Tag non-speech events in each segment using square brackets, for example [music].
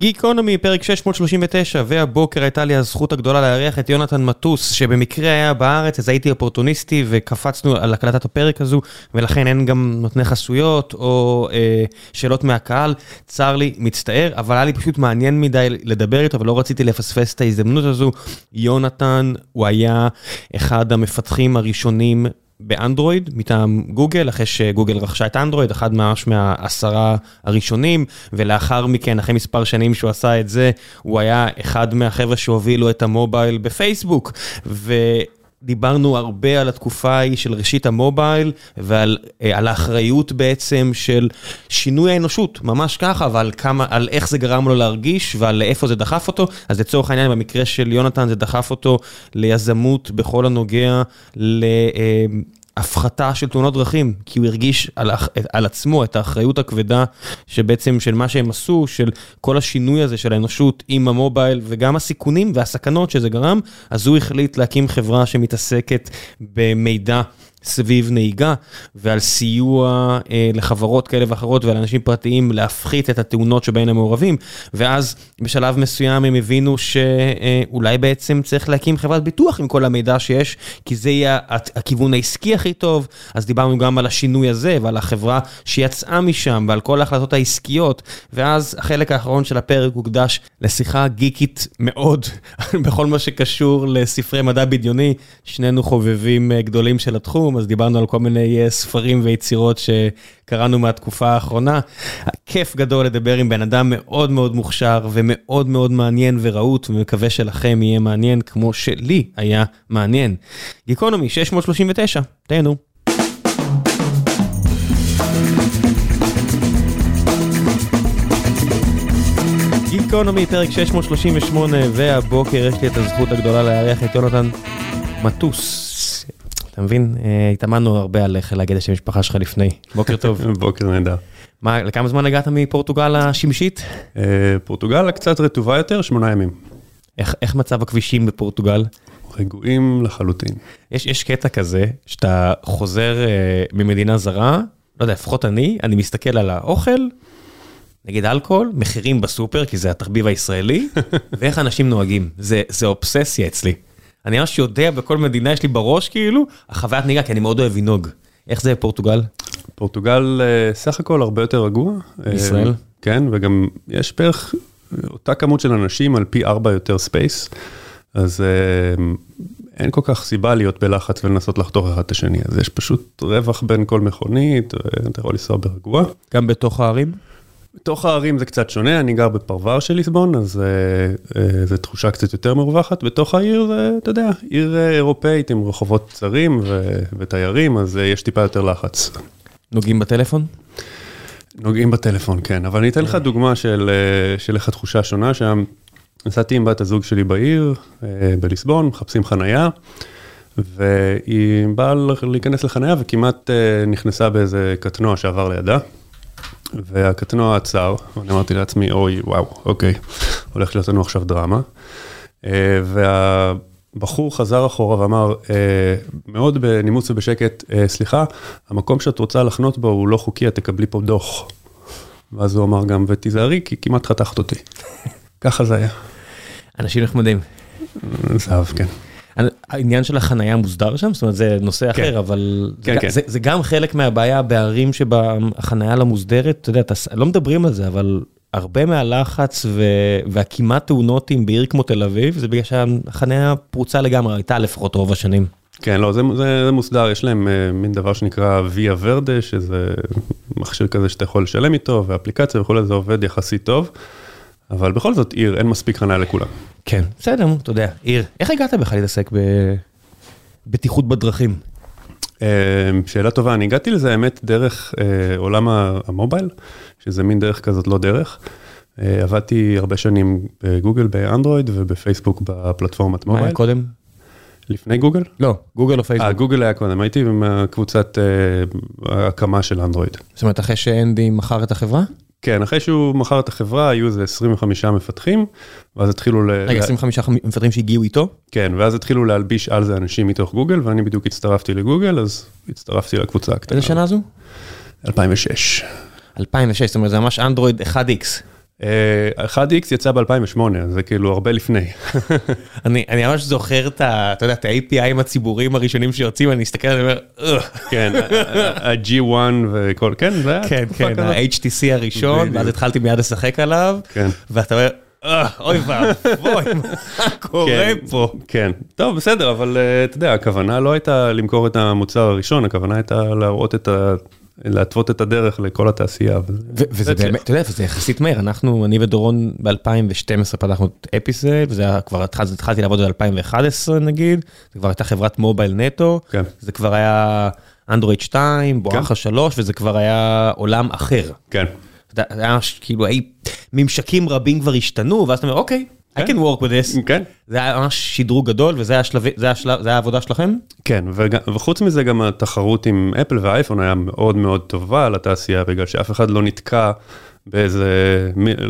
גיקונומי, פרק 639, והבוקר הייתה לי הזכות הגדולה לארח את יונתן מטוס, שבמקרה היה בארץ, אז הייתי אופורטוניסטי וקפצנו על הקלטת הפרק הזו, ולכן אין גם נותני חסויות או אה, שאלות מהקהל. צר לי, מצטער, אבל היה לי פשוט מעניין מדי לדבר איתו, ולא רציתי לפספס את ההזדמנות הזו. יונתן, הוא היה אחד המפתחים הראשונים באנדרואיד מטעם גוגל, אחרי שגוגל רכשה את אנדרואיד, אחד ממש מהעשרה הראשונים, ולאחר מכן, אחרי מספר שנים שהוא עשה את זה, הוא היה אחד מהחבר'ה שהובילו את המובייל בפייסבוק. ו... דיברנו הרבה על התקופה ההיא של ראשית המובייל ועל על האחריות בעצם של שינוי האנושות, ממש ככה, ועל כמה, על איך זה גרם לו להרגיש ועל איפה זה דחף אותו. אז לצורך העניין, במקרה של יונתן זה דחף אותו ליזמות בכל הנוגע ל... הפחתה של תאונות דרכים, כי הוא הרגיש על, על עצמו את האחריות הכבדה שבעצם של מה שהם עשו, של כל השינוי הזה של האנושות עם המובייל וגם הסיכונים והסכנות שזה גרם, אז הוא החליט להקים חברה שמתעסקת במידע. סביב נהיגה ועל סיוע אה, לחברות כאלה ואחרות ולאנשים פרטיים להפחית את התאונות שבהן הם מעורבים. ואז בשלב מסוים הם הבינו שאולי בעצם צריך להקים חברת ביטוח עם כל המידע שיש כי זה יהיה הכיוון העסקי הכי טוב. אז דיברנו גם על השינוי הזה ועל החברה שיצאה משם ועל כל ההחלטות העסקיות. ואז החלק האחרון של הפרק הוקדש לשיחה גיקית מאוד [laughs] בכל מה שקשור לספרי מדע בדיוני. שנינו חובבים אה, גדולים של התחום. אז דיברנו על כל מיני אה, ספרים ויצירות שקראנו מהתקופה האחרונה. כיף גדול לדבר עם בן אדם מאוד מאוד מוכשר ומאוד מאוד מעניין ורהוט, ומקווה שלכם יהיה מעניין כמו שלי היה מעניין. גיקונומי 639, תהנו. גיקונומי, פרק 638, והבוקר יש לי את הזכות הגדולה לארח את יונתן מטוס. אתה מבין? אה, התאמנו הרבה על איך להגיד את השם המשפחה שלך לפני. בוקר טוב. [laughs] בוקר נהדר. מה, לכמה זמן הגעת מפורטוגל השמשית? אה, פורטוגל קצת רטובה יותר, שמונה ימים. איך, איך מצב הכבישים בפורטוגל? רגועים לחלוטין. יש, יש קטע כזה, שאתה חוזר אה, ממדינה זרה, לא יודע, לפחות אני, אני מסתכל על האוכל, נגיד אלכוהול, מחירים בסופר, כי זה התחביב הישראלי, [laughs] ואיך אנשים נוהגים. זה, זה אובססיה אצלי. אני ממש יודע בכל מדינה יש לי בראש כאילו, החוויית נהיגה, כי אני מאוד אוהב לנהוג. איך זה פורטוגל? פורטוגל אה, סך הכל הרבה יותר רגוע. ישראל? אה, כן, וגם יש בערך אותה כמות של אנשים על פי ארבע יותר space, אז אה, אין כל כך סיבה להיות בלחץ ולנסות לחתוך אחד את השני, אז יש פשוט רווח בין כל מכונית, אתה יכול לנסוע ברגוע. גם בתוך הערים? בתוך הערים זה קצת שונה, אני גר בפרבר של ליסבון, אז אה, אה, זו תחושה קצת יותר מרווחת. בתוך העיר זה, אתה יודע, עיר אה, אירופאית עם רחובות צרים ותיירים, אז יש טיפה יותר לחץ. נוגעים בטלפון? נוגעים בטלפון, כן. אבל אני אתן לך דוגמה של, של איך התחושה שונה שם. נסעתי עם בת הזוג שלי בעיר, בליסבון, מחפשים חנייה, והיא באה להיכנס לחנייה וכמעט נכנסה באיזה קטנוע שעבר לידה. והקטנוע עצר, ואני אמרתי לעצמי, אוי, וואו, אוקיי, הולך להיות לנו עכשיו דרמה. אה, והבחור חזר אחורה ואמר, אה, מאוד בנימוס ובשקט, אה, סליחה, המקום שאת רוצה לחנות בו הוא לא חוקי, את תקבלי פה דוח. ואז הוא אמר גם, ותיזהרי, כי כמעט חתכת אותי. [laughs] ככה זה היה. אנשים נחמדים. זהב, כן. העניין של החנייה מוסדר שם? זאת אומרת, זה נושא כן. אחר, אבל כן, זה, כן. זה, זה גם חלק מהבעיה בערים שבה החנייה לא מוסדרת, אתה יודע, אתה, לא מדברים על זה, אבל הרבה מהלחץ ו... והכמעט תאונות עם בעיר כמו תל אביב, זה בגלל שהחנייה פרוצה לגמרי, הייתה לפחות רוב השנים. כן, לא, זה, זה, זה מוסדר, יש להם uh, מין דבר שנקרא ויה ורדה, שזה מכשיר כזה שאתה יכול לשלם איתו, ואפליקציה וכולי, זה עובד יחסית טוב. אבל בכל זאת עיר, אין מספיק חניה לכולם. כן, בסדר, אתה יודע, עיר. איך הגעת בכלל להתעסק בבטיחות בדרכים? אמ, שאלה טובה, אני הגעתי לזה האמת דרך אה, עולם המובייל, שזה מין דרך כזאת לא דרך. אה, עבדתי הרבה שנים בגוגל, באנדרואיד ובפייסבוק בפלטפורמת מובייל. מה היה קודם? לפני גוגל? לא, גוגל או פייסבוק. אה, גוגל היה קודם, הייתי בקבוצת אה, הקמה של אנדרואיד. זאת אומרת, אחרי שאנדי מכר את החברה? כן, אחרי שהוא מכר את החברה, היו איזה 25 מפתחים, ואז התחילו ל... רגע, 25 מפתחים שהגיעו איתו? כן, ואז התחילו להלביש על זה אנשים מתוך גוגל, ואני בדיוק הצטרפתי לגוגל, אז הצטרפתי לקבוצה הקטנה. איזה שנה זו? 2006. 2006, זאת אומרת, זה ממש אנדרואיד 1X. אה, 1X יצא ב-2008, זה כאילו הרבה לפני. [laughs] אני אני ממש זוכר את ה... אתה יודע, את ה-APIים הציבוריים הראשונים שיוצאים, אני עליהם ואומר. כן, ה-G1 וכל, כן, זה היה כן, כן. ה-HTC הראשון. ואז התחלתי מיד לשחק עליו, כן. ואתה אומר, "אה, אוי ואבוי, [laughs] מה קורה כן, פה? כן, טוב, בסדר, אבל אה, אתה יודע, הכוונה לא הייתה למכור את המוצר הראשון, הכוונה הייתה להראות את ה... להתוות את הדרך לכל התעשייה. ו- וזה זה. באמת, אתה יודע, וזה יחסית מהר, אנחנו, אני ודורון ב-2012 פתחנו את אפיסל, וזה היה כבר, התחל- התחלתי לעבוד ב-2011 נגיד, זה כבר הייתה חברת מובייל נטו, כן. זה כבר היה אנדרואיד 2, בואכה 3, וזה כבר היה עולם אחר. כן. זה היה כאילו, אי, ממשקים רבים כבר השתנו, ואז אתה אומר, אוקיי, I can work with this. כן. זה היה ממש שדרוג גדול, וזה היה השלב- זה היה השלב- זה היה העבודה שלכם? כן, וג- וחוץ מזה גם התחרות עם אפל והאייפון היה מאוד מאוד טובה לתעשייה, בגלל שאף אחד לא נתקע באיזה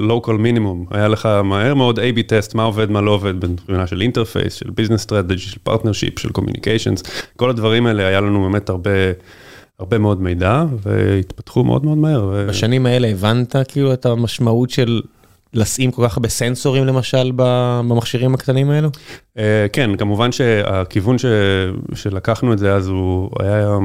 local minimum. היה לך מהר מאוד A-B test, מה עובד, מה לא עובד, מבחינה של interface, של business strategy, של partnership, של communications, כל הדברים האלה היה לנו באמת הרבה, הרבה מאוד מידע, והתפתחו מאוד מאוד מהר. ו- בשנים האלה הבנת כאילו את המשמעות של לשים כל כך הרבה סנסורים למשל במכשירים הקטנים האלו? אה, כן, כמובן שהכיוון. שלקחנו את זה אז הוא היה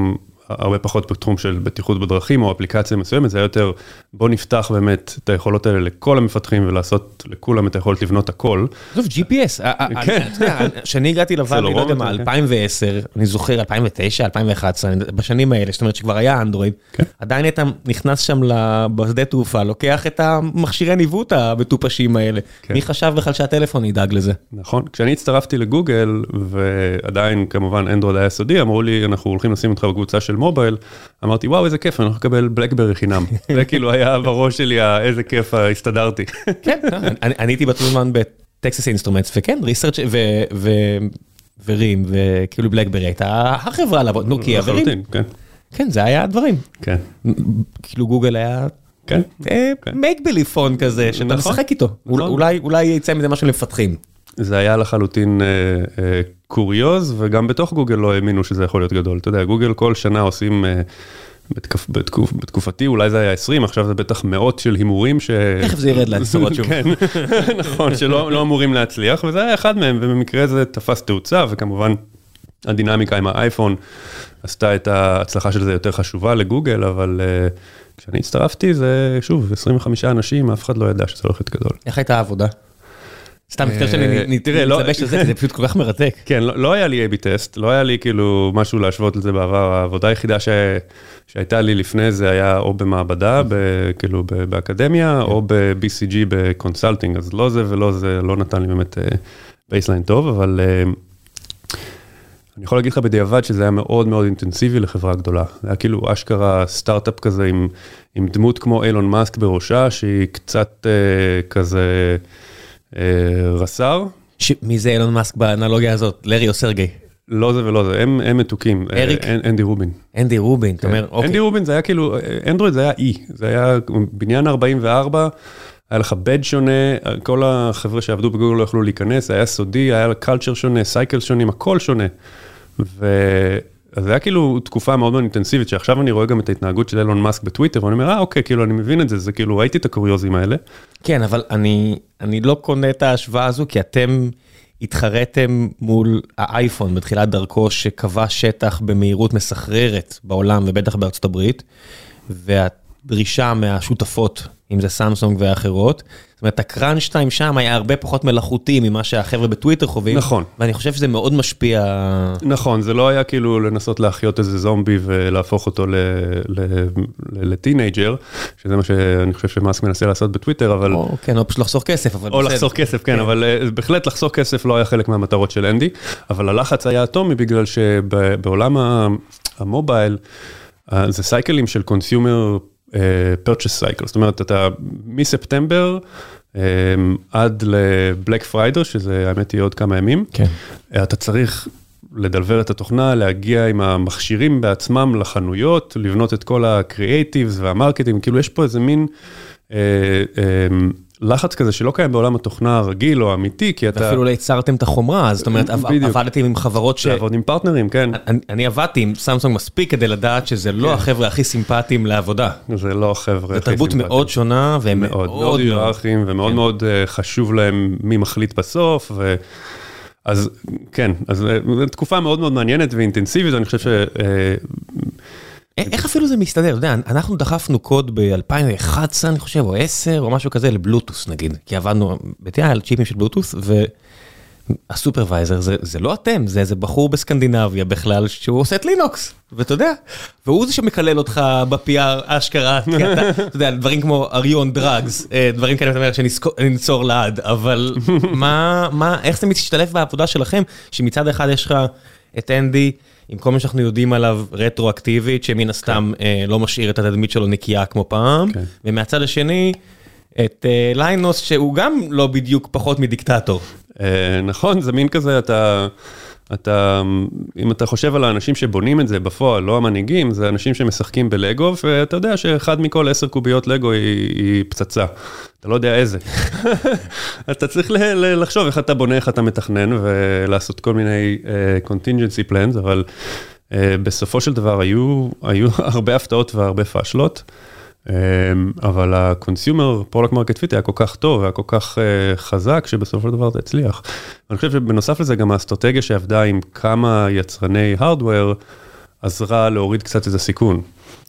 הרבה פחות בתחום של בטיחות בדרכים או אפליקציה מסוימת, זה היה יותר בוא נפתח באמת את היכולות האלה לכל המפתחים ולעשות לכולם את היכולת לבנות הכל. עזוב, GPS, אה, אה, כן. אתה יודע, [laughs] כשאני הגעתי לוואלי, לא יודע צלורומטר, מה, כן. 2010, אני זוכר 2009, 2011, אני- בשנים האלה, זאת אומרת שכבר היה אנדרואיד, כן. עדיין היית נכנס שם בשדה תעופה, לוקח את המכשירי ניווט המטופשים האלה. כן. מי חשב בכלל שהטלפון ידאג לזה? נכון, כשאני הצטרפתי לגוגל ועדיין כמובן אנדרואיד היה סודי, אמרו לי אנחנו הולכים לשים אותך בקבוצה של מובייל, אמרתי וואו איזה כיף, אני הולך לקבל בלקברי חינם. [laughs] זה כאילו היה בראש שלי איזה כיף הסתדרתי. [laughs] כן, אני אני הייתי באותו זמן בטקסס אינסטרומנטס, וכן, research ו RIM, וכאילו בלקברי הייתה החברה לעבוד, נוקיה ו RIM. כן, כן, זה היה הדברים. כן, כאילו גוגל היה כן. make believe phone כזה, שאתה נכון. משחק איתו. נכון. אולי אולי יצא מזה משהו למפתחים. זה היה לחלוטין אה, אה, קוריוז, וגם בתוך גוגל לא האמינו שזה יכול להיות גדול. אתה יודע, גוגל כל שנה עושים, אה, בתקופ, בתקופ, בתקופתי אולי זה היה 20, עכשיו זה בטח מאות של הימורים ש... תכף זה ירד [laughs] לעשרות שוב. כן, [laughs] נכון, שלא לא אמורים להצליח, וזה היה אחד מהם, ובמקרה זה תפס תאוצה, וכמובן הדינמיקה עם האייפון עשתה את ההצלחה של זה יותר חשובה לגוגל, אבל אה, כשאני הצטרפתי זה, שוב, 25 אנשים, אף אחד לא ידע שזה הולך להיות גדול. איך הייתה העבודה? סתם, אה, לפני שאני לא- מתלבש על זה, כי זה פשוט כל כך מרתק. כן, לא, לא היה לי A-B test, לא היה לי כאילו משהו להשוות לזה בעבר, העבודה היחידה. שהייתה לי לפני זה היה או במעבדה. כאילו. באקדמיה, או ב-BCG ב consulting, אז לא זה ולא זה, לא נתן לי באמת baseline טוב, אבל אה, אני יכול להגיד לך בדיעבד שזה היה מאוד מאוד אינטנסיבי לחברה גדולה. זה היה כאילו אשכרה סטארט-אפ כזה עם, דמות כמו אילון מאסק בראשה, שהיא קצת אה, כזה אה, רס"ר. ש- מי זה אילון מאסק באנלוגיה הזאת? לארי או סרגי? לא זה ולא זה, הם, הם מתוקים. אריק? אה, אנ- אנדי רובין. אנדי רובין, אתה אומר, אנדי אוקיי. רובין זה היה כאילו, אנדרואיד זה היה אי, זה היה בניין 44, היה לך badge שונה, כל החבר'ה שעבדו בגוגל לא יכלו להיכנס, היה סודי, היה culture שונה, cycle שונים, הכל שונה. ו... אז זה היה כאילו תקופה מאוד מאוד אינטנסיבית, שעכשיו אני רואה גם את ההתנהגות של אילון מאסק בטוויטר, ואני אומר, אה, אוקיי, כאילו, אני מבין את זה, זה כאילו, ראיתי את הקוריוזים האלה. כן, אבל אני אני לא קונה את ההשוואה הזו, כי אתם התחרתם מול האייפון בתחילת דרכו, שקבע שטח במהירות מסחררת בעולם, ובטח בארצות הברית, והדרישה מהשותפות, אם זה סמסונג ואחרות, זאת אומרת, הקראנץ' טיים שם היה הרבה פחות מלאכותי ממה שהחבר'ה בטוויטר חווים. נכון. ואני חושב שזה מאוד משפיע. נכון, זה לא היה כאילו לנסות להחיות איזה זומבי ולהפוך אותו לטינג'ר, שזה מה שאני חושב שמאסק מנסה לעשות בטוויטר, אבל... או כן, או פשוט לחסוך כסף, אבל או בסדר. לחסוך כסף, כן, אבל אה, בהחלט לחסוך כסף לא היה חלק מהמטרות של אנדי, אבל הלחץ היה אטומי בגלל שבעולם המובייל, אה, זה סייקלים של consumer purchase cycle, זאת אומרת, אתה מספטמבר אה, עד ל Black Friday, שזה האמת היא עוד כמה ימים, כן. אתה צריך לדלבר את התוכנה, להגיע עם המכשירים בעצמם לחנויות, לבנות את כל ה creatives וה marketing, כאילו יש פה איזה מין אה, אה, לחץ כזה שלא קיים בעולם התוכנה הרגיל או האמיתי, כי אתה... ואפילו לא ייצרתם את החומרה, זאת אומרת, עב- בדיוק. עבדתם עם חברות ש... לעבוד עם פרטנרים, כן. אני, אני עבדתי עם סמסונג מספיק כדי לדעת שזה לא החבר'ה הכי סימפטיים לעבודה. זה לא חבר'ה. זו הכי תרבות סימפטיים. מאוד שונה, והם מאוד, מאוד מאוד היררכיים, ומאוד כן. מאוד אה, חשוב להם מי מחליט בסוף, ו... אז כן, אז אה, זו תקופה מאוד מאוד מעניינת ואינטנסיבית, אני חושב ש... אה, איך אפילו זה מסתדר? אתה יודע, אנחנו דחפנו קוד ב-2011, אני חושב, או 10, או משהו כזה, לבלוטוס נגיד, כי עבדנו ב-TI על צ'יפים של בלוטוס, והסופרוויזר זה, זה לא אתם, זה איזה בחור בסקנדינביה בכלל, שהוא עושה את לינוקס, ואתה יודע, והוא זה שמקלל אותך ב-PR אשכרה, כי [laughs] אתה, אתה יודע, דברים כמו אריון דרגס, אה, דברים כאלה, אתה אומר, שננצור לעד, אבל מה, מה, איך זה משתלב בעבודה שלכם, שמצד אחד יש לך את אנדי, עם כל מה שאנחנו יודעים עליו רטרואקטיבית, שמן הסתם אה, לא משאיר את התדמית שלו נקייה כמו פעם, כן. ומהצד השני, את אה, ליינוס, שהוא גם לא בדיוק פחות מדיקטטור. אה, נכון, זה מין כזה, אתה, אתה, אם אתה חושב על האנשים שבונים את זה בפועל, לא המנהיגים, זה אנשים שמשחקים בלגו, ואתה יודע שאחד מכל עשר קוביות לגו היא, היא פצצה. אתה לא יודע איזה. [laughs] אתה צריך ל- ל- לחשוב איך אתה בונה, איך אתה מתכנן, ולעשות כל מיני uh, contingency plans, אבל uh, בסופו של דבר היו, היו [laughs] הרבה הפתעות והרבה פאשלות. אמ, אבל ה-consumer product market fit היה כל כך טוב, היה כל כך אה, חזק, שבסופו של דבר זה הצליח. אני חושב שבנוסף לזה גם האסטרטגיה שעבדה עם כמה יצרני hardware, עזרה להוריד קצת את הסיכון.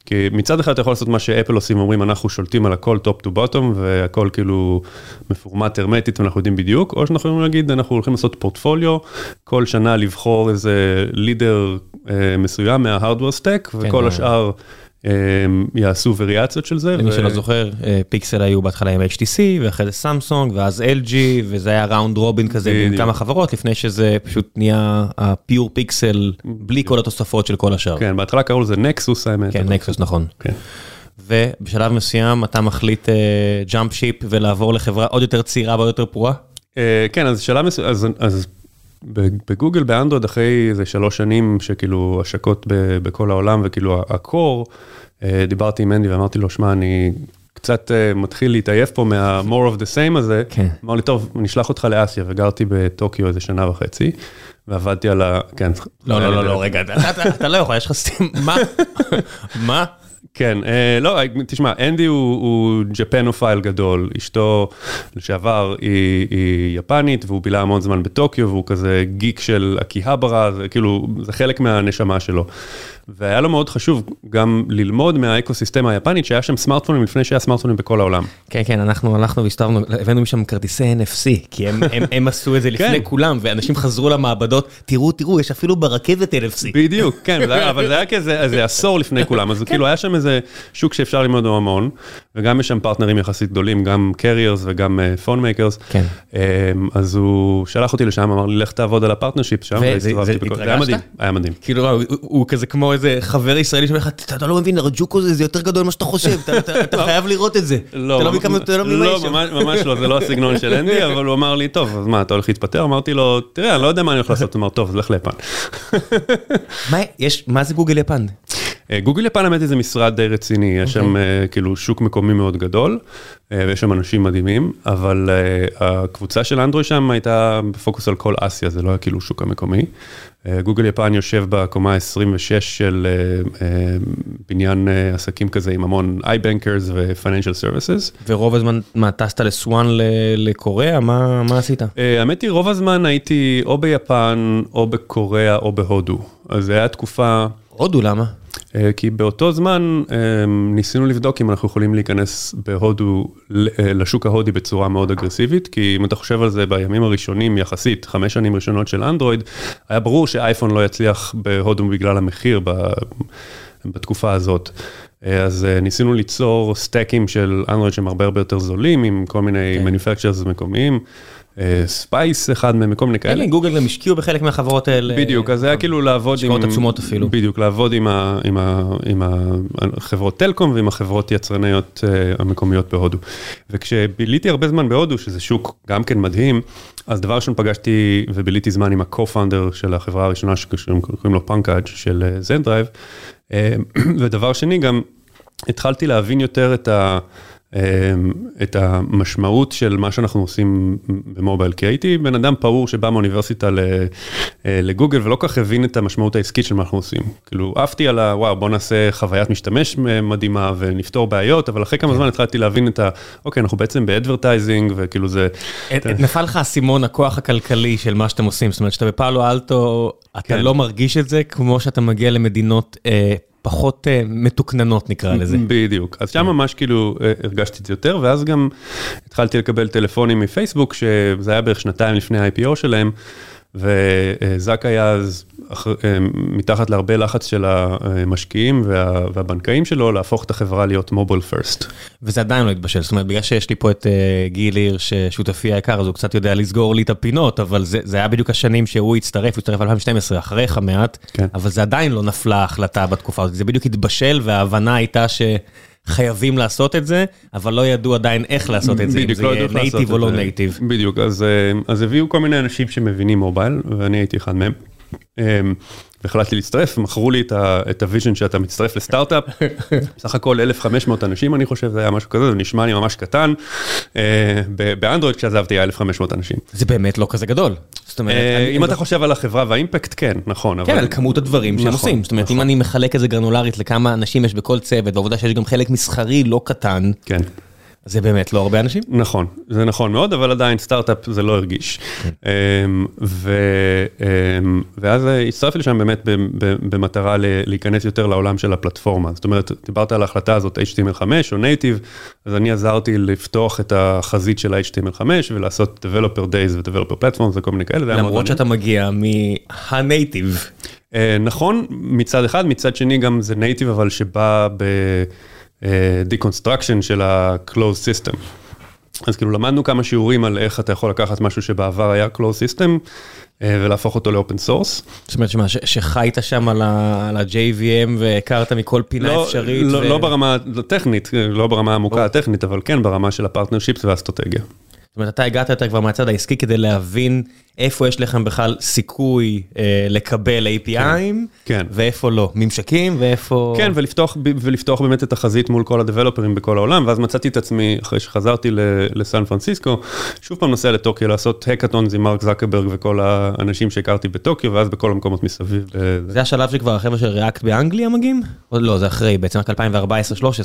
כי מצד אחד אתה יכול לעשות מה שאפל עושים, אומרים אנחנו שולטים על הכל top to bottom והכל כאילו מפורמט הרמטית ואנחנו יודעים בדיוק, או שאנחנו יכולים להגיד אנחנו הולכים לעשות פורטפוליו, כל שנה לבחור איזה leader אה, מסוים מה-hardware stack וכל אה. השאר אה, יעשו וריאציות של זה. למי ו- שלא זוכר, אה, פיקסל היו בהתחלה עם HTC, ואחרי זה סמסונג, ואז LG, וזה היה round robin כזה בדיוק. כמה חברות, לפני שזה פשוט נהיה ה pure פיקסל, בלי כל התוספות של כל השאר. כן, בהתחלה קראו לזה נקסוס האמת. כן, נקסוס, נכון. כן. ובשלב מסוים אתה מחליט ג'אמפ שיפ ולעבור לחברה עוד יותר צעירה ועוד יותר פרועה? אה, כן, אז שלב מסוים, אז, אז בגוגל, באנדרואיד, אחרי איזה שלוש שנים שכאילו השקות ב- בכל העולם וכאילו הקור, אה, דיברתי עם אנדי ואמרתי לו, שמע, אני קצת אה, מתחיל להתעייף פה מה-more of the same הזה. כן. אמר לי, טוב, נשלח אותך לאסיה, וגרתי בטוקיו איזה שנה וחצי, ועבדתי על ה... כן. לא, לא, לא, לא, רגע, אתה- לא יכול, יש לך סטים, מה? [laughs] כן, אה, לא, תשמע, אנדי הוא ג'פנופייל גדול, אשתו לשעבר היא, היא יפנית, והוא בילה המון זמן בטוקיו, והוא כזה גיק של אקיהברה, זה כאילו, זה חלק מהנשמה שלו. והיה לו מאוד חשוב גם ללמוד מהאקוסיסטמה היפנית, שהיה שם סמארטפונים לפני שהיה סמארטפונים בכל העולם. כן, כן, אנחנו הלכנו והסתובבנו, הבאנו משם כרטיסי NFC, כי הם- הם- הם עשו את זה [laughs] לפני כן. כולם, ואנשים חזרו למעבדות, תראו, תראו, יש אפילו ברכבת NFC. בדיוק, [laughs] כן, זה אבל זה היה כזה עשור לפני כולם, אז כאילו היה שם איזה שוק שאפשר ללמוד בו המון, וגם יש שם פרטנרים יחסית גדולים, גם carriers וגם phone makers. כן. אז הוא שלח אותי לשם, אמר לי, לך תעבוד על ה partnership שם, והסתובבתי בכל- זה היה? מדהים, היה מדהים. כאילו, הוא- הוא הוא כזה כמו איזה חבר ישראלי שאומר לך, "אתה לא מבין, הרג'וקו זה יותר גדול ממה שאתה חושב, אתה- חייב לראות את זה. לא לא לא, שם. ממש- לא, זה לא הסגנון של אנדי, [laughs] אבל הוא אמר לי, טוב, אז מה, אתה הולך להתפטר? אמרתי לו, תראה, אני לא יודע מה אני הולך לעשות, הוא אמר, טוב, אז לך ליפן. מה זה גוגל יפן? אה, גוגל יפן האמת היא זה משרד די רציני, יש שם אוקיי. אה, כאילו שוק מקומי מאוד גדול, אה, ויש שם אנשים מדהימים, אבל הקבוצה של אנדרואי שם הייתה בפוקוס על כל אסיה, זה לא היה כאילו שוק המקומי. גוגל יפן יושב בקומה 26 של בניין עסקים כזה עם המון iBankers ו-Financial Services. ורוב הזמן, מה, טסת לסואן לקוריאה? מה מה עשית? האמת היא, רוב הזמן הייתי או ביפן, או בקוריאה, או בהודו. אז זו הייתה תקופה... הודו, למה? אה, כי באותו זמן אה, ניסינו לבדוק אם אנחנו יכולים להיכנס בהודו אה, לשוק ההודי בצורה מאוד אגרסיבית, כי אם אתה חושב על זה בימים הראשונים יחסית, חמש שנים ראשונות של אנדרואיד, היה ברור שאייפון לא יצליח בהודו בגלל המחיר בתקופה הזאת. אז ניסינו ליצור סטייקים של אנדרואיד שהם הרבה הרבה יותר זולים, עם כל מיני כן. manufacturers מקומיים. ספייס אחד מהם, כל מיני כאלה. גוגל גם השקיעו בחלק מהחברות האלה. בדיוק, אז זה היה כאילו לעבוד עם... השקעות עצומות אפילו. בדיוק, לעבוד עם, החברות טלקום ועם החברות יצרניות אה, המקומיות בהודו. וכשביליתי הרבה זמן בהודו, שזה שוק גם כן מדהים, אז דבר ראשון פגשתי וביליתי זמן עם ה-co-founder של החברה הראשונה שקוראים לו פאנקאג' של זן דרייב, [clears throat] ודבר שני גם התחלתי להבין יותר את ה... את המשמעות של מה שאנחנו עושים במובייל, כי הייתי בן אדם פעור שבא מאוניברסיטה לגוגל ולא כל כך הבין את המשמעות העסקית של מה אנחנו עושים. כאילו עפתי על הוואו בוא נעשה חוויית משתמש מדהימה ונפתור בעיות, אבל אחרי כמה זמן התחלתי להבין את ה... אוקיי, אנחנו בעצם ב advertising וכאילו זה... נפל לך האסימון הכוח הכלכלי של מה שאתם עושים, זאת אומרת שאתה בפאלו אלטו, אתה לא מרגיש את זה כמו שאתה מגיע למדינות פחות מתוקננות נקרא לזה. בדיוק, אז שם ממש כאילו הרגשתי את זה יותר, ואז גם התחלתי לקבל טלפונים מפייסבוק, שזה היה בערך שנתיים לפני ה-IPO שלהם, וזאק היה אז מתחת להרבה לחץ של המשקיעים והבנקאים שלו, להפוך את החברה להיות מובייל פרסט. וזה עדיין לא התבשל, זאת אומרת, בגלל שיש לי פה את גיל הירש, שותפי היקר, אז הוא קצת יודע לסגור לי את הפינות, אבל זה היה בדיוק השנים שהוא הצטרף, הוא הצטרף ב-2012, אחריך מעט, אבל זה עדיין לא נפלה ההחלטה בתקופה הזאת, זה בדיוק התבשל, וההבנה הייתה ש... חייבים לעשות את זה, אבל לא ידעו עדיין איך לעשות את זה, אם זה יהיה native או לא native. בדיוק, אז הביאו כל מיני אנשים שמבינים מובייל, ואני הייתי אחד מהם. והחלטתי להצטרף, מכרו לי את ה vision שאתה מצטרף לסטארט-אפ, [laughs] סך הכל 1,500 אנשים אני חושב, זה היה משהו כזה, זה נשמע לי ממש קטן. באנדרואיד כשעזבתי היה 1,500 אנשים. זה באמת לא כזה גדול. אם אתה חושב על החברה והאימפקט, כן, נכון. כן, על כמות הדברים שהם עושים. זאת אומרת, אם אני מחלק את זה גרנולרית לכמה אנשים יש בכל צוות, והעובדה שיש גם חלק מסחרי לא קטן. כן. זה באמת לא הרבה אנשים? נכון, זה נכון מאוד, אבל עדיין סטארט-אפ זה לא הרגיש. ואז הצטרפתי לשם באמת במטרה להיכנס יותר לעולם של הפלטפורמה. זאת אומרת, דיברת על ההחלטה הזאת HTML5 או Native, אז אני עזרתי לפתוח את החזית של ה-HTML5 ולעשות Developer Days ו-Developer Platforms וכל מיני כאלה. למרות שאתה מגיע מה-Native. נכון, מצד אחד, מצד שני גם זה Native, אבל שבא ב... deconstruction של ה-closed system. אז כאילו למדנו כמה שיעורים על איך אתה יכול לקחת משהו שבעבר היה closed system ולהפוך אותו ל open source. זאת אומרת שמה, שחיית שם על ה-JVM והכרת מכל פינה אפשרית? לא ברמה הטכנית, לא ברמה העמוקה הטכנית, אבל כן ברמה של ה partnerships והאסטרטגיה. זאת אומרת, אתה הגעת יותר כבר מהצד העסקי כדי להבין איפה יש לכם בכלל סיכוי אה, לקבל API'ים, כן. ואיפה לא, ממשקים ואיפה... כן, ולפתוח, ולפתוח באמת את החזית מול כל הדבלופרים בכל העולם, ואז מצאתי את עצמי, אחרי שחזרתי לסן פרנסיסקו, שוב פעם נוסע לטוקיו לעשות הקאטונס עם מרק זקרברג וכל האנשים שהכרתי בטוקיו, ואז בכל המקומות מסביב. זה השלב שכבר החבר'ה של ריאקט באנגליה מגיעים? או לא, זה אחרי, בעצם רק 2014-2013,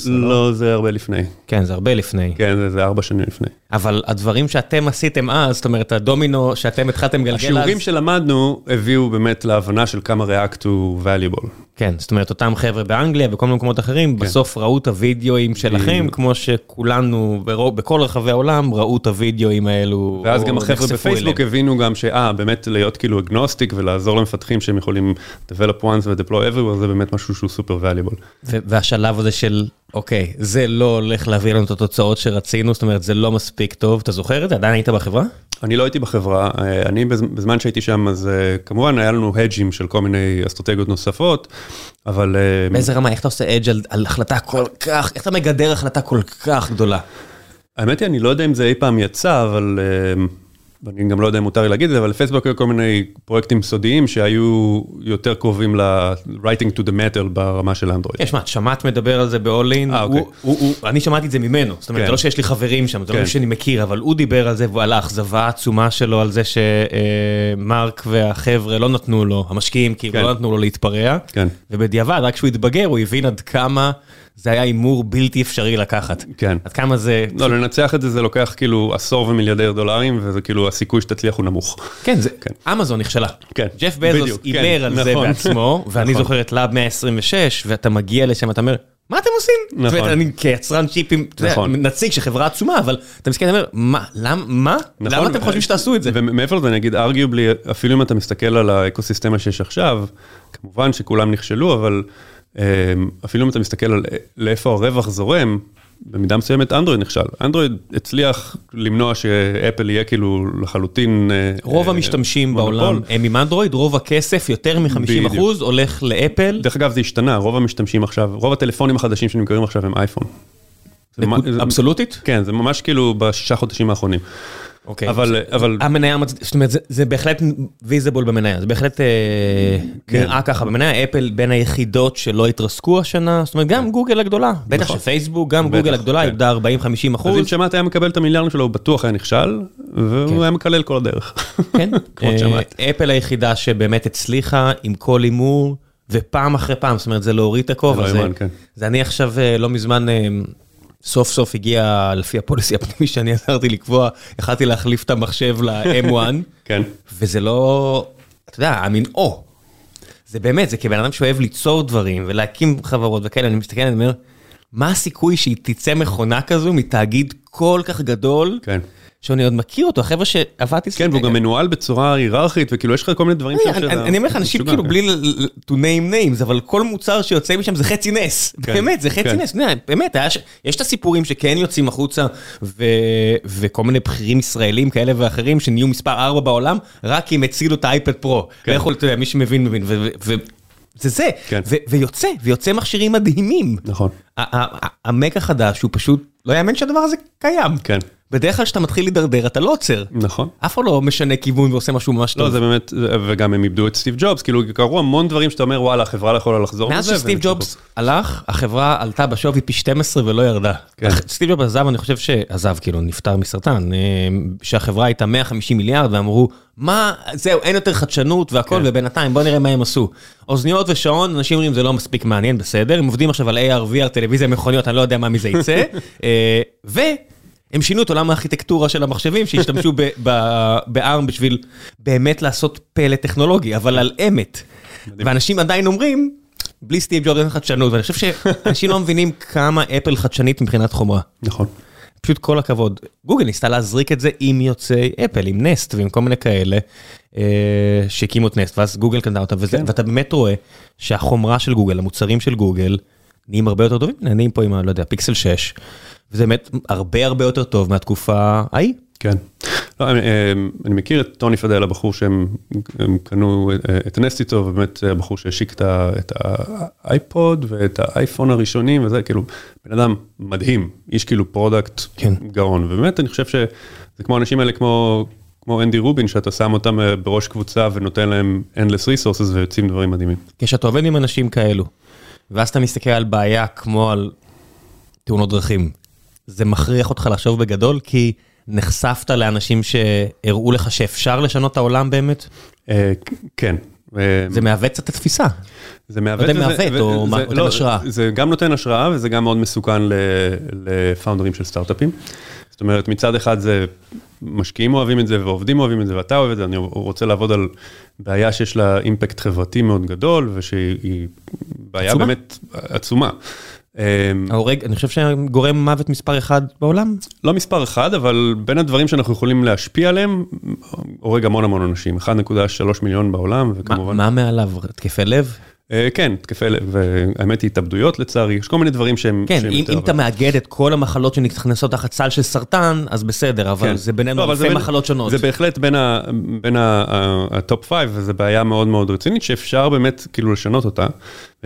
לא? לא, זה הרבה לפני. כן, זה הרבה לפני. כן, זה, זה ארבע שנים לפני. אבל הדברים שאתם עשיתם אז, זאת אומרת, הדומינו שאתם התחלתם גלגל אז... השיעורים שלמדנו הביאו באמת להבנה של כמה React הוא valuable. כן, זאת אומרת, אותם חבר'ה באנגליה וכל מיני מקומות אחרים, כן. בסוף ראו את הוידאוים שלכם, כמו שכולנו בכל רחבי העולם ראו את הוידאוים האלו. ואז גם החבר'ה בפייסבוק הבינו גם שאה, באמת להיות כאילו אגנוסטיק ולעזור למפתחים שהם יכולים develop once ו-deploy everywhere, זה באמת משהו שהוא סופר valuable. והשלב הזה של, אוקיי, זה לא הולך להביא לנו את התוצאות שרצינו, זאת אומרת, זה לא מספיק טוב, אתה זוכר את זה? עדיין היית בחברה? אני לא הייתי בחברה, אני בזמן שהייתי שם, אז כמובן היה לנו הדג'ים של כל מיני אסטרטגיות נוספות, אבל... באיזה רמה, איך אתה עושה אדג' על החלטה כל כך, איך אתה מגדר החלטה כל כך גדולה? האמת היא, אני לא יודע אם זה אי פעם יצא, אבל... ואני גם לא יודע אם מותר לי להגיד את זה, אבל לפייסבוק היו כל מיני פרויקטים סודיים שהיו יותר קרובים ל-writing to the matter ברמה של אנדרואיד. יש, מה, שמעת מדבר על זה ב-all-in? אה, אוקיי. אני שמעתי את זה ממנו, זאת אומרת, זה לא שיש לי חברים שם, זה לא שאני מכיר, אבל הוא דיבר על זה ועל האכזבה העצומה שלו, על זה שמרק והחבר'ה לא נתנו לו, המשקיעים כאילו לא נתנו לו להתפרע, ובדיעבד, רק כשהוא התבגר, הוא הבין עד כמה... זה היה הימור בלתי אפשרי לקחת. כן. עד כמה זה... לא, לנצח את זה זה לוקח כאילו עשור ומיליארדי דולרים, וזה כאילו הסיכוי שתצליח הוא נמוך. כן, זה... אמזון נכשלה. כן. ג'ף בזוס הימר על זה בעצמו, [laughs] ואני זוכר את לאב 126, ואתה מגיע לשם, אתה אומר... מה אתם עושים? נכון. אני כיצרן צ'יפים, נציג של חברה עצומה, אבל אתה מסתכל, אתה אומר, מה, למה? למה אתם חושבים שתעשו את זה? ומעבר לזה, אני אגיד, ארגיובלי, אפילו אם אתה מסתכל על האקוסיסטמה שיש עכשיו, כמובן שכולם נכשלו, אבל אפילו אם אתה מסתכל על לאיפה הרווח זורם, במידה מסוימת אנדרואיד נכשל. אנדרואיד הצליח למנוע שאפל יהיה כאילו לחלוטין... רוב המשתמשים בעולם הם עם אנדרואיד, רוב הכסף, יותר מ-50% הולך לאפל. דרך אגב זה השתנה, רוב המשתמשים עכשיו, רוב הטלפונים החדשים שנמכרים עכשיו הם אייפון. אבסולוטית? כן, זה ממש כאילו בשישה חודשים האחרונים. אוקיי. אבל, אבל, המניה, זאת אומרת, זה- זה בהחלט ויזיבול במניה, זה בהחלט אה, כן. נראה ככה במניה, אפל בין היחידות שלא התרסקו השנה, זאת אומרת, גם גוגל הגדולה, בטח נכון. שפייסבוק, גם בטח, גוגל הגדולה כן. איבדה 40-50 אז אחוז. אם שמעת היה מקבל את המיליארד שלו, הוא בטוח היה נכשל, והוא כן. היה מקלל כל הדרך. כן, [laughs] כמו אה, ששמעת. אפל היחידה שבאמת הצליחה עם כל הימור, ופעם אחרי פעם, זאת אומרת, זה להוריד את הכובע. זה כן. זה אני עכשיו אה, לא מזמן, אה, סוף סוף הגיע, לפי הפוליסי הפנימי שאני עזרתי לקבוע, יכלתי להחליף את המחשב ל-M1, [laughs] כן, וזה לא, אתה יודע, המין או. זה באמת, זה כבן אדם שאוהב ליצור דברים ולהקים חברות וכאלה, אני מסתכל, אני אומר, מה הסיכוי שהיא תצא מכונה כזו מתאגיד כל כך גדול, כן. שאני עוד מכיר אותו, החבר'ה שעבדתי כן, והוא גם מנוהל בצורה היררכית, וכאילו יש לך כל מיני דברים שם אני- שאתה- אני אני אומר לך, אנשים משוגע, כאילו כן. בלי to name names, אבל כל מוצר שיוצא משם זה חצי נס. כן, באמת, זה חצי כן. נס. יודע, באמת, ש- יש את הסיפורים שכן יוצאים החוצה, וכל מיני בכירים ישראלים כאלה ואחרים שנהיו מספר 4 בעולם, רק כי הם הצילו את האייפד פרו. כן. לכו, אתה יודע, מי שמבין מבין. זה זה, כן. ו- ויוצא, ויוצא מכשירים מדהימים. נכון, המק החדש הוא פשוט, לא יאמן שהדבר הזה קיים. כן, בדרך כלל כשאתה מתחיל להידרדר אתה לא עוצר. נכון. אף אחד לא משנה כיוון ועושה משהו ממש טוב. לא, זה באמת, וגם הם איבדו את סטיב ג'ובס, כאילו קרו המון דברים שאתה אומר, וואלה, החברה לא יכולה לחזור מאז מזה, שסטיב והם ג'ובס הלך, החברה עלתה בשווי פי 12 ולא ירדה. כן. סטיב ג'ובס עזב, אני חושב שעזב, כאילו, נפטר מסרטן, אה, שהחברה הייתה 150 מיליארד, ואמרו, מה, זהו, אין יותר חדשנות והכל, כן. ובינתיים, בוא נראה מה הם עשו. אוזניות ושעון, אנשים אומרים, זה לא מספיק מעניין, בסדר, הם עובדים עכשיו על AR, VR, טלוויזיה, מכוניות, אני לא יודע מה מזה יצא. [laughs] אה, והם שינו את עולם הארכיטקטורה של המחשבים, שהשתמשו ב- [laughs] ב- ב-ARM בשביל באמת לעשות פלא טכנולוגי, אבל על אמת. ואנשים עדיין אומרים, בלי סטיב ג'ובס אין חדשנות, ואני חושב שאנשים לא מבינים כמה אפל חדשנית מבחינת חומרה. נכון. פשוט כל הכבוד. גוגל ניסתה להזריק את זה עם יוצאי אפל, עם נסט ועם כל מיני כאלה, אה, שהקימו את נסט, ואז גוגל קנתה אותם, וזה, כן. ואתה באמת רואה שהחומרה של גוגל, המוצרים של גוגל, נהיים הרבה יותר טובים, נהנים פה עם, לא יודע, פיקסל 6, וזה באמת הרבה הרבה יותר טוב מהתקופה ההיא. כן. לא, אני, אני מכיר את טוני פדל, הבחור שהם הם קנו אה, את הנסט איתו, ובאמת הבחור שהשיק את האייפוד ואת האייפון הראשונים, וזה כאילו, בן אדם מדהים, איש כאילו product כן. גאון, ובאמת אני חושב שזה כמו האנשים האלה כמו... כמו אנדי רובין, שאתה שם אותם אה, בראש קבוצה ונותן להם endless resources ויוצאים דברים מדהימים. כשאתה עובד עם אנשים כאלו, ואז אתה מסתכל על בעיה כמו על תאונות דרכים, זה מכריח אותך לחשוב בגדול, כי נחשפת לאנשים שהראו לך שאפשר לשנות את העולם באמת? אה, כן. אה, זה מעוות קצת את התפיסה. זה מעוות, לא יודע, מעוות או נותן לא, השראה. זה גם נותן השראה וזה גם מאוד מסוכן לפאונדרים של סטארט-אפים. זאת אומרת, מצד אחד זה, משקיעים אוהבים את זה ועובדים אוהבים את זה ואתה אוהב את זה, אני רוצה לעבוד על בעיה שיש לה אימפקט חברתי מאוד גדול ושהיא בעיה עצומה. באמת עצומה. אמ, ההורג, אני חושב שגורם מוות מספר אחד בעולם. לא מספר אחד, אבל בין הדברים שאנחנו יכולים להשפיע עליהם, הורג המון המון אנשים, 1.3 מיליון בעולם, וכמובן... מה מעליו? התקפי לב? אה, כן, התקפי לב, והאמת היא התאבדויות לצערי, יש כל מיני דברים שהם... כן, שהם אם אם אתה מאגד את כל המחלות שנכנסות תחת סל של סרטן, אז בסדר, אבל כן. זה בינינו לא, אלפי בין- מחלות שונות. זה בהחלט בין ה top five, וזו בעיה מאוד מאוד רצינית, שאפשר באמת כאילו לשנות אותה,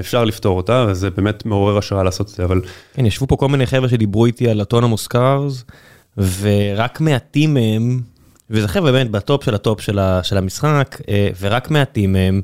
אפשר לפתור אותה, וזה באמת מעורר השראה לעשות את זה, אבל כן, ישבו פה כל מיני חבר'ה שדיברו איתי על autonomous cars, ורק מעטים מהם, וזה חבר'ה באמת בטופ של הטופ של המשחק, אה, ורק מעטים מהם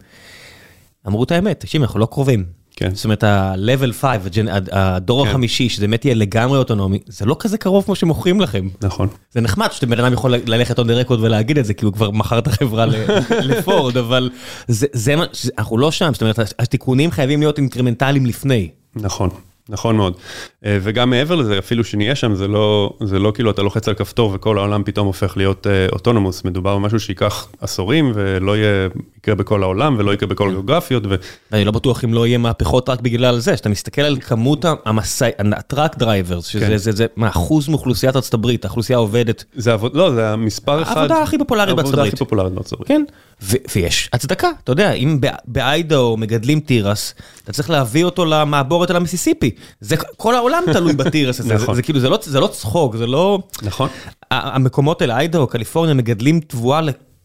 אמרו את האמת, תקשיב, אנחנו לא קרובים. כן. זאת אומרת, ה-level 5, הג'נ- הדור כן. החמישי, שזה באמת יהיה לגמרי אוטונומי, זה לא כזה קרוב כמו שמוכרים לכם. נכון. זה נחמד שאתם בן אדם יכול ללכת on the record ולהגיד את זה, כי הוא כבר מכר את החברה [laughs] לפורד, אבל זה, זה, אנחנו לא שם, זאת אומרת, התיקונים חייבים להיות אינקרמנטליים לפני. נכון, נכון מאוד. אה, וגם מעבר לזה, אפילו שנהיה שם, זה לא, זה לא כאילו אתה לוחץ על כפתור וכל העולם פתאום הופך להיות אה, autonomous, מדובר במשהו שייקח עשורים ולא יהיה, יקרה בכל העולם ולא יקרה בכל הגיאוגרפיות, ו... ואני לא בטוח אם לא יהיה מהפכות רק בגלל זה, שאתה מסתכל על כמות המסע, ה truck drivers, שזה כן. זה, זה, מה, אחוז מאוכלוסיית ארצות הברית, האוכלוסייה העובדת, זה עבוד, לא, זה המספר אחד. העבודה הכי פופולרית בארצות העבודה הברית. הכי פופולרית בארצות הברית. כן, ויש הצדקה, אתה יודע, אם באיידאו מגדלים תירס, אתה צריך להביא אותו למעבורת על המיסיסיפי, זה כל העולם תלוי בתירס הזה, זה, נכון. זה כאילו, זה לא, זה לא צחוק, זה לא... נכון. המקומות האלה, איידאו, קליפורניה, מגדלים תבואה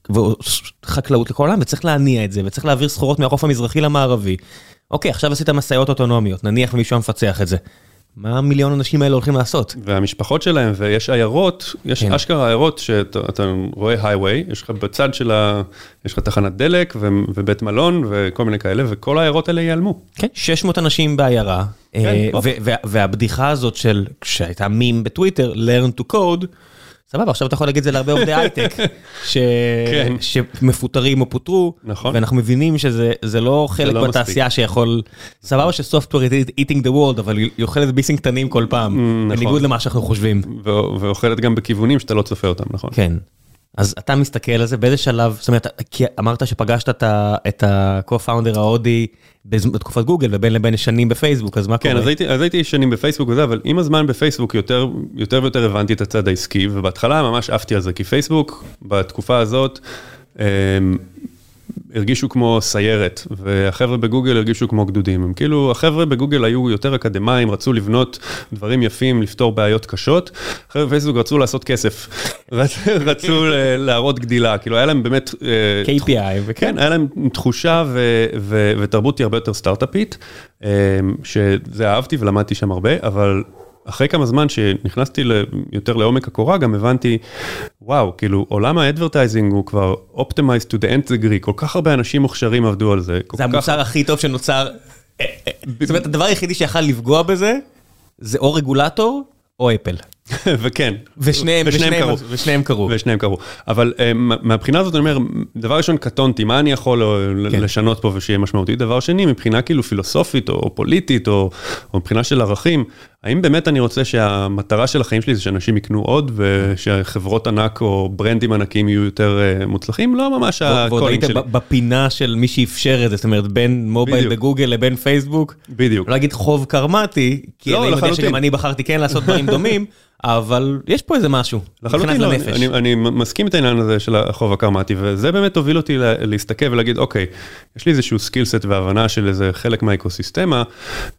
וחקלאות לכל העולם, וצריך להניע את זה, וצריך להעביר סחורות מהחוף המזרחי למערבי. אוקיי, עכשיו עשית משאיות אוטונומיות, נניח ומישהו היה מפצח את זה. מה המיליון אנשים האלה הולכים לעשות? והמשפחות שלהם, ויש עיירות, יש כן. אשכרה עיירות שאתה אתה רואה הייווי, יש לך בצד של ה... יש לך תחנת דלק ו, ובית מלון וכל מיני כאלה, וכל העיירות האלה ייעלמו. כן, 600 אנשים בעיירה, כן, אה. ו- וה- והבדיחה הזאת של, שהייתה מים בטוויטר, learn to code, סבבה, עכשיו אתה יכול להגיד את זה להרבה עובדי [laughs] הייטק, ש... כן. שמפוטרים או פוטרו, נכון. ואנחנו מבינים שזה זה לא חלק לא בתעשייה שיכול, סבבה שסופטוור eating the world, אבל היא אוכלת ביסים קטנים כל פעם, נכון. בניגוד למה שאנחנו חושבים. ואוכלת גם בכיוונים שאתה לא צופה אותם, נכון? כן. אז אתה מסתכל על זה באיזה שלב, זאת אומרת, כי אמרת שפגשת את את ה-co-founder ההודי בתקופת גוגל ובין לבין יש שנים בפייסבוק, אז מה קורה? כן, אז הייתי, אז הייתי שנים בפייסבוק וזה, אבל עם הזמן בפייסבוק יותר, יותר ויותר הבנתי את הצד העסקי, ובהתחלה ממש עפתי על זה, כי פייסבוק בתקופה הזאת הם, הרגישו כמו סיירת, והחבר'ה בגוגל הרגישו כמו גדודים. הם כאילו, החבר'ה בגוגל היו יותר אקדמאים, רצו לבנות דברים יפים, לפתור בעיות קשות, החבר'ה בפייסבוק רצו לעשות כסף, [laughs] רצ- רצו להראות גדילה, כאילו היה להם באמת... אה, KPI. כן, היה להם תחושה ו- ו- ותרבות היא הרבה יותר סטארט-אפית, אה, שזה אהבתי ולמדתי שם הרבה, אבל אחרי כמה זמן שנכנסתי ל- יותר לעומק הקורה, גם הבנתי, וואו, כאילו עולם האדברטייזינג הוא כבר optimized to the nth degree, כל כך הרבה אנשים מוכשרים עבדו על זה. זה כך- המוצר הכי טוב שנוצר. אה, אה, זאת אומרת, הדבר היחידי שיכל לפגוע בזה, זה או רגולטור או אפל. [laughs] וכן, ושניהם, ושניהם ושניהם, קרו. ושניהם קרו. ושניהם קרו. אבל אה, מה- מהבחינה הזאת אני אומר, דבר ראשון קטונתי, מה אני יכול אה, כן. לשנות פה ושיהיה משמעותי? דבר שני, מבחינה כאילו פילוסופית או פוליטית או או מבחינה של ערכים, האם באמת אני רוצה שהמטרה של החיים שלי זה שאנשים יקנו עוד ושחברות ענק או ברנדים ענקיים יהיו יותר אה, מוצלחים? לא ממש ועוד היית שלי. ב- בפינה של מי שאפשר את זה, זאת אומרת, בין מובייל בדיוק. בגוגל לבין פייסבוק. בדיוק. לא להגיד חוב קרמטי, כי לא, אני יודע. שגם אני בחרתי כן לעשות דברים דומים, [laughs] אבל יש פה איזה משהו, לחלוטין מבחינת לא, לנפש. אני, אני מסכים את העניין הזה של החוב הקרמטי, וזה באמת הוביל אותי לה- להסתכל ולהגיד, אוקיי, יש לי איזשהו skillset והבנה של איזה חלק מהאקוסיסטמה,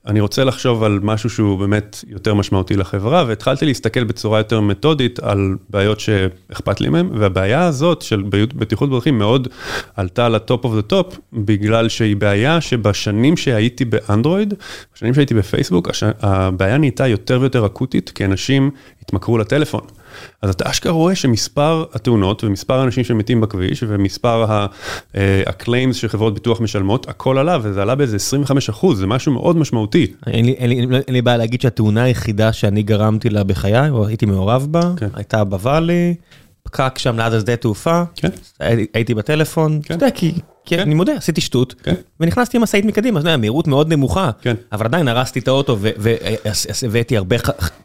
אני רוצה לחשוב על משהו שהוא באמת יותר משמעותי לחברה, והתחלתי להסתכל בצורה יותר מתודית על בעיות שאכפת לי מהן, והבעיה הזאת של בטיחות בדרכים מאוד עלתה ל-top of the top, בגלל שהיא בעיה שבשנים שהייתי באנדרואיד, בשנים שהייתי בפייסבוק, הש... הבעיה נהייתה יותר ויותר אקוטית, כי אנשים התמכרו לטלפון. אז אתה אשכרה רואה שמספר התאונות ומספר האנשים שמתים בכביש ומספר ה-claims שחברות ביטוח משלמות, הכל עלה וזה עלה באיזה 25 אחוז, זה משהו מאוד משמעותי. אין לי, אין, לי, אין לי בעיה להגיד שהתאונה היחידה שאני גרמתי לה בחיי, או הייתי מעורב בה, כן. הייתה ב-Valley, פקק שם ליד השדה תעופה, כן. הייתי, בטלפון, אתה יודע, כי, כי כן. אני מודה, עשיתי שטות, כן. ונכנסתי עם משאית מקדימה, אז יודע, מהירות מאוד נמוכה, כן. אבל עדיין הרסתי את האוטו, והבאתי הרבה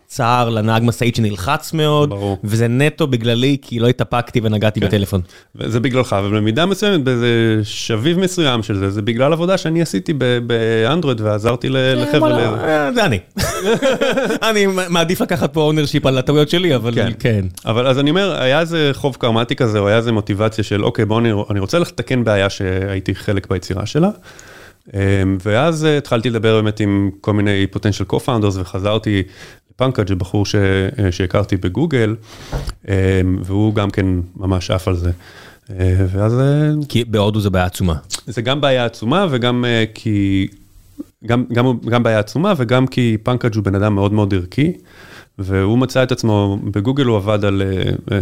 צער לנהג משאית שנלחץ מאוד, ברור. וזה נטו בגללי, כי לא התאפקתי ונגעתי כן. בטלפון. וזה בגללך, אבל במידה מסוימת, באיזה שביב מסוים של זה, זה בגלל עבודה שאני עשיתי באנדרואיד ועזרתי ל- לחבר'ה. אה, זה אני. [laughs] אני מעדיף לקחת פה ownership על הטעויות שלי, אבל כן. כן. אבל אז אני אומר, היה איזה חוב קארמתי כזה, או היה איזה מוטיבציה של, אוקיי, בוא, אני, אני רוצה לתקן בעיה שהייתי חלק ביצירה שלה. אמ, ואז אה, התחלתי לדבר באמת עם כל מיני potential co-founders, וחזרתי לפנקאג', בחור ש, אה, שהכרתי בגוגל, אמ, והוא גם כן ממש עף על זה. אה, ואז כי בהודו זה בעיה עצומה. זה גם בעיה עצומה, וגם כי, גם, גם, גם בעיה עצומה, וגם כי פנקאג' הוא בן אדם מאוד מאוד ערכי. והוא מצא את עצמו, בגוגל הוא עבד על uh, uh,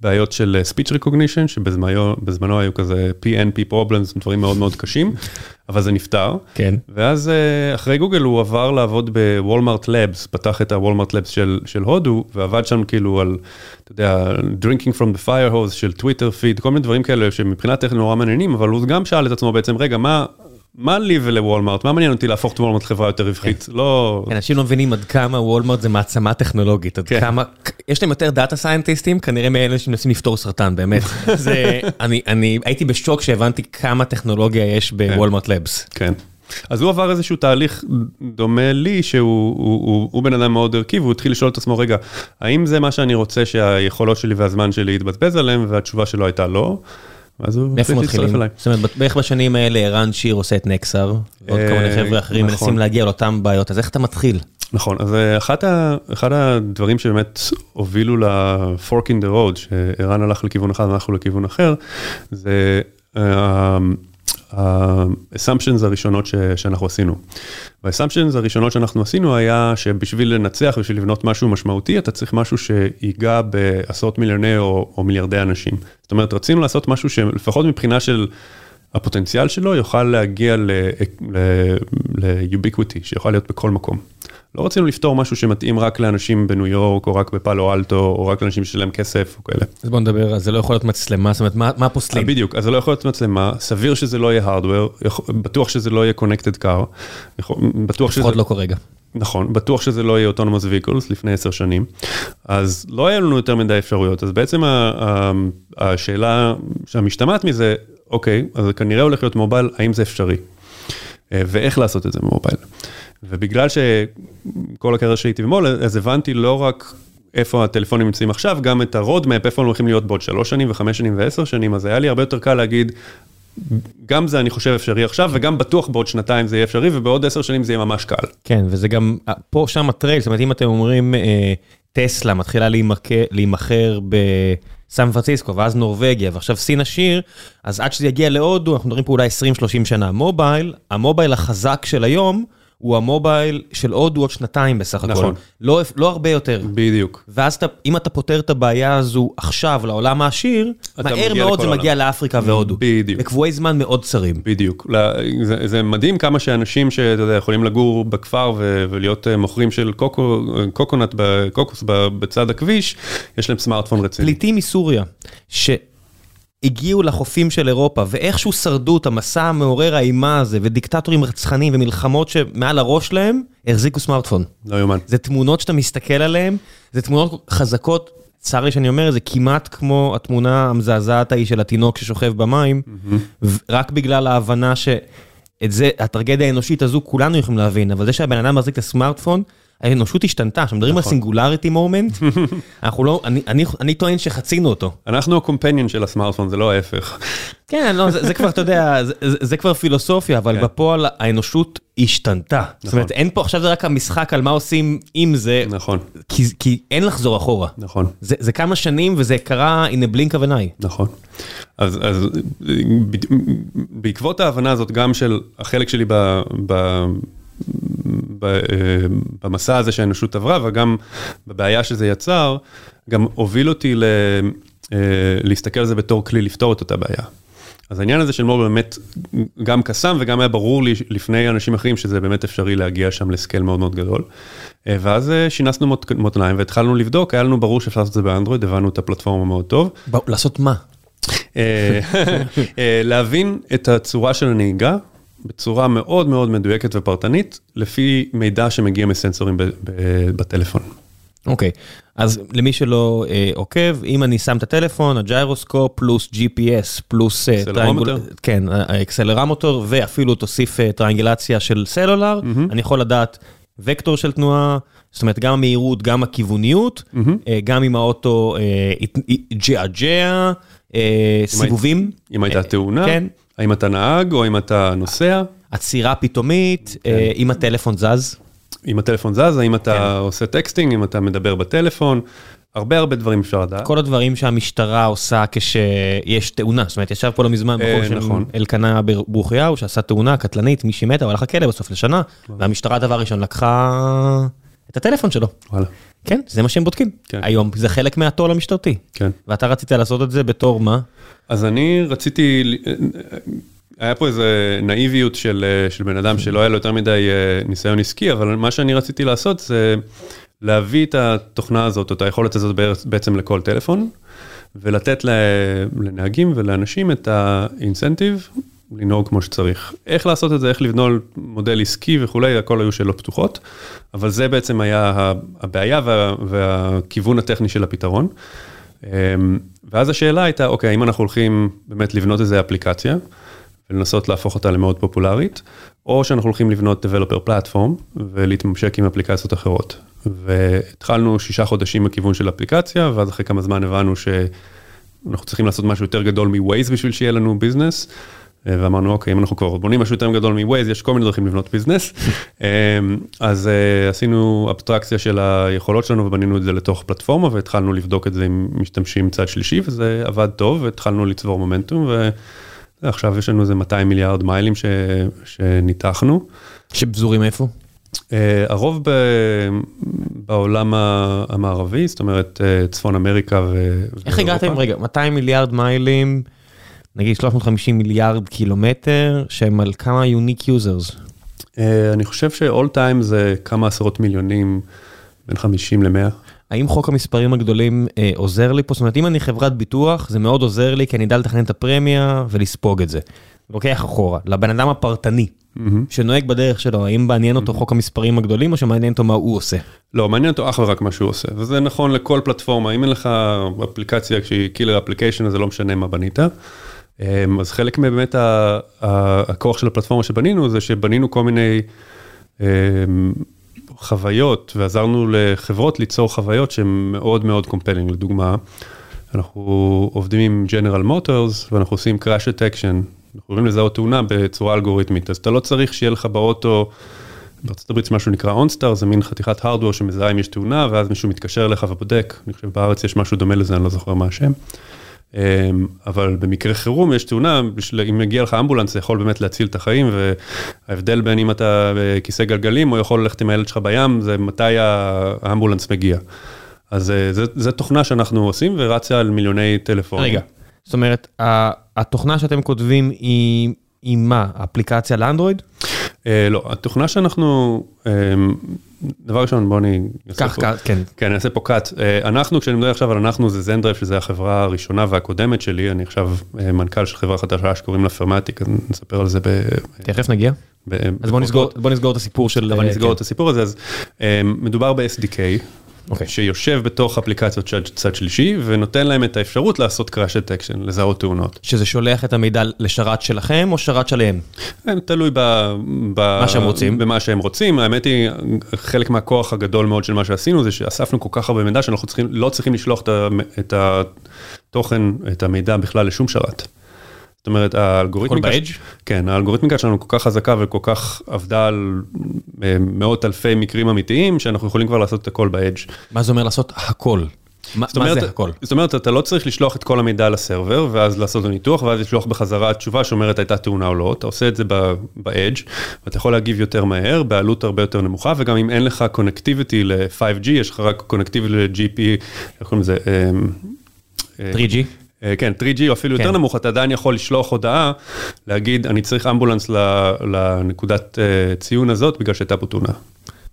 בעיות של uh, speech recognition, שבזמנו בזמנו היו כזה PNP problems, דברים מאוד מאוד קשים, [laughs] אבל זה נפתר. כן. ואז אחרי גוגל הוא עבר לעבוד בוולמארט לבס, פתח את הוולמארט לבס של, של הודו, ועבד שם כאילו על, אתה יודע, drinking from the fire hose של טוויטר פיד, כל מיני דברים כאלה שמבחינת טכנית נורא מעניינים, אבל הוא גם שאל את עצמו בעצם, רגע, מה... מה לי ולוולמארט? מה מעניין אותי להפוך את וולמארט לחברה יותר רווחית? לא... אנשים לא מבינים עד כמה וולמרט זה מעצמה טכנולוגית, עד כן. כמה, יש להם יותר דאטה סיינטיסטים, כנראה מאלה שמנסים לפתור סרטן, באמת. [laughs] זה, אני, אני הייתי בשוק שהבנתי כמה טכנולוגיה יש בוולמרט לבס. כן. אז הוא עבר איזשהו תהליך דומה לי, שהוא הוא, הוא, הוא בן אדם מאוד ערכי, והוא התחיל לשאול את עצמו, רגע, האם זה מה שאני רוצה שהיכולות שלי והזמן שלי יתבזבז עליהם, והתשובה שלו הייתה לא. אז הוא מאיפה החליט להצטרף מתחילים? אליי. זאת אומרת, בערך בשנים האלה ערן שיר עושה את נקסר, ועוד כל מיני אה, חבר'ה אחרים נכון. מנסים להגיע לאותן בעיות, אז איך אתה מתחיל? נכון, אז אה, אחד הדברים שבאמת הובילו ל-fork in the road, שערן הלך לכיוון אחד ואנחנו לכיוון אחר, זה אה, ה-assumptions הראשונות ש, שאנחנו עשינו. וה-assumptions הראשונות שאנחנו עשינו היה שבשביל לנצח, בשביל לבנות משהו משמעותי, אתה צריך משהו שיגע בעשרות מיליוני או, או מיליארדי אנשים. זאת אומרת, רצינו לעשות משהו שלפחות מבחינה של... הפוטנציאל שלו יוכל להגיע ל-ubiquity, שיוכל להיות בכל מקום. לא רצינו לפתור משהו שמתאים רק לאנשים בניו יורק, או רק בפאלו אלטו, או רק לאנשים שיש להם כסף, או כאלה. אז בוא נדבר, אז זה לא יכול להיות מצלמה, זאת אומרת, מה, מה פוסלים? אה, בדיוק, אז זה לא יכול להיות מצלמה, סביר שזה לא יהיה hardware, בטוח שזה לא יהיה connected car, בטוח שזה... לפחות לא כרגע. נכון, בטוח שזה לא יהיה autonomous vehicles לפני עשר שנים, אז לא היה לנו יותר מדי אפשרויות, אז בעצם השאלה שהמשתמעת מזה, אוקיי, אז זה כנראה הולך להיות mobile, האם זה אפשרי? אה, ואיך לעשות את זה ב-mobile. ובגלל שכל הקריירה שהייתי במובייל, אז הבנתי לא רק איפה הטלפונים נמצאים עכשיו, גם את ה-roadmap, איפה הם הולכים להיות בעוד שלוש שנים וחמש שנים ועשר שנים, אז היה לי הרבה יותר קל להגיד, גם זה אני חושב אפשרי עכשיו, וגם בטוח בעוד שנתיים זה יהיה אפשרי, ובעוד עשר שנים זה יהיה ממש קל. כן, וזה גם, פה שם ה-trail, זאת אומרת, אם אתם אומרים, אה, טסלה מתחילה להימכר בסן פרנסיסקו, ואז נורבגיה, ועכשיו סין עשיר, אז עד שזה יגיע להודו, אנחנו מדברים פה אולי 20-30 שנה. מובייל, המובייל החזק של היום, הוא המובייל של הודו עוד שנתיים בסך הכל. נכון. לא, לא הרבה יותר. בדיוק. ואז אתה, אם אתה פותר את הבעיה הזו עכשיו לעולם העשיר, מהר מאוד זה מגיע לאפריקה והודו. בדיוק. בקבועי זמן מאוד צרים. בדיוק. זה, זה מדהים כמה שאנשים שאתה יודע, יכולים לגור בכפר ו, ולהיות אה, מוכרים של קוקו, קוקונט, קוקוס בצד הכביש, יש להם סמארטפון רציני. פליטים מסוריה, ש... הגיעו לחופים של אירופה, ואיכשהו שרדו את המסע המעורר האימה הזה, ודיקטטורים רצחניים ומלחמות שמעל הראש שלהם, החזיקו סמארטפון. לא יאומן. זה תמונות שאתה מסתכל עליהן, זה תמונות חזקות, צר לי שאני אומר, זה כמעט כמו התמונה המזעזעת ההיא של התינוק ששוכב במים, mm-hmm. רק בגלל ההבנה ש... את זה, הטרגדיה האנושית הזו כולנו יכולים להבין, אבל זה שהבן אדם מחזיק את הסמארטפון, האנושות השתנתה, עכשיו מדברים על סינגולריטי מומנט, [laughs] אנחנו לא, אני טוען שחצינו אותו. אנחנו הקומפניון של הסמארטפון, זה לא ההפך. [laughs] כן, לא, זה כבר, אתה יודע, זה כבר פילוסופיה, אבל כן. בפועל האנושות השתנתה. זאת אומרת, נכון. אין פה, עכשיו זה רק המשחק על מה עושים עם זה. נכון. כי אין לחזור אחורה. נכון. זה כמה שנים וזה קרה in a blink of an eye. נכון. אז בעקבות ההבנה הזאת, גם של החלק שלי ב... אה, במסע הזה שהאנושות עברה, וגם בבעיה שזה יצר, גם הוביל אותי ל, אה, להסתכל על זה בתור כלי לפתור את אותה בעיה. אז העניין הזה של מור באמת גם קסם וגם היה ברור לי לפני אנשים אחרים שזה באמת אפשרי להגיע שם לסקייל מאוד מאוד גדול. אה, ואז שינסנו מותניים והתחלנו לבדוק, היה לנו ברור שאפשר לעשות את זה באנדרואיד, הבנו את הפלטפורמה מאוד טוב. לעשות מה? [laughs] להבין את הצורה של הנהיגה בצורה מאוד מאוד מדויקת ופרטנית, לפי מידע שמגיע מסנסורים בטלפון. אוקיי, okay. אז למי שלא אה, עוקב, אם אני שם את הטלפון, הג'ירוסקופ פלוס GPS פלוס אה, triangul... כן, ה-accelerometer, ואפילו תוסיף אה, triangulation של סלולר, mm-hmm. אני יכול לדעת וקטור של תנועה, זאת אומרת גם המהירות, גם הכיווניות, mm-hmm. אה, גם אם האוטו ג'אגג'ע, אה, אה, סיבובים. אם הייתה תאונה. כן. האם אתה נהג או אם אתה נוסע? עצירה פתאומית, כן. אם הטלפון זז. אם הטלפון זז, האם אתה כן. עושה texting, אם אתה מדבר בטלפון, הרבה הרבה דברים אפשר לדעת. כל הדברים שהמשטרה עושה כשיש תאונה, זאת אומרת, ישב פה לא מזמן בחור של נכון. אלקנה ברוכיהו, שעשה תאונה קטלנית, מישהי מתה, הוא הלך לכלא בסוף לשנה, והמשטרה דבר ראשון לקחה את הטלפון שלו. וואלה. כן, זה מה שהם בודקים. כן. היום זה חלק מהתו"ל המשטרתי. כן. ואתה רצית לעשות את זה בתור מה? אז אני רציתי, היה פה איזה נאיביות של, של בן אדם שלא היה לו יותר מדי אה, ניסיון עסקי, אבל מה שאני רציתי לעשות זה להביא את התוכנה הזאת, או את היכולת הזאת בעצם לכל טלפון, ולתת לנהגים ולאנשים את האינסנטיב לנהוג כמו שצריך. איך לעשות את זה, איך לבנות מודל עסקי וכולי, הכל היו שאלות פתוחות, אבל זה בעצם היה הבעיה וה, והכיוון הטכני של הפתרון. אמ, ואז השאלה הייתה, אוקיי, האם אנחנו הולכים באמת לבנות איזה אפליקציה, ולנסות להפוך אותה למאוד פופולרית, או שאנחנו הולכים לבנות Developer Platform ולהתממשק עם אפליקציות אחרות. והתחלנו שישה חודשים בכיוון של אפליקציה, ואז אחרי כמה זמן הבנו שאנחנו צריכים לעשות משהו יותר גדול מ-Waze בשביל שיהיה לנו ביזנס. ואמרנו אוקיי אם אנחנו כבר בונים משהו יותר גדול מווייז יש כל מיני דרכים לבנות ביזנס אמ, אז uh, עשינו אבסטרקציה של היכולות שלנו ובנינו את זה לתוך פלטפורמה והתחלנו לבדוק את זה עם משתמשים צד שלישי וזה עבד טוב והתחלנו לצבור מומנטום עכשיו יש לנו איזה 200 מיליארד מיילים ש, שניתחנו. שפזורים איפה? Uh, הרוב ב, בעולם המערבי, זאת אומרת uh, צפון אמריקה ו... איך הגעתם, רגע, 200 מיליארד מיילים, נגיד 350 מיליארד קילומטר, שהם על כמה unique users? Uh, אני חושב ש-all time זה כמה עשרות מיליונים, בין 50 ל-100. האם חוק המספרים הגדולים אה, עוזר לי פה? זאת אומרת, אם אני חברת ביטוח, זה מאוד עוזר לי, כי אני אדע לתכנן את הפרמיה ולספוג את זה. לוקח אחורה, לבן אדם הפרטני, mm-hmm. שנוהג בדרך שלו, האם מעניין אותו mm-hmm. חוק המספרים הגדולים, או שמעניין אותו מה הוא עושה? לא, מעניין אותו אך ורק מה שהוא עושה, וזה נכון לכל פלטפורמה, אם אין לך אפליקציה שהיא קילר אפליקיישן, אז זה לא משנה מה בנית. אמ, אז חלק מבאמת הכוח של הפלטפורמה שבנינו, זה שבנינו כל מיני... אמ, חוויות ועזרנו לחברות ליצור חוויות שהן מאוד מאוד compelling, לדוגמה, אנחנו עובדים עם ג'נרל מוטורס ואנחנו עושים crash detection, אנחנו יכולים לזהות תאונה בצורה אלגוריתמית, אז אתה לא צריך שיהיה לך באוטו, בארצות הברית משהו נקרא OnStar, זה מין חתיכת hardware שמזהה אם יש תאונה ואז מישהו מתקשר אליך ובודק, אני חושב בארץ יש משהו דומה לזה, אני לא זוכר מה השם. אמ, אבל במקרה חירום יש תאונה, אם מגיע לך אמבולנס זה יכול באמת להציל את החיים וההבדל בין אם אתה בכיסא גלגלים או יכול ללכת עם הילד שלך בים זה מתי האמבולנס מגיע. אז אה, זה תוכנה שאנחנו עושים ורצה על מיליוני טלפונים. רגע, זאת אומרת התוכנה שאתם כותבים היא, היא מה, אפליקציה לאנדרואיד? אה, לא, התוכנה שאנחנו, אה, דבר ראשון בוא אני, קח cut, כן, כן, אני אעשה פה cut, אה, אנחנו כשאני מדבר עכשיו על אנחנו זה זנדרייב שזה החברה הראשונה והקודמת שלי, אני עכשיו מנכ"ל של חברה חדשה שקוראים לה פרמטיק, אז נספר על זה ב... תכף נגיע. אז בוא נסגור, בוא נסגור את הסיפור של... אבל נסגור את הסיפור הזה, אז מדובר ב-SDK. Okay. אוקיי. שיושב בתוך אפליקציות של צד שלישי ונותן להם את האפשרות לעשות crash detection, לזהות תאונות. שזה שולח את המידע לשרת שלכם או שרת שלהם? כן, תלוי ב... ב... מה שהם רוצים. במה שהם רוצים. האמת היא, חלק מהכוח הגדול מאוד של מה שעשינו זה שאספנו כל כך הרבה מידע שאנחנו צריכים, לא צריכים לשלוח את התוכן, את המידע בכלל לשום שרת. זאת אומרת, האלגוריתמיקה... הכל באדג'? כן, האלגוריתמיקה שלנו כל כך חזקה וכל כך עבדה על אה, מאות אלפי מקרים אמיתיים, שאנחנו יכולים כבר לעשות את הכל באדג'. מה זה אומר לעשות הכל? מה זה הכל? זאת אומרת, אתה לא צריך לשלוח את כל המידע לסרבר, ואז לעשות לו ניתוח, ואז לשלוח בחזרה תשובה שאומרת הייתה תאונה או לא, אתה עושה את זה ב-edge, ואתה יכול להגיב יותר מהר, בעלות הרבה יותר נמוכה, וגם אם אין לך connectivity ל-5G, יש לך רק connectivity ל-GP, איך קוראים לזה? 3G? אה, כן, 3G או אפילו יותר כן. נמוך, אתה עדיין יכול לשלוח הודעה, להגיד, אני צריך אמבולנס לנקודת אה, ציון הזאת, בגלל שהייתה פה תאונה.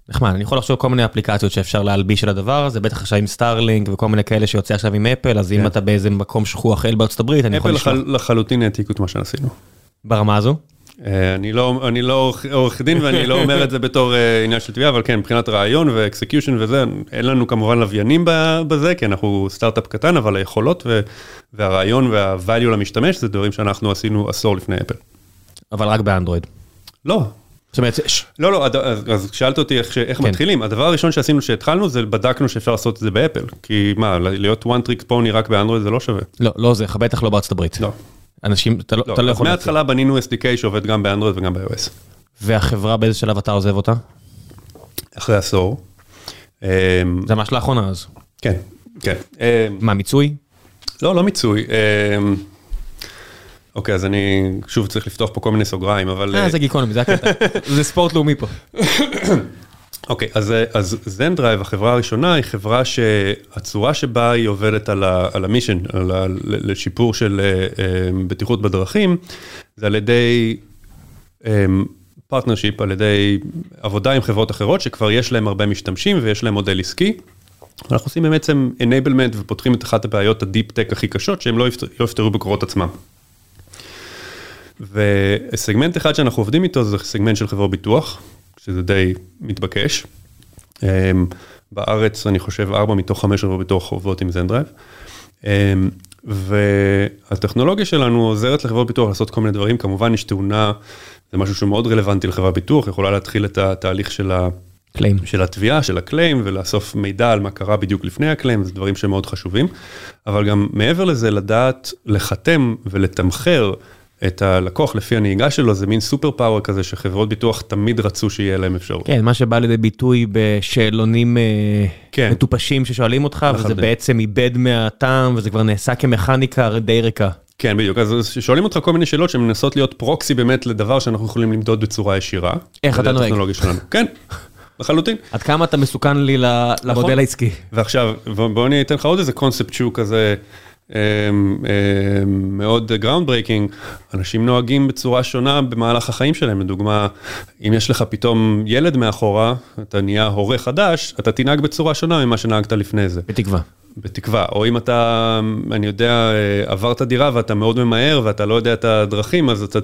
נחמד, אני יכול לחשוב כל מיני אפליקציות שאפשר להלביש על הדבר הזה, בטח עכשיו עם סטארלינק וכל מיני כאלה שיוצא עכשיו עם אפל, אז אם כן. אתה באיזה מקום שכוח אל בארצות הברית, אני יכול לשלוח. אפל לחלוטין העתיקו את מה שעשינו. ברמה הזו? אה, אני לא, אני לא עורך דין ואני לא אומר את זה בתור אה, עניין של תביעה, אבל כן, מבחינת רעיון ואקסקיושן וזה, אין לנו כמובן לוויינים בזה, כי אנחנו סטארט-אפ קטן, אבל היכולות והרעיון וה-value למשתמש, זה דברים שאנחנו עשינו עשור לפני אפל. אבל רק באנדרואיד. לא. זאת אומרת, לא, לא, אז שאלת אותי איך, איך כן. מתחילים, הדבר הראשון שעשינו שהתחלנו זה בדקנו שאפשר לעשות את זה באפל, כי מה, להיות one trick pony רק באנדרואיד זה לא שווה. לא, לא זה, בטח לא בארצות הברית. לא. אנשים, אתה לא, לא לא יכול... מההתחלה בנינו SDK שעובד גם באנדרואיד וגם ב-iOS. והחברה באיזה שלב אתה עוזב אותה? אחרי עשור. אמ, זה ממש לאחרונה אז. כן, כן. אמ, מה, מיצוי? לא, לא מיצוי. אמ, אוקיי, אז אני שוב צריך לפתוח פה כל מיני סוגריים, אבל... אה, זה גיקונומי, זה הקטע. [laughs] זה ספורט לאומי פה. [coughs] אוקיי, אז, אז זנדרייב, החברה הראשונה, היא חברה שהצורה שבה היא עובדת על, ה, על המישן, על ה, לשיפור של uh, בטיחות בדרכים, זה על ידי partnership, um, על ידי עבודה עם חברות אחרות שכבר יש להם הרבה משתמשים ויש להם מודל עסקי. אנחנו עושים בעצם enablement ופותחים את אחת הבעיות ה-deep tech הכי קשות שהם לא, לא יפתרו בכוחות עצמם. וסגמנט אחד שאנחנו עובדים איתו זה סגמנט של חברות ביטוח, שזה די מתבקש. אמ, בארץ אני חושב 4 מתוך 5 חברות ביטוח עובדות עם זנדרייב. אמ, והטכנולוגיה שלנו עוזרת לחברות ביטוח לעשות כל מיני דברים, כמובן יש תאונה, זה משהו שהוא מאוד רלוונטי לחברת ביטוח, יכולה להתחיל את התהליך של ה... קליים. של התביעה, של הקליים, ולאסוף מידע על מה קרה בדיוק לפני הקליים, זה דברים שמאוד חשובים. אבל גם מעבר לזה, לדעת לחתם ולתמחר את הלקוח לפי הנהיגה שלו, זה מין סופר פאוור כזה שחברות ביטוח תמיד רצו שיהיה להם אפשרות. כן, מה שבא לידי ביטוי בשאלונים אה, כן. מטופשים ששואלים אותך, לחלוטין. וזה בעצם איבד מהטעם, וזה כבר נעשה כמכניקה די ריקה. כן, בדיוק, אז שואלים אותך כל מיני שאלות שמנסות להיות proxy באמת לדבר שאנחנו יכולים למדוד בצורה ישירה. איך אתה נוהג? כן, לחלוטין. עד כמה אתה מסוכן לי למודל נכון. העסקי. ועכשיו, בוא אני אתן לך עוד איזה קונספט שהוא כזה מאוד groundbreaking, אנשים נוהגים בצורה שונה במהלך החיים שלהם, לדוגמה, אם יש לך פתאום ילד מאחורה, אתה נהיה הורה חדש, אתה תנהג בצורה שונה ממה שנהגת לפני זה. בתקווה. בתקווה, או אם אתה, אני יודע, עברת דירה ואתה מאוד ממהר ואתה לא יודע את הדרכים, אז אתה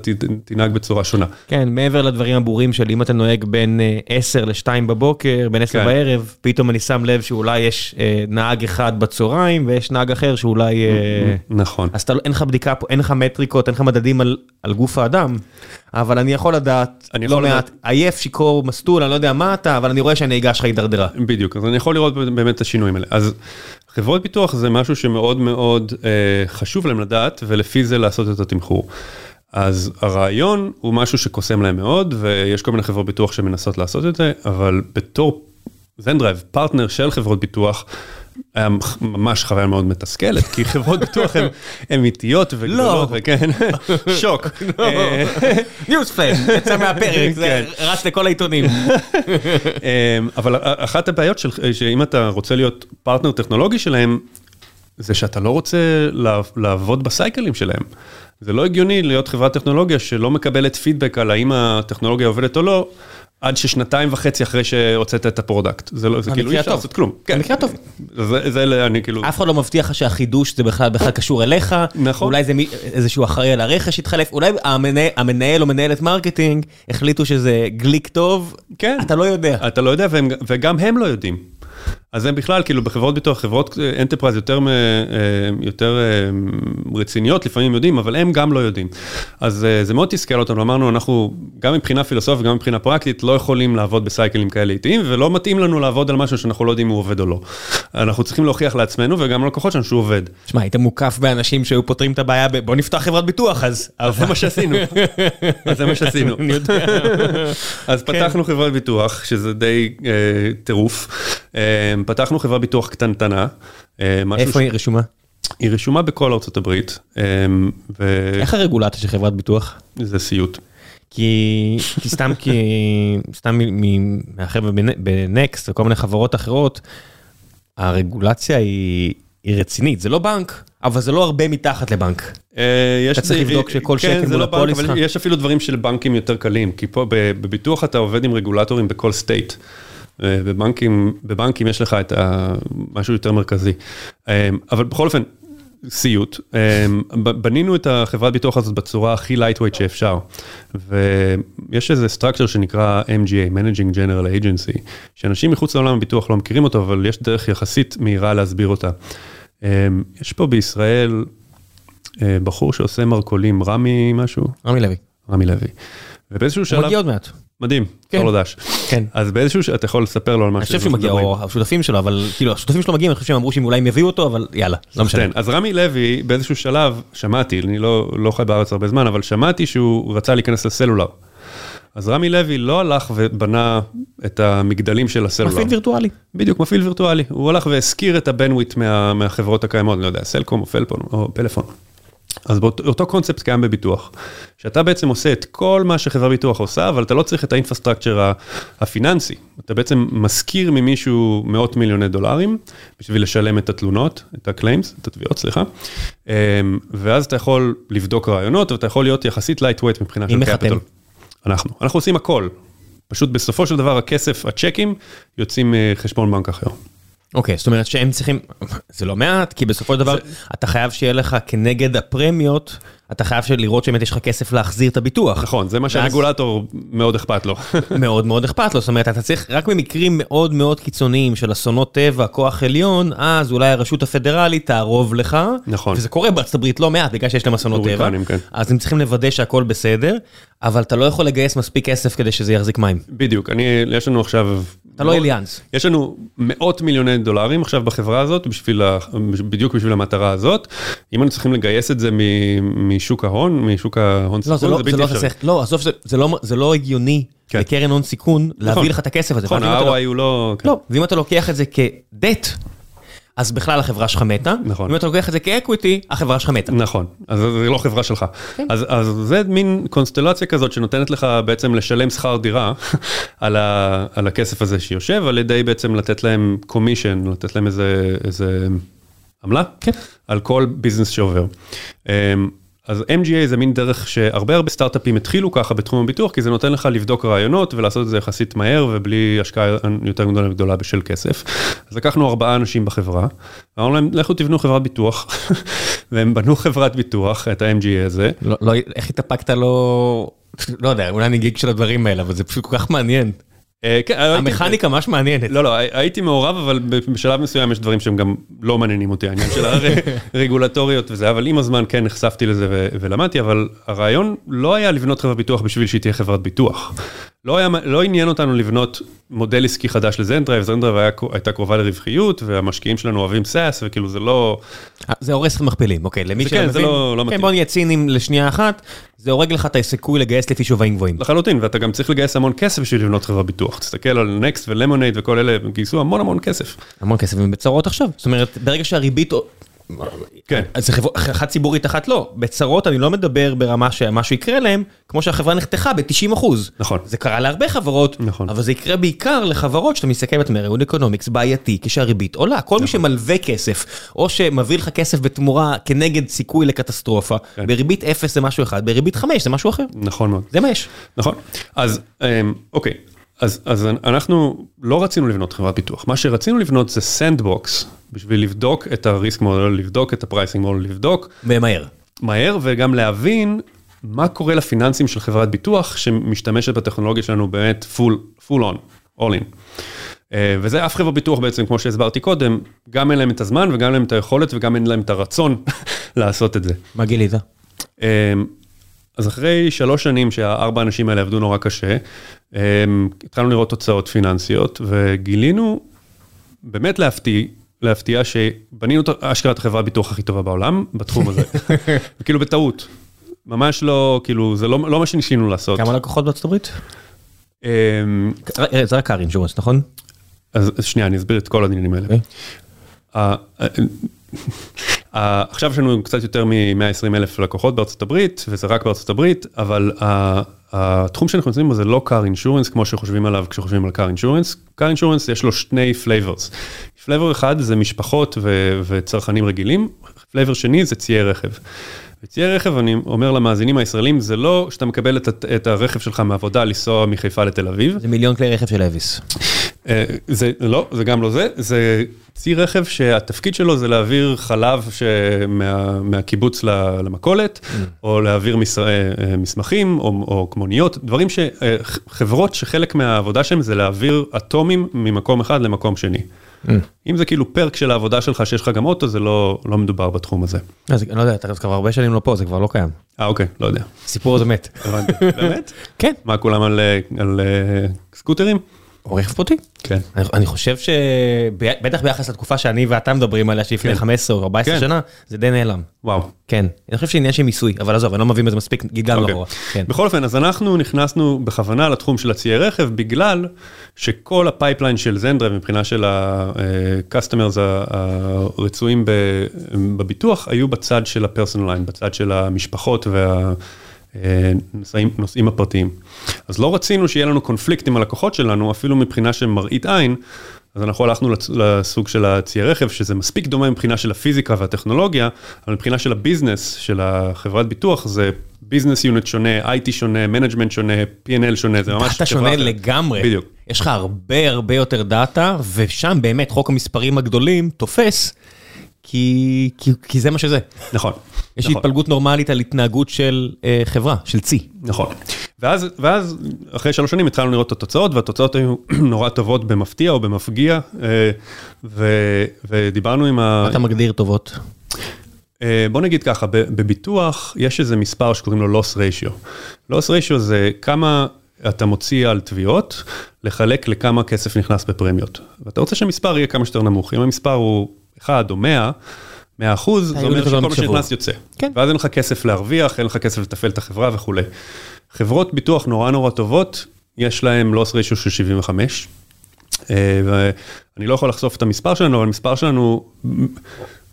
תנהג בצורה שונה. כן, מעבר לדברים הברורים של אם אתה נוהג בין אה, 10 ל-2 בבוקר, בין 10 כן. בערב, פתאום אני שם לב שאולי יש אה, נהג אחד בצהריים ויש נהג אחר שאולי... אה, נכון. אז אתה, לא- אין לך בדיקה פה, אין לך מטריקות, אין לך מדדים על, על גוף האדם, אבל אני יכול לדעת, אני לא יכול מעט, לדעת. עייף, שיכור, מסטול, אני לא יודע מה אתה, אבל אני רואה שהנהיגה שלך הידרדרה. בדיוק, אז אני יכול לראות באמת את השינויים האלה. אז חברות ביטוח זה משהו שמאוד מאוד אה, חשוב להם לדעת, ולפי זה לעשות את התמחור. אז הרעיון הוא משהו שקוסם להם מאוד, ויש כל מיני חברות ביטוח שמנסות לעשות את זה, אבל בתור זנדרייב, פרטנר של חברות ביטוח, היה ממש חוויה מאוד מתסכלת, כי חברות ביטוח הן אמיתיות וגדולות, וכן, שוק. [laughs] News flash, יצא מהפרק, זה כן. רץ לכל העיתונים. אמ, אבל אחת הבעיות של, שאם אתה רוצה להיות פרטנר טכנולוגי שלהם, זה שאתה לא רוצה לעב- לעבוד בסייקלים שלהם. זה לא הגיוני להיות חברת טכנולוגיה שלא מקבלת פידבק על האם הטכנולוגיה עובדת או לא, עד ששנתיים וחצי אחרי שהוצאת את ה product. זה, לא, זה כאילו אי אפשר. לעשות כלום. כן, במקרה הטוב. זה, זה אני כאילו, אף אחד לא מבטיח לך שהחידוש זה בכלל בכלל קשור אליך, נכון. אולי זה מי- איזשהו אחראי על הרכש התחלף, אולי המנהל, המנהל או מנהלת marketing החליטו שזה גליק טוב, כן. אתה לא יודע. אתה לא יודע והם, וגם הם לא יודעים. אז הם בכלל, כאילו בחברות ביטוח, חברות enterprise יותר, מ- אה, יותר אה, רציניות, לפעמים יודעים, אבל הם גם לא יודעים. אז אה, זה מאוד תסכל אותנו, אמרנו, אנחנו גם מבחינה פילוסופית, גם מבחינה פרקטית, לא יכולים לעבוד בסייקלים כאלה איטיים, ולא מתאים לנו לעבוד על משהו שאנחנו לא יודעים אם הוא עובד או לא. אנחנו צריכים להוכיח לעצמנו וגם ללקוחות שלנו שהוא עובד. תשמע, היית מוקף באנשים שהיו פותרים את הבעיה ב... בוא נפתח חברת ביטוח אז. אז זה מה שעשינו. אז זה מה שעשינו. [laughs] אז פתחנו חברת ביטוח, שזה די אה, טירוף. אה, פתחנו חברת ביטוח קטנטנה. אה, איפה היא רשומה? היא רשומה בכל ארצות הברית, אה, איך הרגולציה של חברת ביטוח? וזה סיוט. כי, כי סתם כי סתם מהחבר'ה בנ- בנקסט וכל מיני חברות אחרות, הרגולציה היא, היא רצינית, זה לא בנק, אבל זה לא הרבה מתחת לבנק. אה, אתה צריך זה- לבדוק שכל כן, שקל זה מול לא הפוליסה. אבל יש אפילו דברים של בנקים יותר קלים, כי פה בביטוח אתה עובד עם רגולטורים בכל state. בבנקים, בבנקים יש לך את ה- משהו יותר מרכזי. אה, אבל בכל אופן, סיוט. ב- בנינו את החברת ביטוח הזאת בצורה הכי lightweight שאפשר. ויש איזה structure שנקרא MGA, Managing General Agency, שאנשים מחוץ לעולם הביטוח לא מכירים אותו, אבל יש דרך יחסית מהירה להסביר אותה. אה, יש פה בישראל אה, בחור שעושה מרכולים, רמי משהו? רמי לוי. רמי לוי. ובאיזשהו הוא שלב, מגיע עוד מעט. מדהים, כן. לו דש. כן. אז באיזשהו, ש- אתה יכול לספר לו על מה אני חושב שהוא מגיע, או השותפים שלו, אבל כאילו השותפים שלו מגיעים, אני חושב שהם אמרו שהם אולי הם יביאו אותו, אבל יאללה, לא משנה. כן, אז רמי לוי באיזשהו שלב, שמעתי, אני לא, לא חי בארץ הרבה זמן, אבל שמעתי שהוא רצה להיכנס לסלולר. אז רמי לוי לא הלך ובנה את המגדלים של הסלולר. מפעיל וירטואלי. בדיוק, מפעיל וירטואלי. הוא הלך והשכיר את ה bandwidth מה, מהחברות הקיימות, אני לא יודע, סלקום או פלפון או פלאפון. אז באותו אותו קונספט קיים בביטוח, שאתה בעצם עושה את כל מה שחברה ביטוח עושה, אבל אתה לא צריך את ה infrastructure הפיננסי. אתה בעצם משכיר ממישהו מאות מיליוני דולרים, בשביל לשלם את התלונות, את ה claims, את התביעות, סליחה. אמ, ואז אתה יכול לבדוק רעיונות, ואתה יכול להיות יחסית lightweight מבחינה של מחתם? capital. אנחנו. אנחנו עושים הכל. פשוט בסופו של דבר הכסף, הצ'קים, יוצאים מחשבון בנק אחר. אוקיי, זאת אומרת שהם צריכים, זה לא מעט, כי בסופו של דבר אתה חייב שיהיה לך כנגד הפרמיות, אתה חייב לראות שבאמת יש לך כסף להחזיר את הביטוח. נכון, זה מה שהרגולטור מאוד אכפת לו. [laughs] מאוד מאוד אכפת לו, זאת אומרת, אתה צריך, רק במקרים מאוד מאוד קיצוניים של אסונות טבע, כוח עליון, אז אולי הרשות הפדרלית תערוב לך. נכון. וזה קורה בארצות הברית לא מעט, בגלל שיש להם אסונות טבע. כן. אז הם צריכים לוודא שהכל בסדר, אבל אתה לא יכול לגייס מספיק כסף כדי שזה יחזיק מים. בדיוק, אני, יש לנו עכשיו... אתה לא אליאנס. יש לנו מאות מיליוני דולרים עכשיו בחברה הזאת, בשביל ה, בדיוק בשביל המטרה הזאת. אם אנחנו צריכים לגייס את זה מ- משוק ההון, משוק ההון לא, זה סיכון, לא, זה זה בלתי לא, אפשרי. זה, לא, עזוב, זה, זה, לא, זה לא הגיוני כן. לקרן הון סיכון להביא לך את הכסף הזה. נכון, לא- ה-ROI הוא לא... כן. לא, ואם אתה לוקח את זה כדט, אז בכלל החברה שלך מתה. נכון. אם אתה לוקח את זה כאקוויטי, החברה שלך מתה. נכון, אז זה לא חברה שלך. כן. אז, אז זה מין קונסטלציה כזאת שנותנת לך בעצם לשלם שכר דירה [laughs] על, ה, על הכסף הזה שיושב, על ידי בעצם לתת להם קומישן, לתת להם איזה, איזה עמלה, כן. על כל ביזנס שעובר. אז MGA זה מין דרך שהרבה הרבה סטארט-אפים התחילו ככה בתחום הביטוח, כי זה נותן לך לבדוק רעיונות ולעשות את זה יחסית מהר ובלי השקעה יותר גדולה וגדולה בשל כסף. אז לקחנו ארבעה אנשים בחברה, ואמרנו להם, לכו תבנו חברת ביטוח, [laughs] והם בנו חברת ביטוח, את ה-MGA הזה. לא, לא, איך התאפקת לא... לא יודע, אולי אני גיג של הדברים האלה, אבל זה פשוט כל כך מעניין. אה, כן, הייתי- המכניקה ממש מעניינת. לא, לא, הייתי מעורב, אבל בשלב מסוים יש דברים שהם גם לא מעניינים אותי, העניין של הרגולטוריות [laughs] וזה, אבל עם הזמן כן נחשפתי לזה ולמדתי, אבל הרעיון לא היה לבנות חברת ביטוח בשביל שהיא תהיה חברת ביטוח. לא, היה, לא עניין אותנו לבנות מודל עסקי חדש לזנדרייב, זנדרייב היה, הייתה קרובה לרווחיות, והמשקיעים שלנו אוהבים SaaS, וכאילו זה לא... זה הורס לך מכפילים, אוקיי, למי שלא כן, מבין. זה לא- לא כן, מתאים. בוא נהיה ציניים לשנייה אחת, זה הורג לך את הסיכוי לגייס לפי שווים גבוהים. לחלוטין, ואתה גם צריך לגייס המון כסף בשביל לבנות חברת ביטוח. תסתכל על נקסט ולמונייד וכל אלה, הם גייסו המון המון כסף. המון כסף, הם בצרות עכשיו. זאת אומרת, ברגע שהריבית... כן. אז זה חברה אחת ציבורית אחת לא. בצרות אני לא מדבר ברמה שמשהו יקרה להם, כמו שהחברה נחתכה ב-90 אחוז. נכון. זה קרה להרבה חברות, נכון. אבל זה יקרה בעיקר לחברות שאתה מסתכל ואתה אומר, ה unit economics בעייתי כשהריבית עולה. כל מי נכון. שמלווה כסף, או שמביא לך כסף בתמורה כנגד סיכוי לקטסטרופה, כן. בריבית 0 זה משהו אחד, בריבית 5 זה משהו אחר. נכון מאוד. זה מה יש. נכון. אז אמ, אוקיי, אז, אז אנחנו לא רצינו לבנות חברת ביטוח, מה שרצינו לבנות זה sandbox, בשביל לבדוק את ה risk model, לבדוק את ה pricing model, לבדוק ומהר. מהר וגם להבין מה קורה לפיננסים של חברת ביטוח שמשתמשת בטכנולוגיה שלנו באמת full, full on, all in. אה, וזה אף חברה ביטוח בעצם, כמו שהסברתי קודם, גם אין להם את הזמן וגם אין להם את היכולת וגם אין להם את הרצון [laughs] לעשות את זה. מה גילית? אז אחרי שלוש שנים שהארבע אנשים האלה עבדו נורא קשה, אמ, התחלנו לראות תוצאות פיננסיות וגילינו, באמת להפתיע, להפתיע שבנינו אשכרה את החברת ביטוח הכי טובה בעולם בתחום הזה. [laughs] כאילו בטעות. ממש לא, כאילו, זה לא, לא מה שניסינו לעשות. כמה לקוחות בארצות הברית? אמ, זה רק קאר אינשורנס, נכון? אז אז שנייה, אני אסביר את כל העניינים האלה. עכשיו יש לנו קצת יותר מ-120 אלף לקוחות בארצות הברית, וזה רק בארצות הברית, אבל התחום שאנחנו נמצאים בו זה לא car insurance כמו שחושבים עליו כשחושבים על car insurance. car insurance יש לו שני flavors. flavor אחד זה משפחות ו- וצרכנים רגילים, flavor שני זה ציי רכב. וציי רכב, אני אומר למאזינים הישראלים, זה לא שאתה מקבל את, את הרכב שלך מהעבודה לנסוע מחיפה לתל אביב. זה מיליון כלי רכב של אביס. אה, זה לא, זה גם לא זה, זה צי רכב שהתפקיד שלו זה להעביר חלב שמה, מהקיבוץ למכולת, או להעביר מס, אה, אה, מסמכים, או, או כמוניות, דברים שחברות שחלק מהעבודה שלהם זה להעביר אטומים ממקום אחד למקום שני. אם זה כאילו פרק של העבודה שלך שיש לך גם אוטו, זה לא, לא מדובר בתחום הזה. אז אני לא יודע, אתה כבר הרבה שנים לא פה, זה כבר לא קיים. אה, אוקיי, לא יודע. הסיפור הזה מת. הבנתי. באמת? [laughs] כן. מה, כולם על, על אה, סקוטרים? או רכב פרטי. כן. אני- אני חושב שבטח ביחס לתקופה שאני ואתה מדברים עליה שלפני כן. 15 או 14 כן. שנה, זה די נעלם. וואו. כן. אני חושב שעניין של מיסוי, אבל עזוב, אני לא מבין בזה מספיק, גלגלנו אוקיי. אחורה. כן. בכל אופן, אז אנחנו נכנסנו בכוונה לתחום של הציי רכב, בגלל שכל ה pipeline של זנדרייב מבחינה של ה-customers הרצויים ב- בביטוח, היו בצד של ה-personal line, בצד של המשפחות והנושאים הפרטיים. אז לא רצינו שיהיה לנו קונפליקט עם הלקוחות שלנו, אפילו מבחינה של מראית עין. אז אנחנו הלכנו לסוג של הציי רכב, שזה מספיק דומה מבחינה של הפיזיקה והטכנולוגיה, אבל מבחינה של ה business, של החברת ביטוח, זה business unit שונה, IT שונה, management שונה, P&L שונה, זה ממש דאטה שונה אחרת. לגמרי. בדיוק. יש לך הרבה הרבה יותר דאטה, ושם באמת חוק המספרים הגדולים תופס, כי, כי, כי זה מה שזה. נכון. יש נכון. התפלגות נורמלית על התנהגות של אה, חברה, של צי. נכון. ואז, ואז אחרי שלוש שנים התחלנו לראות את התוצאות, והתוצאות היו [clears throat] נורא טובות במפתיע או במפגיע, אה, ו, ודיברנו עם ה... מה אתה מגדיר טובות? אה, בוא נגיד ככה, ב- בביטוח יש איזה מספר שקוראים לו loss ratio. loss ratio זה כמה אתה מוציא על תביעות, לחלק לכמה כסף נכנס בפרמיות. ואתה רוצה שהמספר יהיה כמה שיותר נמוך. אם המספר הוא 1 או 100, 100 אחוז, זה אומר שכל מה. שנכנס יוצא. כן. ואז אין לך כסף להרוויח, אין לך כסף לתפעל את החברה וכולי. חברות ביטוח נורא נורא טובות, יש להן loss ratio של 75. אה, ואני לא יכול לחשוף את המספר שלנו, אבל המספר שלנו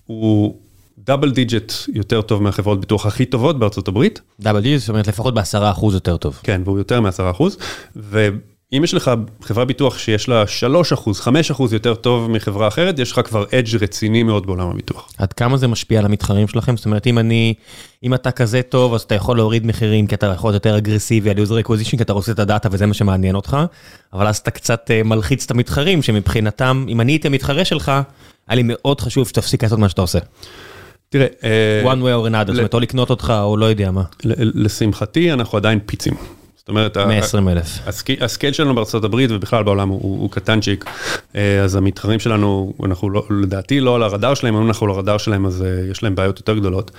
הוא Double digit יותר טוב מהחברות ביטוח הכי טובות בארצות הברית. double digit, זאת אומרת לפחות בעשרה אחוז יותר טוב. כן, והוא יותר מ-10 אחוז. ואם יש לך חברה ביטוח שיש לה 3 אחוז, 5 אחוז יותר טוב מחברה אחרת, יש לך כבר edge רציני מאוד בעולם הביטוח. עד כמה זה משפיע על המתחרים שלכם? זאת אומרת, אם אני, אם אתה כזה טוב, אז אתה יכול להוריד מחירים, כי אתה יכול להיות יותר אגרסיבי על user acquisition, כי אתה רוצה את הדאטה וזה מה שמעניין אותך, אבל אז אתה קצת אה, מלחיץ את המתחרים, שמבחינתם, אם אני הייתי המתחרה שלך, היה לי מאוד חשוב שתפסיק לעשות מה שאתה עושה. תראה, אה, one way or another, זאת אומרת, או לקנות אותך, או לא יודע מה. לשמחתי אנחנו עדיין פיצים. זאת אומרת, ה- 120 אלף. הסק- הסקייל שלנו בארצות הברית ובכלל בעולם הוא, הוא קטנצ'יק, אה, אז המתחרים שלנו, אנחנו לא, לדעתי לא על הרדאר שלהם, אם אנחנו על הרדאר שלהם אז אה, יש להם בעיות יותר גדולות.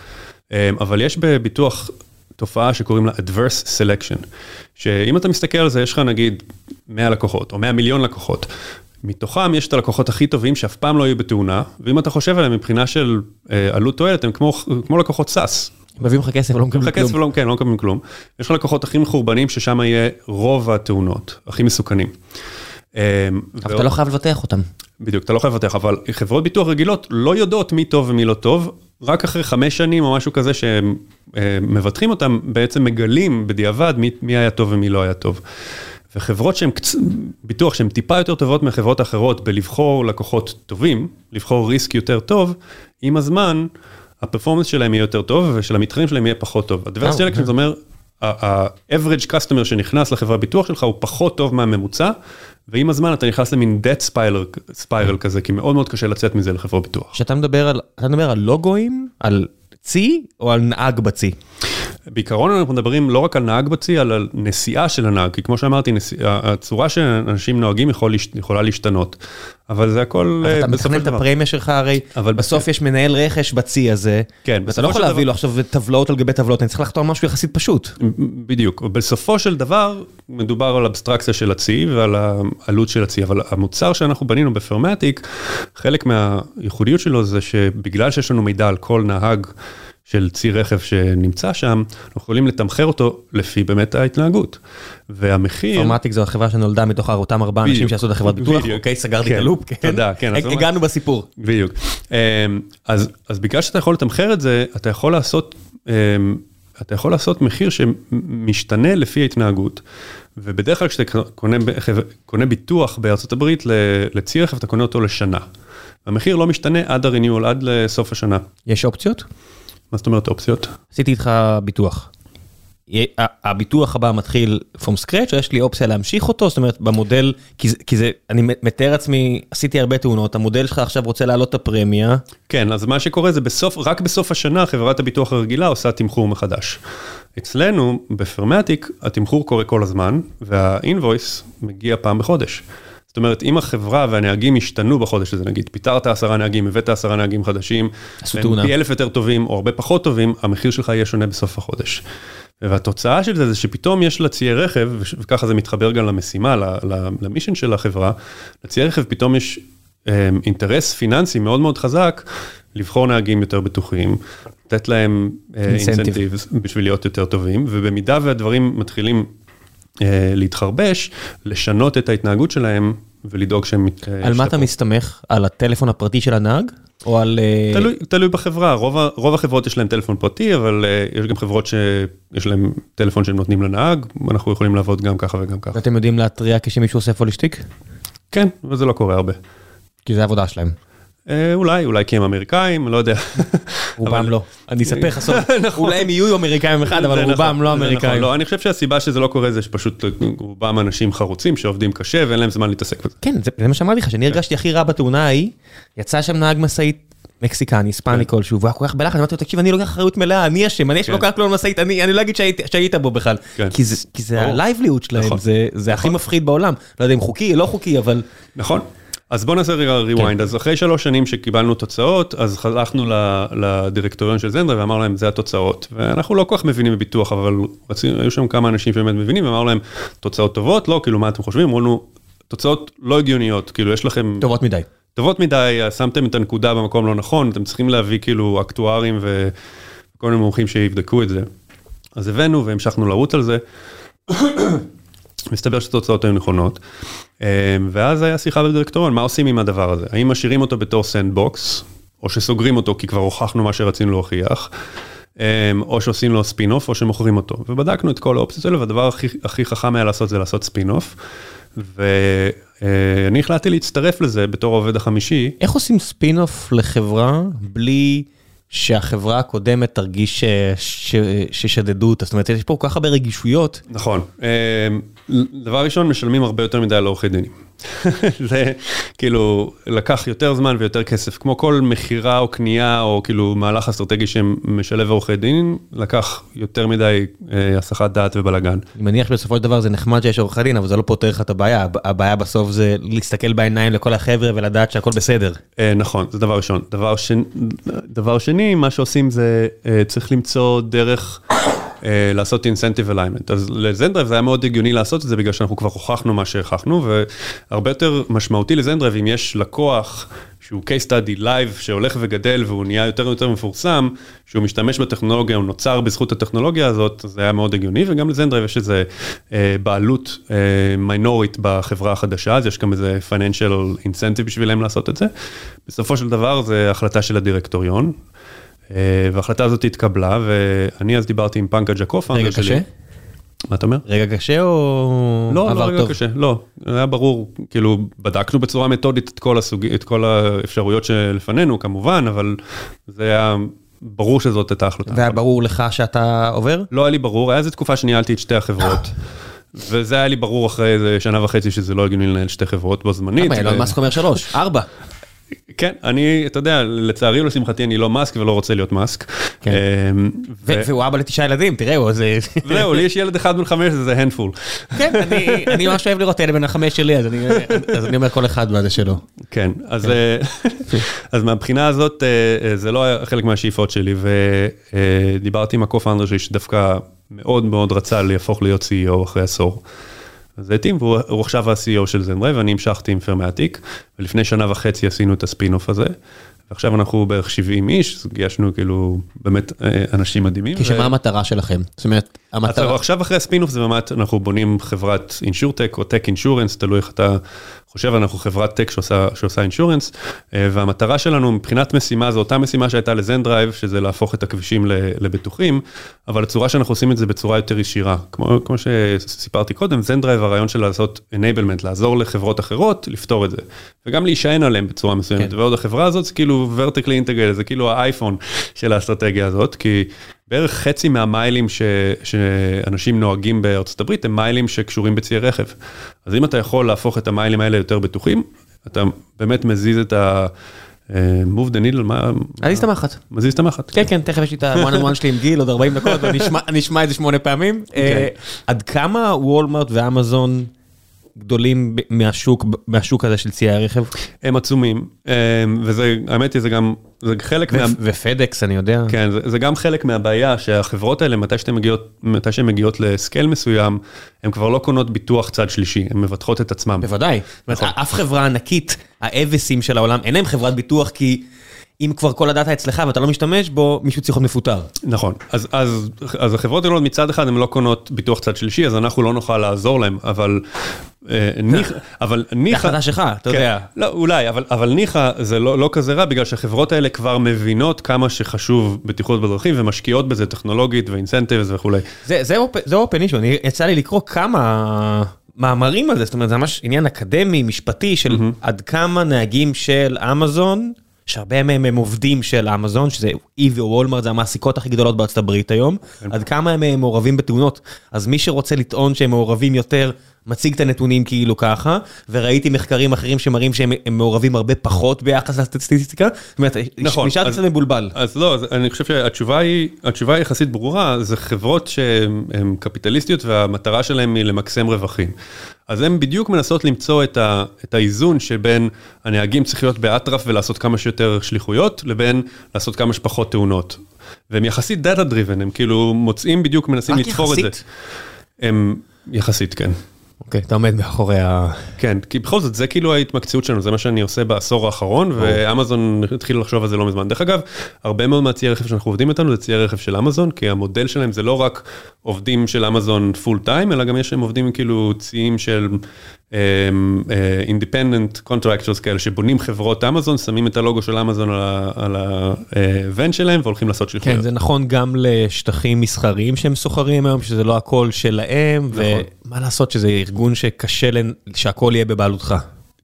אה, אבל יש בביטוח תופעה שקוראים לה adverse selection, שאם אתה מסתכל על זה, יש לך נגיד 100 לקוחות או 100 מיליון לקוחות. מתוכם יש את הלקוחות הכי טובים שאף פעם לא יהיו בתאונה, ואם אתה חושב עליהם מבחינה של אה, עלות תועלת, הם כמו, כמו לקוחות סאס, מביאים לך כסף ולא מקבלים לך כסף כלום. ולא, כן, לא מקבלים כלום. יש לך לקוחות הכי מחורבנים ששם יהיה רוב התאונות, הכי מסוכנים. אמ, אבל אתה לא חייב לבטח אותם. בדיוק, אתה לא חייב לבטח, אבל חברות ביטוח רגילות לא יודעות מי טוב ומי לא טוב, רק אחרי חמש שנים או משהו כזה שהם אה, מבטחים אותם, בעצם מגלים בדיעבד מי, מי היה טוב ומי לא היה טוב. וחברות שהן קצ... ביטוח שהן טיפה יותר טובות מחברות אחרות בלבחור לקוחות טובים, לבחור risk יותר טוב, עם הזמן ה performance שלהם יהיה יותר טוב ושל המתחרים שלהם יהיה פחות טוב. ה adverse אה, selection זה אומר, ה-average customer שנכנס לחברה ביטוח שלך הוא פחות טוב מהממוצע, ועם הזמן אתה נכנס למין death spiral, spiral כזה, כי מאוד מאוד קשה לצאת מזה לחברה ביטוח. כשאתה מדבר על, אתה מדבר על לוגוים, על צי, או על נהג בצי? בעיקרון אנחנו מדברים לא רק על נהג בצי, אלא על נסיעה של הנהג, כי כמו שאמרתי, נסיע, הצורה שאנשים נוהגים יכול, יכולה להשתנות, אבל זה הכל אבל אה, אתה בסופו מתכנן את. הפרמיה שלך הרי, אבל בסוף יש מנהל רכש בצי הזה, כן, ואתה לא יכול להביא לו דבר- עכשיו טבלאות על גבי טבלאות, אני צריך לחתום על משהו יחסית פשוט. בדיוק, בסופו של דבר מדובר על אבסטרקציה של הצי ועל העלות של הצי, אבל המוצר שאנחנו בנינו בפרמטיק, חלק מהייחודיות שלו זה שבגלל שיש לנו מידע על כל נהג של צי רכב שנמצא שם, אנחנו יכולים לתמחר אותו לפי באמת ההתנהגות. והמחיר... פורמטיק זו החברה שנולדה מתוך אותם ארבעה אנשים. שעשו את החברת ביטוח. אוקיי, סגרתי כן. את הלופ, כן. תודה, כן, הגענו בסיפור. בדיוק. אמ, אז, אז בגלל שאתה יכול לתמחר את זה, אתה יכול לעשות, אמ, אתה יכול לעשות מחיר שמשתנה לפי ההתנהגות. ובדרך כלל כשאתה קונה, קונה ביטוח בארצות הברית לצי רכב, אתה קונה אותו לשנה. המחיר לא משתנה עד הריניול, עד לסוף השנה. יש אופציות? מה זאת אומרת אופציות? עשיתי איתך ביטוח. הביטוח הבא מתחיל from scratch, או יש לי אופציה להמשיך אותו? זאת אומרת, במודל, כי זה- כי זה, אני מתאר לעצמי, עשיתי הרבה תאונות, המודל שלך עכשיו רוצה להעלות את הפרמיה, כן, אז מה שקורה זה בסוף, רק בסוף השנה חברת הביטוח הרגילה עושה תמחור מחדש. אצלנו, בפרמטיק, התמחור קורה כל הזמן, והאינבויס מגיע פעם בחודש. זאת אומרת, אם החברה והנהגים השתנו בחודש הזה, נגיד, פיטרת עשרה נהגים, הבאת עשרה נהגים חדשים, תאונה. פי אלף יותר טובים או הרבה פחות טובים, המחיר שלך יהיה שונה בסוף החודש. והתוצאה של זה זה שפתאום יש לציי רכב, וככה זה מתחבר גם למשימה, למישן של החברה, לציי רכב פתאום יש אה, אינטרס פיננסי מאוד מאוד חזק לבחור נהגים יותר בטוחים, לתת להם Incentive. אינסנטיבס בשביל להיות יותר טובים, ובמידה והדברים מתחילים אה, להתחרבש, לשנות את ההתנהגות שלהם ולדאוג שהם מת- על מה אתה. מסתמך? על הטלפון הפרטי של הנהג? או על... אה, תלוי, תלוי בחברה, רוב, רוב החברות יש להם טלפון פרטי, אבל uh, יש גם חברות שיש להם טלפון שהם נותנים לנהג, אנחנו יכולים לעבוד גם ככה וגם ככה. ואתם יודעים להתריע כשמישהו עושה פולישטיק? כן, אבל זה לא קורה הרבה. כי זה העבודה שלהם. אה, אולי, אולי כי הם אמריקאים, לא יודע. רובם לא. אני אספר לך סוף. [laughs] נכון. אולי הם יהיו אמריקאים אחד, אבל רובם נכון, לא נכון. אמריקאים. לא, אני חושב שהסיבה שזה לא קורה זה שפשוט רובם אנשים חרוצים שעובדים קשה ואין להם זמן להתעסק בזה. כן, זה מה שאמרתי לך, שאני הרגשתי הכי רע בתאונה ההיא, יצא שם נהג משאית מקסיקני, היספני כן. כלשהו, והוא היה כל כך בלחץ, אמרתי לו, תקשיב, אני לוקח אחריות מלאה, אני אשם, אני אשם כן. לוקח כלום למשאית, אני לא אגיד שהיית- בו בכלל. כן. כי זה-. הלייבליהוד שלהם. זה- הכי מפחיד בעולם. לא יודע אם חוקי לא חוקי, אבל נכון. אז בוא נעשה רגע rewind, כן. אז אחרי שלוש שנים שקיבלנו תוצאות, אז הלכנו לדירקטוריון של זנדרייב ואמרנו להם, זה התוצאות. ואנחנו לא כל כך מבינים בביטוח, אבל היו שם כמה אנשים שבאמת מבינים, ואמרנו להם, תוצאות טובות? לא, כאילו, מה אתם חושבים? אמרו לנו, תוצאות לא הגיוניות, כאילו, יש לכם... טובות מדי. טובות מדי, שמתם את הנקודה במקום לא נכון, אתם צריכים להביא כאילו אקטוארים וכל מיני מומחים שיבדקו את זה. אז הבאנו והמשכנו לרוץ על זה. מסתבר שהתוצאות היו נכונות. אה, ואז היה שיחה בדירקטוריון, מה עושים עם הדבר הזה? האם משאירים אותו בתור sandbox, או שסוגרים אותו כי כבר הוכחנו מה שרצינו להוכיח, אה, או שעושים לו ספין או שמוכרים אותו. ובדקנו את כל האופציות האלה, והדבר הכי, הכי חכם היה לעשות זה לעשות ספין. ואני החלטתי להצטרף לזה בתור העובד החמישי. איך עושים ספין לחברה בלי שהחברה הקודמת תרגיש ש- ש- ששדדו אותה? זאת אומרת, יש פה כל כך הרבה רגישויות. נכון. אה, דבר ראשון, משלמים הרבה יותר מדי לעורכי דינים. [laughs] זה כאילו לקח יותר זמן ויותר כסף, כמו כל מכירה או קנייה או כאילו מהלך אסטרטגי שמשלב עורכי דין, לקח יותר מדי אה, הסחת דעת ובלאגן. אני מניח שבסופו של דבר זה נחמד שיש עורך דין, אבל זה לא פותר לך את הבעיה. הב- הבעיה בסוף זה להסתכל בעיניים לכל החבר'ה ולדעת שהכל בסדר. אה, נכון, זה דבר ראשון. דבר, שני, דבר שני, מה שעושים זה אה, צריך למצוא דרך לעשות incentive alignment. אז ל-Zendrive זה היה מאוד הגיוני לעשות את זה בגלל שאנחנו כבר הוכחנו מה שהוכחנו, והרבה יותר משמעותי ל-Zendrive אם יש לקוח שהוא case study live שהולך וגדל והוא נהיה יותר ויותר מפורסם, שהוא משתמש בטכנולוגיה, הוא נוצר בזכות הטכנולוגיה הזאת, זה היה מאוד הגיוני, וגם ל-Zendrive יש איזה אה, בעלות אה, מיינורית בחברה החדשה, אז יש גם איזה financial incentive בשבילם לעשות את זה. בסופו של דבר זה החלטה של הדירקטוריון, וההחלטה הזאת התקבלה, ואני אז דיברתי עם פנקה ג'קוף, רגע קשה? מה אתה אומר? רגע קשה או לא, לא עבר רגע טוב? קשה, לא, היה ברור, כאילו, בדקנו בצורה מתודית את כל הסוג... את כל האפשרויות שלפנינו, כמובן, אבל זה היה ברור שזאת הייתה החלטה. והיה ברור לך שאתה עובר? לא היה לי ברור, היה איזו תקופה שניהלתי את שתי החברות, [laughs] וזה היה לי ברור אחרי איזה שנה וחצי שזה לא הגיוני לנהל שתי חברות בו זמנית. למה, אילון ו- מאסק אומר שלוש, ארבע. כן, אני, אתה יודע, לצערי ולשמחתי אני לא מאסק ולא רוצה להיות מאסק. כן. אמ, ו- והוא אבא לתשעה ילדים, תראה, הוא איזה... זהו, לי יש ילד אחד בן חמש, זה handful. כן, אני- אני ממש אוהב לראות ילד בן החמש שלי, אז אני- אז אני אומר כל אחד מה זה שלו. כן, אז, אה, [laughs] אז מהבחינה הזאת אה, אה, זה לא היה חלק מהשאיפות שלי, ודיברתי עם ה-co-founder שלי שדווקא מאוד מאוד רצה להפוך להיות CEO אחרי עשור. התאים, והוא הוא עכשיו ה-CEO של Zendrive, ואני המשכתי עם פרמטיק, ולפני שנה וחצי עשינו את ה-spin-off הזה, ועכשיו אנחנו בערך 70 איש, אז גייסנו כאילו באמת אה, אנשים מדהימים. כי ו- המטרה שלכם? זאת אומרת, המטרה... עכשיו אחרי ה-spin-off זה באמת, אנחנו בונים חברת insurtech או tech insurance, תלוי איך אתה חושב, אנחנו חברת tech שעושה, שעושה insurance, אה, והמטרה שלנו מבחינת משימה זו אותה משימה שהייתה ל-Zendrive, שזה להפוך את הכבישים לבטוחים, אבל הצורה שאנחנו עושים את זה בצורה יותר ישירה. כמו, כמו שסיפרתי קודם, Zendrive הרעיון של לעשות enablement, לעזור לחברות אחרות לפתור את זה, וגם להישען עליהם בצורה מסוימת, כן. ועוד החברה הזאת זה כאילו vertically integrated, זה כאילו האייפון של האסטרטגיה הזאת, כי בערך חצי מהמיילים ש, שאנשים נוהגים בארצות הברית הם מיילים שקשורים בציי רכב. אז אם אתה יכול להפוך את המיילים האלה יותר בטוחים, אתה באמת מזיז את ה... move the needle, מה? אז הסתמכת. מזיז את המחט. כן, כן, תכף יש לי את ה-one on one שלי עם גיל, עוד 40 דקות, ואני אשמע- אני אשמע את זה שמונה פעמים. אה, עד כמה וולמרט ואמזון גדולים מהשוק, מהשוק הזה של ציי הרכב? הם עצומים, אה, וזה, האמת היא, זה גם, זה חלק מה... ופדקס, אני יודע. כן, זה, זה גם חלק מהבעיה שהחברות האלה, מתי שהן מגיעות, מתי שהן מגיעות לסקייל מסוים, הן כבר לא קונות ביטוח צד שלישי, הן מבטחות את עצמם. בוודאי. זאת אומרת, אף חברה ענקית, האבסים של העולם, אין להם חברת ביטוח כי אם כבר כל הדאטה אצלך ואתה לא משתמש בו, מישהו צריך להיות מפוטר. נכון, אז, אז, אז החברות האלה מצד אחד הן לא קונות ביטוח צד שלישי, אז אנחנו לא נוכל לעזור להם, אבל אה, ניחא, אבל זה ניחא, החלטה שלך, אתה כן, יודע. לא, אולי, אבל, אבל ניחא זה לא, לא כזה רע, בגלל שהחברות האלה כבר מבינות כמה שחשוב בטיחות בדרכים ומשקיעות בזה טכנולוגית ואינסנטיבס וכולי. זה, זה, אופ- זה אופן אישו, יצא לי לקרוא כמה מאמרים על זה, זאת אומרת זה ממש עניין אקדמי, משפטי, של עד כמה נהגים של אמזון, שהרבה מהם הם עובדים של אמזון, שזה איבי או וולמרט, זה המעסיקות הכי גדולות בארצות הברית היום, עד כמה הם אה, מעורבים בתאונות. אז מי שרוצה לטעון שהם מעורבים יותר, מציג את הנתונים כאילו ככה, וראיתי מחקרים אחרים שמראים שהם הם מעורבים הרבה פחות ביחס לסטטיסטיקה, זאת אומרת, נכון, נשארתי קצת מבולבל. אז לא, אני חושב שהתשובה היא, התשובה היא יחסית ברורה, זה חברות שהן קפיטליסטיות והמטרה שלהן היא למקסם רווחים. אז הן בדיוק מנסות למצוא את, ה, את האיזון שבין הנהגים צריך להיות באטרף ולעשות כמה שיותר שליחויות, לבין לעשות כמה שפחות תאונות. והם יחסית data driven, הם כאילו מוצאים בדיוק, מנסים לתפור את זה. יחסית? הם יחסית, כן. אוקיי, אתה עומד מאחורי ה... כן, כי בכל זאת זה כאילו ההתמקצעות שלנו, זה מה שאני עושה בעשור האחרון, ואמזון התחילו לחשוב על זה לא מזמן. דרך אגב, הרבה מאוד מהציי רכב שאנחנו עובדים איתנו זה ציי רכב של אמזון, כי המודל שלהם זה לא רק עובדים של אמזון full time, אלא גם יש להם עובדים כאילו ציים של independent contractors כאלה שבונים חברות אמזון, שמים את הלוגו של אמזון על ה-van שלהם והולכים לעשות שליחויות. כן, זה נכון גם לשטחים מסחריים שהם סוחרים היום, שזה לא הכל שלהם, ומה לעשות שזה ארגון שקשה שהכל יהיה בבעלותך.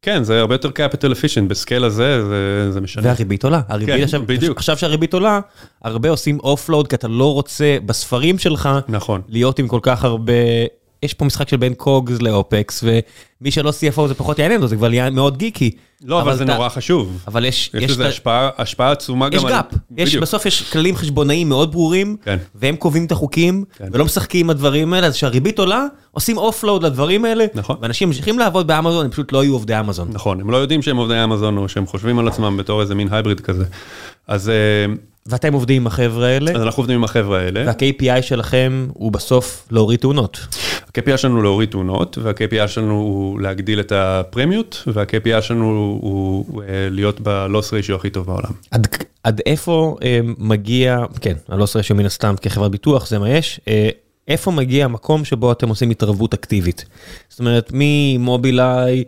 כן, זה הרבה יותר capital efficient, ב-scale הזה זה משנה. והריבית עולה, הריבית כן, עכשיו, בדיוק. עכשיו שהריבית עולה, הרבה עושים offload, כי אתה לא רוצה בספרים שלך, נכון. להיות עם כל כך הרבה, יש פה משחק של בין COGS ל-OPEX, ומי שלא CFO זה פחות יעניין אותו, זה כבר נהיה מאוד geeky. לא, אבל זה אתה- נורא חשוב. אבל יש, יש יש, לזה השפעה השפעה עצומה גם יש על... GAAP, יש, בדיוק. בסוף יש כללים חשבונאיים מאוד ברורים, כן. והם קובעים את החוקים, כן. ולא משחקים עם הדברים האלה, אז כשהריבית עולה, עושים offload לדברים האלה, נכון. ואנשים ממשיכים לעבוד באמזון, הם פשוט לא יהיו עובדי אמזון. נכון, הם לא יודעים שהם עובדי אמזון, או שהם חושבים על עצמם בתור איזה מין hybrid כזה. אז אה, ואתם עובדים עם החבר'ה האלה, אז אנחנו עובדים עם החבר'ה האלה. וה-KPI שלכם הוא בסוף להוריד תאונות. ה-KPI שלנו להוריד תאונות, וה-KPI שלנו הוא להגדיל את הפרמיות, וה-KPI שלנו הוא אה, להיות ב-loss ratio הכי טוב בעולם. עד, עד איפה אה, מגיע, כן, הלוס רשיו מן הסתם כחברת ביטוח, זה מה יש, אה, איפה מגיע המקום שבו אתם עושים התערבות אקטיבית? זאת אומרת, ממובילאיי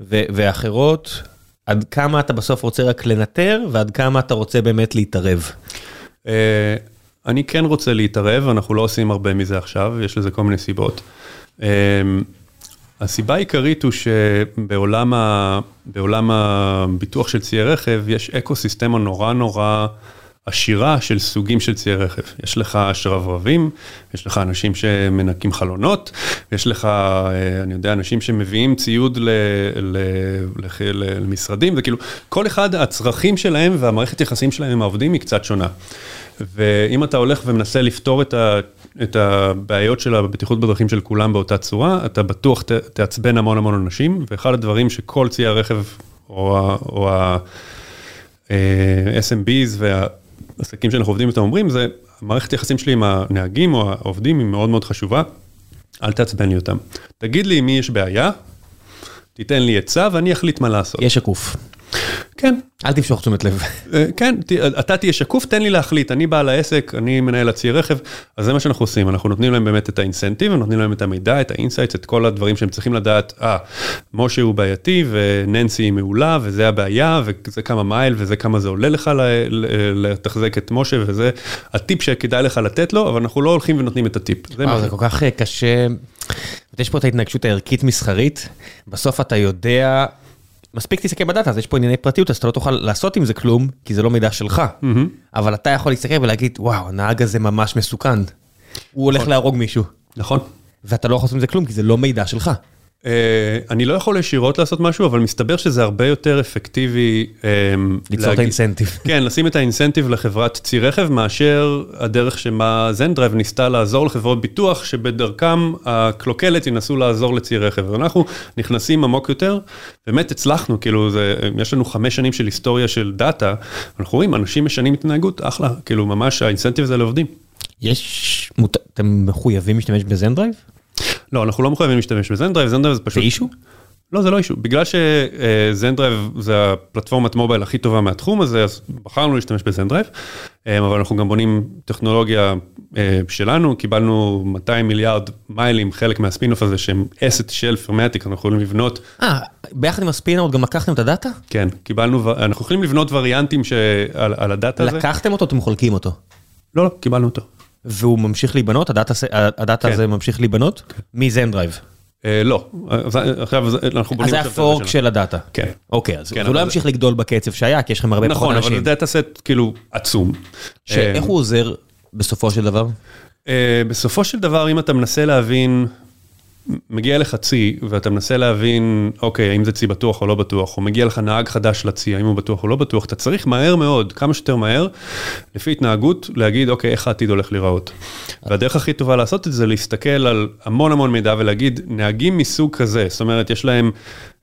ואחרות, עד כמה אתה בסוף רוצה רק לנטר, ועד כמה אתה רוצה באמת להתערב. אה, אני כן רוצה להתערב, אנחנו לא עושים הרבה מזה עכשיו, יש לזה כל מיני סיבות. אה, הסיבה העיקרית הוא שבעולם ה, הביטוח של ציי רכב, יש אקו סיסטמה נורא נורא עשירה של סוגים של ציי רכב. יש לך שרברבים, יש לך אנשים שמנקים חלונות, יש לך, אה, אני יודע, אנשים שמביאים ציוד ל, ל, לח- ל, למשרדים, זה כאילו, כל אחד הצרכים שלהם והמערכת יחסים שלהם עם העובדים היא קצת שונה. ואם אתה הולך ומנסה לפתור את, ה, את הבעיות של הבטיחות בדרכים של כולם באותה צורה, אתה בטוח ת, תעצבן המון המון אנשים, ואחד הדברים שכל ציי הרכב או ה... או ה אה, SMBs והעסקים שאנחנו עובדים איתם אומרים, זה המערכת יחסים שלי עם הנהגים או העובדים היא מאוד מאוד חשובה, אל תעצבן לי אותם. תגיד לי אם מי יש בעיה, תיתן לי עצה ואני אחליט מה לעשות. יש שקוף. כן, אל תמשוך תשומת לב. אה, כן, אתה תהיה שקוף, תן לי להחליט, אני בעל העסק, אני מנהל הצי רכב, אז זה מה שאנחנו עושים, אנחנו נותנים להם באמת את ה-incentive, נותנים להם את המידע, את ה-insights, את כל הדברים שהם צריכים לדעת, אה, משה הוא בעייתי וננסי היא מעולה וזה הבעיה וזה כמה מייל וזה כמה זה עולה לך לתחזק את משה וזה הטיפ שכדאי לך לתת לו, אבל אנחנו לא הולכים ונותנים את הטיפ. זה וואו, זה כל כך אה, קשה. יש פה את ההתנגשות הערכית מסחרית, בסוף אתה יודע, מספיק תסתכל ב-data, אז יש פה ענייני פרטיות, אז אתה לא תוכל לעשות עם זה כלום, כי זה לא מידע שלך. אבל אתה יכול להסתכל ולהגיד, וואו, הנהג הזה ממש מסוכן. הוא הולך להרוג מישהו. נכון. ואתה לא יכול לעשות עם זה כלום, כי זה לא מידע שלך. אה, אני לא יכול ישירות לעשות משהו, אבל מסתבר שזה הרבה יותר אפקטיבי. אה, ליצור את ה-incentive. [laughs] כן, לשים את ה-incentive לחברת צי רכב, מאשר הדרך שמה Zendrive ניסתה לעזור לחברות ביטוח, שבדרכם הקלוקלת ינסו לעזור לצי רכב. ואנחנו נכנסים עמוק יותר, באמת הצלחנו, כאילו, זה, יש לנו חמש שנים של היסטוריה של data, אנחנו רואים, אנשים משנים התנהגות, אחלה, כאילו, ממש ה-incentive הזה לעובדים. יש, מות- אתם מחויבים להשתמש ב-Zendrive? לא, אנחנו לא מחויבים להשתמש ב-Zendrive, Zendrive זה פשוט... זה issue? לא, זה לא issue. בגלל ש-Zendrive זה הפלטפורמת mobile הכי טובה מהתחום הזה, אז בחרנו להשתמש ב-Zendrive, אה, אבל אנחנו גם בונים טכנולוגיה אה, שלנו, קיבלנו 200 מיליארד מיילים, חלק מה-spin-off הזה, שהם asset של פרמטיק, אנחנו יכולים לבנות, אה, ביחד עם ה-spin-out גם לקחתם את ה-data? כן, קיבלנו, אנחנו יכולים לבנות variantים שעל, על ה-data הזה. לקחתם אותו, אתם חולקים אותו. לא, לא, קיבלנו אותו. והוא ממשיך להיבנות, ה-data, ה-data כן. הזה ממשיך להיבנות? מ-Zendrive. אה, לא, אז עכשיו זה- אנחנו אז בונים זה עכשיו את ה-fork. של ה-data. כן. אוקיי, אז כן, הוא לא אבל ימשיך לגדול בקצב שהיה, כי יש לכם הרבה פחות נכון, אבל אנשים. זה data set כאילו עצום. שאיך הוא עוזר בסופו של דבר? אה, בסופו של דבר, אם אתה מנסה להבין, מגיע לך צי, ואתה מנסה להבין, אוקיי, האם זה צי בטוח או לא בטוח, או מגיע לך נהג חדש לצי, האם הוא בטוח או לא בטוח, אתה צריך מהר מאוד, כמה שיותר מהר, לפי התנהגות, להגיד, אוקיי, איך העתיד הולך להיראות. והדרך הכי טובה לעשות את זה, להסתכל על המון המון מידע ולהגיד, נהגים מסוג כזה, זאת אומרת, יש להם,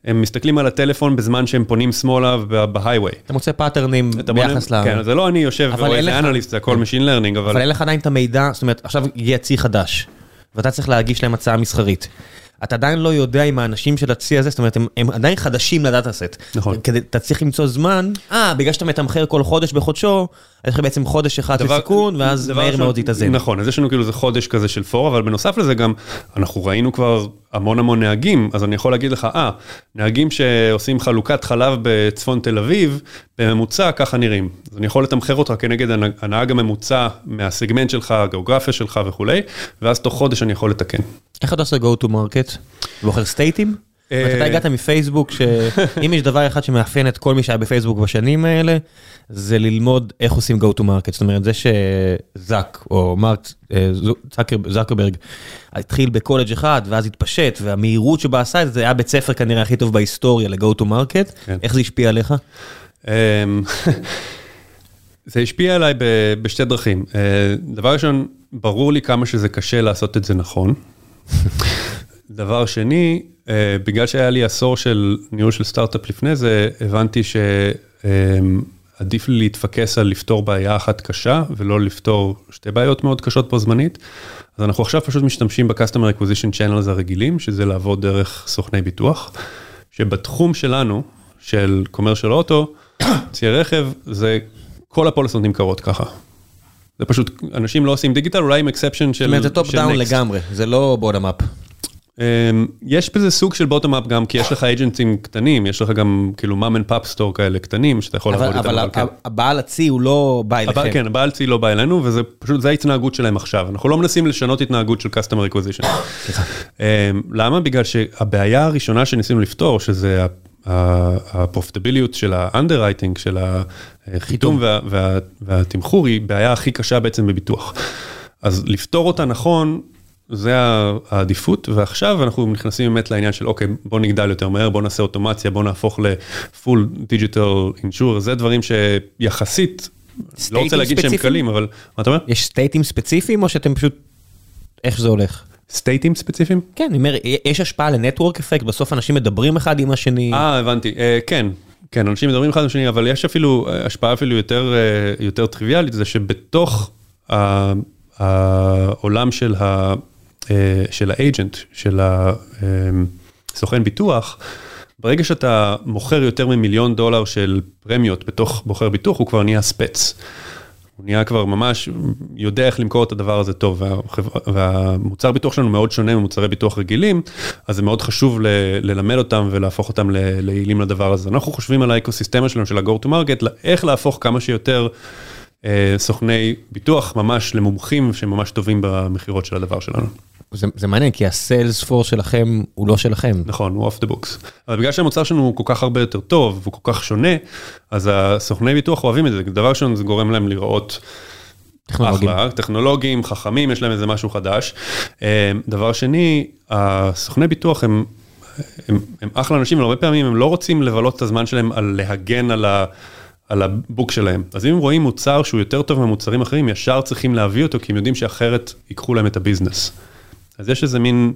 הם מסתכלים על הטלפון בזמן שהם פונים שמאלה ב-highway. אתה מוצא patternים ביחס ל... כן, זה לא אני יושב ורואה אין איזה לך- אנליסט, זה הכל Machine Learning, אבל... אבל אין לך עדיין את המידע, זאת אומרת, עכשיו הגיע צי חדש, ואתה צריך להגיש להם הצעה מסחרית. אתה עדיין לא יודע אם האנשים של הצי הזה, זאת אומרת, הם, הם עדיין חדשים לדאטה סט. נכון. כדי, אתה צריך למצוא זמן, אה, בגלל שאתה מתמחר כל חודש בחודשו, יש לך בעצם חודש אחד של סיכון, ואז מהר מאוד יתאזן. נכון, אז יש לנו כאילו איזה חודש כזה של פור, אבל בנוסף לזה גם, אנחנו ראינו כבר המון המון נהגים, אז אני יכול להגיד לך, אה, נהגים שעושים חלוקת חלב בצפון תל אביב, בממוצע ככה נראים. אז אני יכול לתמחר אותך כנגד הנהג הממוצע מהסגמנט שלך, הגיאוגרפיה שלך וכולי, ואז תוך חודש אני יכול לתקן. איך אתה עושה go to market? בוחר סטייטים? אתה הגעת מפייסבוק, שאם [laughs] יש דבר אחד שמאפיין את כל מי שהיה בפייסבוק בשנים האלה, זה ללמוד איך עושים go to market. זאת אומרת, זה שזאק או מרק אה, זקרברג התחיל בקולג' אחד ואז התפשט, והמהירות שבה עשה את זה, זה היה בית ספר כנראה הכי טוב בהיסטוריה ל-go to market. כן. איך זה השפיע עליך? אמ, [laughs] זה השפיע עליי בשתי דרכים. אה, דבר ראשון, ברור לי כמה שזה קשה לעשות את זה נכון. [laughs] דבר שני, אה, בגלל שהיה לי עשור של ניהול של סטארט-אפ לפני זה, הבנתי שעדיף לי להתפקס על לפתור בעיה אחת קשה, ולא לפתור שתי בעיות מאוד קשות בו זמנית. אז אנחנו עכשיו פשוט משתמשים ב-Customer Acquisition Channels הרגילים, שזה לעבוד דרך סוכני ביטוח, שבתחום שלנו, של commercial אוטו, [coughs] ציי רכב, זה כל הפוליסות נמכרות ככה. זה פשוט, אנשים לא עושים דיגיטל, אולי עם exception של... זאת אומרת, זה top down. לגמרי, זה לא bottom up. אמ, יש בזה סוג של bottom up גם, כי יש לך agent ים קטנים, יש לך גם כאילו mom and pop store כאלה קטנים, שאתה יכול לעבוד איתם, אבל כן. הבעל הצי הוא לא בא אליכם. כן, הבעל צי לא בא אלינו, וזה פשוט, זה ההתנהגות שלהם עכשיו. אנחנו לא מנסים לשנות התנהגות של customer acquisition. אמ, למה? בגלל שהבעיה הראשונה שניסינו לפתור, שזה ה profitability של ה underwriting, של החיתום וה- וה- והתמחור, היא בעיה הכי קשה בעצם בביטוח. אז לפתור אותה נכון, זה העדיפות, ועכשיו אנחנו נכנסים באמת לעניין של אוקיי, בוא נגדל יותר מהר, בוא נעשה אוטומציה, בוא נהפוך ל full digital insurer, זה דברים שיחסית, לא רוצה להגיד שהם ספציפיים? קלים, אבל מה אתה אומר? יש סטייטים ספציפיים או שאתם פשוט... איך זה הולך? סטייטים ספציפיים? כן, אני אומר, יש השפעה לנטוורק אפקט, בסוף אנשים מדברים אחד עם השני. אה, הבנתי, אה, כן. כן, אנשים מדברים אחד עם השני, אבל יש אפילו אה, השפעה אפילו יותר, אה, יותר טריוויאלית, זה שבתוך העולם של ה- של האג'נט, של הסוכן ביטוח, ברגע שאתה מוכר יותר ממיליון דולר של פרמיות בתוך בוחר ביטוח, הוא כבר נהיה ספץ. הוא נהיה כבר ממש יודע איך למכור את הדבר הזה טוב, והמוצר ביטוח שלנו מאוד שונה ממוצרי ביטוח רגילים, אז זה מאוד חשוב ל, ללמד אותם ולהפוך אותם ל, ליעילים לדבר הזה. אנחנו חושבים על האקוסיסטמה שלנו של ה-go to market, איך להפוך כמה שיותר אה, סוכני ביטוח ממש למומחים שממש טובים במכירות של הדבר שלנו. זה, זה מעניין, כי הסיילס פורס שלכם הוא לא שלכם. נכון, הוא off the books. אבל בגלל שהמוצר שלנו הוא כל כך הרבה יותר טוב, והוא כל כך שונה, אז הסוכני ביטוח אוהבים את זה. דבר ראשון, זה גורם להם לראות טכנולוגים. אחלה, טכנולוגים, חכמים, יש להם איזה משהו חדש. אה, דבר שני, הסוכני ביטוח הם, הם, הם אחלה אנשים, אבל הרבה פעמים הם לא רוצים לבלות את הזמן שלהם על להגן על ה... על הבוק שלהם. אז אם הם רואים מוצר שהוא יותר טוב ממוצרים אחרים, ישר צריכים להביא אותו, כי הם יודעים שאחרת ייקחו להם את הביזנס. אז יש איזה מין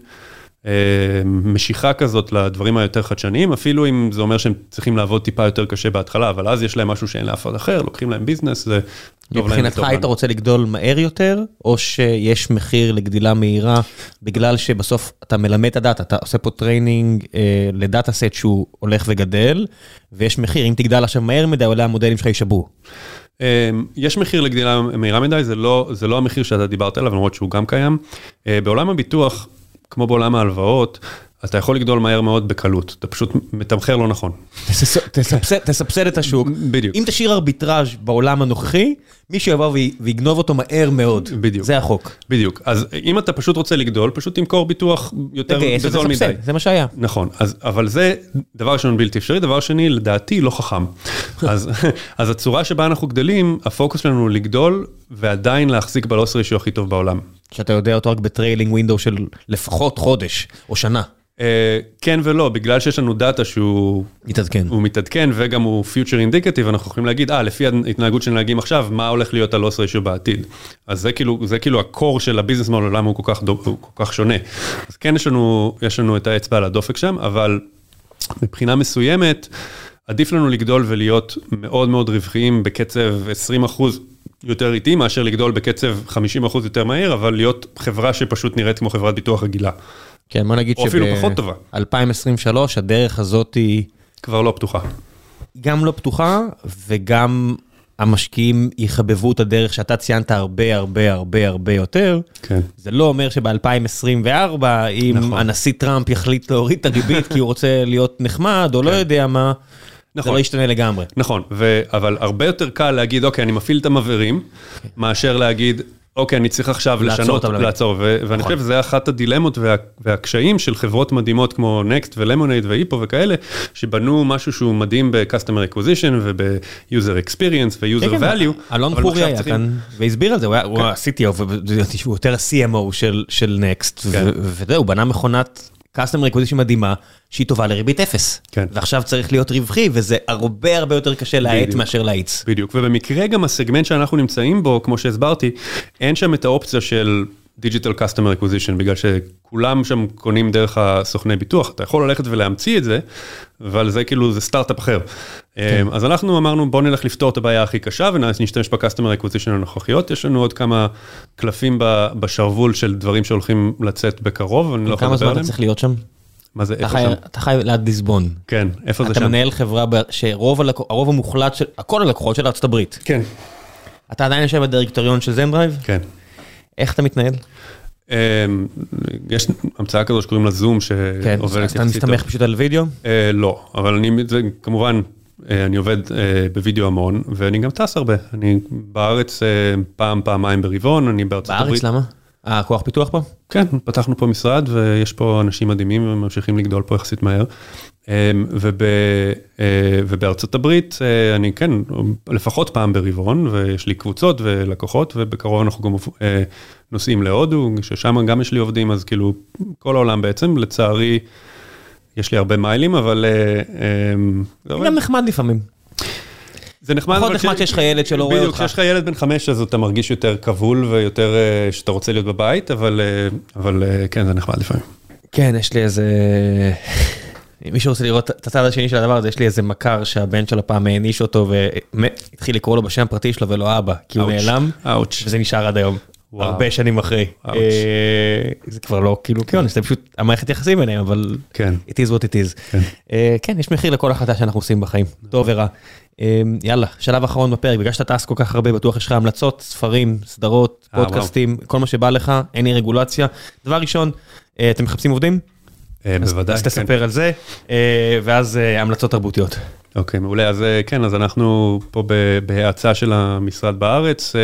משיכה כזאת לדברים היותר חדשניים, אפילו אם זה אומר שהם צריכים לעבוד טיפה יותר קשה בהתחלה, אבל אז יש להם משהו שאין לאף אחד אחר, לוקחים להם ביזנס, זה טוב להם מבחינתך היית. רוצה לגדול מהר יותר, או שיש מחיר לגדילה מהירה, בגלל שבסוף אתה מלמד את הדאטה, אתה עושה פה training אה, לדאטה סט שהוא הולך וגדל, ויש מחיר, אם תגדל עכשיו מהר מדי, אולי המודלים שלך יישברו. אה, יש מחיר לגדילה מהירה מדי, זה לא, זה לא המחיר שאתה דיברת עליו, למרות שהוא גם קיים. אה, בעולם הביטוח, כמו בעולם ההלוואות, אתה יכול לגדול מהר מאוד בקלות, אתה פשוט מתמחר לא נכון. תסבסד את השוק. בדיוק. אם תשאיר ארביטראז' בעולם הנוכחי, מישהו יבוא וי- ויגנוב אותו מהר מאוד. בדיוק. זה החוק. בדיוק, אז אם אתה פשוט רוצה לגדול, פשוט תמכור ביטוח יותר בזול מדי. זה מה שהיה. נכון, אז, אבל זה דבר ראשון בלתי אפשרי, דבר שני, לדעתי לא חכם. אז, [laughs] אז הצורה שבה אנחנו גדלים, הפוקוס שלנו הוא לגדול ועדיין להחזיק ב loss ratio הכי טוב בעולם. שאתה יודע אותו רק ב trailing window של לפחות חודש או שנה. אה, כן ולא, בגלל שיש לנו דאטה שהוא מתעדכן. הוא מתעדכן וגם הוא future indicative, אנחנו יכולים להגיד, אה, לפי ההתנהגות של נהגים עכשיו, מה הולך להיות ה loss ratio בעתיד. אז זה כאילו, זה כאילו ה core של ה business model, למה הוא כל כך, דו- הוא כל כך שונה. אז כן, יש לנו, יש לנו את האצבע על הדופק שם, אבל מבחינה מסוימת, עדיף לנו לגדול ולהיות מאוד מאוד רווחיים בקצב 20 אחוז יותר איטי, מאשר לגדול בקצב 50 אחוז יותר מהיר, אבל להיות חברה שפשוט נראית כמו חברת ביטוח רגילה. כן, בוא נגיד או אפילו פחות טובה. ב-2023 הדרך הזאת היא כבר לא פתוחה. גם לא פתוחה וגם המשקיעים יחבבו את הדרך שאתה ציינת הרבה הרבה הרבה הרבה יותר. כן. זה לא אומר שב-2024 אם נכון. הנשיא טראמפ יחליט להוריד את הריבית כי הוא רוצה להיות נחמד או לא יודע מה, זה נכון. לא ישתנה לגמרי. נכון, ו... אבל הרבה יותר קל להגיד, אוקיי, אני מפעיל את המבערים, מאשר להגיד, אוקיי, אני צריך עכשיו לשנות, לעצור, ו... ואני נכון. חושב שזה אחת הדילמות וה... והקשיים של חברות מדהימות כמו נקסט ולמונייד ואיפו וכאלה, שבנו משהו שהוא מדהים ב-customer acquisition וב-user experience ו-user כן, כן, value. אלון אבל חורי עכשיו היה צריכים- כאן והסביר על זה, הוא היה- הוא ה-CTO, והוא יותר ה-CMO של- של נקסט, כן. וזהו, הוא בנה מכונת customer acquisition מדהימה, שהיא טובה לריבית אפס. כן. ועכשיו צריך להיות רווחי, וזה הרבה הרבה יותר קשה להאט. מאשר להאיץ. בדיוק, ובמקרה גם הסגמנט שאנחנו נמצאים בו, כמו שהסברתי, אין שם את האופציה של digital customer acquisition, בגלל שכולם שם קונים דרך הסוכני ביטוח, אתה יכול ללכת ולהמציא את זה, אבל זה כאילו, זה סטארט-אפ אחר. כן. אז אנחנו אמרנו בוא נלך לפתור את הבעיה הכי קשה ונשתמש ב customer acquisition הנוכחיות, יש לנו עוד כמה קלפים בשרוול של דברים שהולכים לצאת בקרוב, אני לא יכול כמה לדבר זמן אתה עליהם. צריך להיות שם? מה זה, אתה איפה שם? אתה חי ליד ליסבון. כן, איפה זה אתה שם? מנהל חברה שרוב המוחלט של, כל הלקוחות של ארצות הברית. כן, אתה עדיין יושב בדירקטוריון של זנדרייב? כן. איך אתה מתנהל? אמ, יש המצאה כזו שקוראים לה זום כן, שעובדת אז אתה מסתמך פשוט על וידאו? אה, לא, אבל אני, כמובן, אה, אני עובד אה, בווידאו המון, ואני גם טס הרבה. אני בארץ פעם, פעמיים ברבעון, אני בארצות בארץ הברית. למה? אה, כוח פיתוח פה? כן, פתחנו פה משרד, ויש פה אנשים מדהימים, וממשיכים לגדול פה יחסית מהר. אה, וב, אה, ובארצות הברית, אה, אני כן, לפחות פעם ברבעון, ויש לי קבוצות ולקוחות, ובקרוב אנחנו גם אה, נוסעים להודו, ששם גם יש לי עובדים, אז כאילו, כל העולם בעצם, לצערי, יש לי הרבה מיילים, אבל... אה, זה. גם נחמד לפעמים. זה נחמד, פחות נחמד ש- שיש לך ילד שלא רואה בדיוק, אותך. כשיש לך ילד בן חמש, אז אתה מרגיש יותר כבול ויותר שאתה רוצה להיות בבית, אבל כן, זה נחמד לפעמים. כן, יש לי איזה... אם מישהו רוצה לראות את הצד השני של הדבר הזה, יש לי איזה מכר שהבן שלו פעם העניש אותו והתחיל לקרוא לו בשם הפרטי שלו ולא אבא, כי הוא. נעלם. וזה נשאר עד היום. וואו. הרבה שנים אחרי. אה, זה כבר לא כאילו כן, זה פשוט המערכת יחסים ביניהם, אבל כן. it is what it is. כן. אה, כן, יש מחיר לכל החלטה שאנחנו עושים בחיים, טוב ורע. אה, יאללה, שלב אחרון בפרק, בגלל שאתה טס כל כך הרבה, בטוח יש לך המלצות, ספרים, סדרות, אה, וואו. פודקאסטים, כל מה שבא לך, אין לי רגולציה. דבר ראשון, אה, אתם מחפשים עובדים? אה, בוודאי. אז כן. תספר על זה, אה, ואז אה, המלצות תרבותיות. אוקיי, מעולה. אז כן, אז אנחנו פה בהאצה של המשרד בארץ.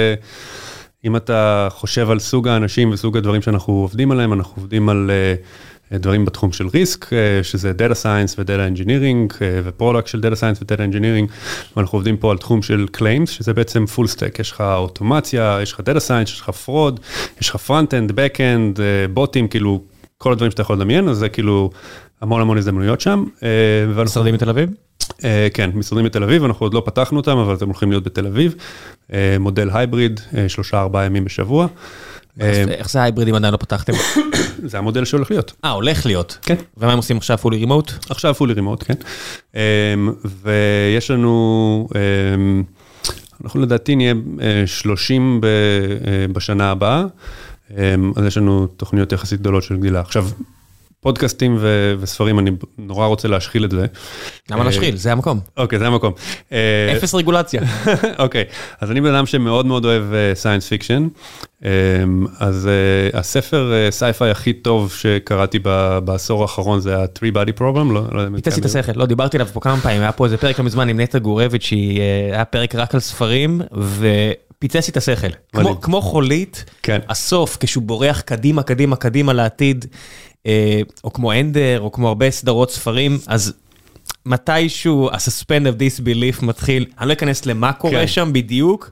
אם אתה חושב על סוג האנשים וסוג הדברים שאנחנו עובדים עליהם, אנחנו עובדים על דברים בתחום של risk, שזה Data Science ו-Data Engineering ופרודקט של Data Science ו-Data Engineering, ואנחנו עובדים פה על תחום של Claims, שזה בעצם full stack, יש לך אוטומציה, יש לך Data Science, יש לך fraud, יש לך front-end, back-end, בוטים, כאילו כל הדברים שאתה יכול לדמיין, אז זה כאילו המון המון הזדמנויות שם. אה, משרדים בתל אביב? אה, כן, משרדים בתל אביב, אנחנו עוד לא פתחנו אותם, אבל אתם הולכים להיות בתל אביב. אה, מודל הייבריד, שלושה ארבעה ימים בשבוע. איך זה הייברידים עדיין לא פתחתם? [coughs] זה המודל שהולך להיות. אה, הולך להיות. כן. ומה הם עושים עכשיו פולי רימוט? עכשיו פולי רימוט, כן. ויש לנו, אנחנו לדעתי נהיה אה, 30 ב- אה, בשנה הבאה, אה, אז יש לנו תוכניות יחסית גדולות של גדילה. עכשיו, פודקאסטים ו- וספרים, אני נורא רוצה להשחיל את זה. למה אה, להשחיל? זה המקום. אוקיי, זה המקום. אה, אפס רגולציה. [laughs] אוקיי, אז אני בן אדם שמאוד מאוד אוהב science fiction, אז אה, הספר sci-fi הכי טוב שקראתי בעשור האחרון זה ה-Three Body Problem, לא לא יודע אם פיצצתי את השכל, לא, דיברתי עליו פה כמה פעמים, היה פה איזה פרק לא מזמן עם נטע גורביץ', שהיא, אה, היה פרק רק על ספרים, ופיצץ לי את השכל. כמו- כמו חולית, כן. הסוף, כשהוא בורח קדימה, קדימה, קדימה לעתיד, אה, או כמו אנדר, או כמו הרבה סדרות ספרים, אז מתישהו ה-suspend of disbelief מתחיל, אני לא אכנס למה קורה כן. שם בדיוק,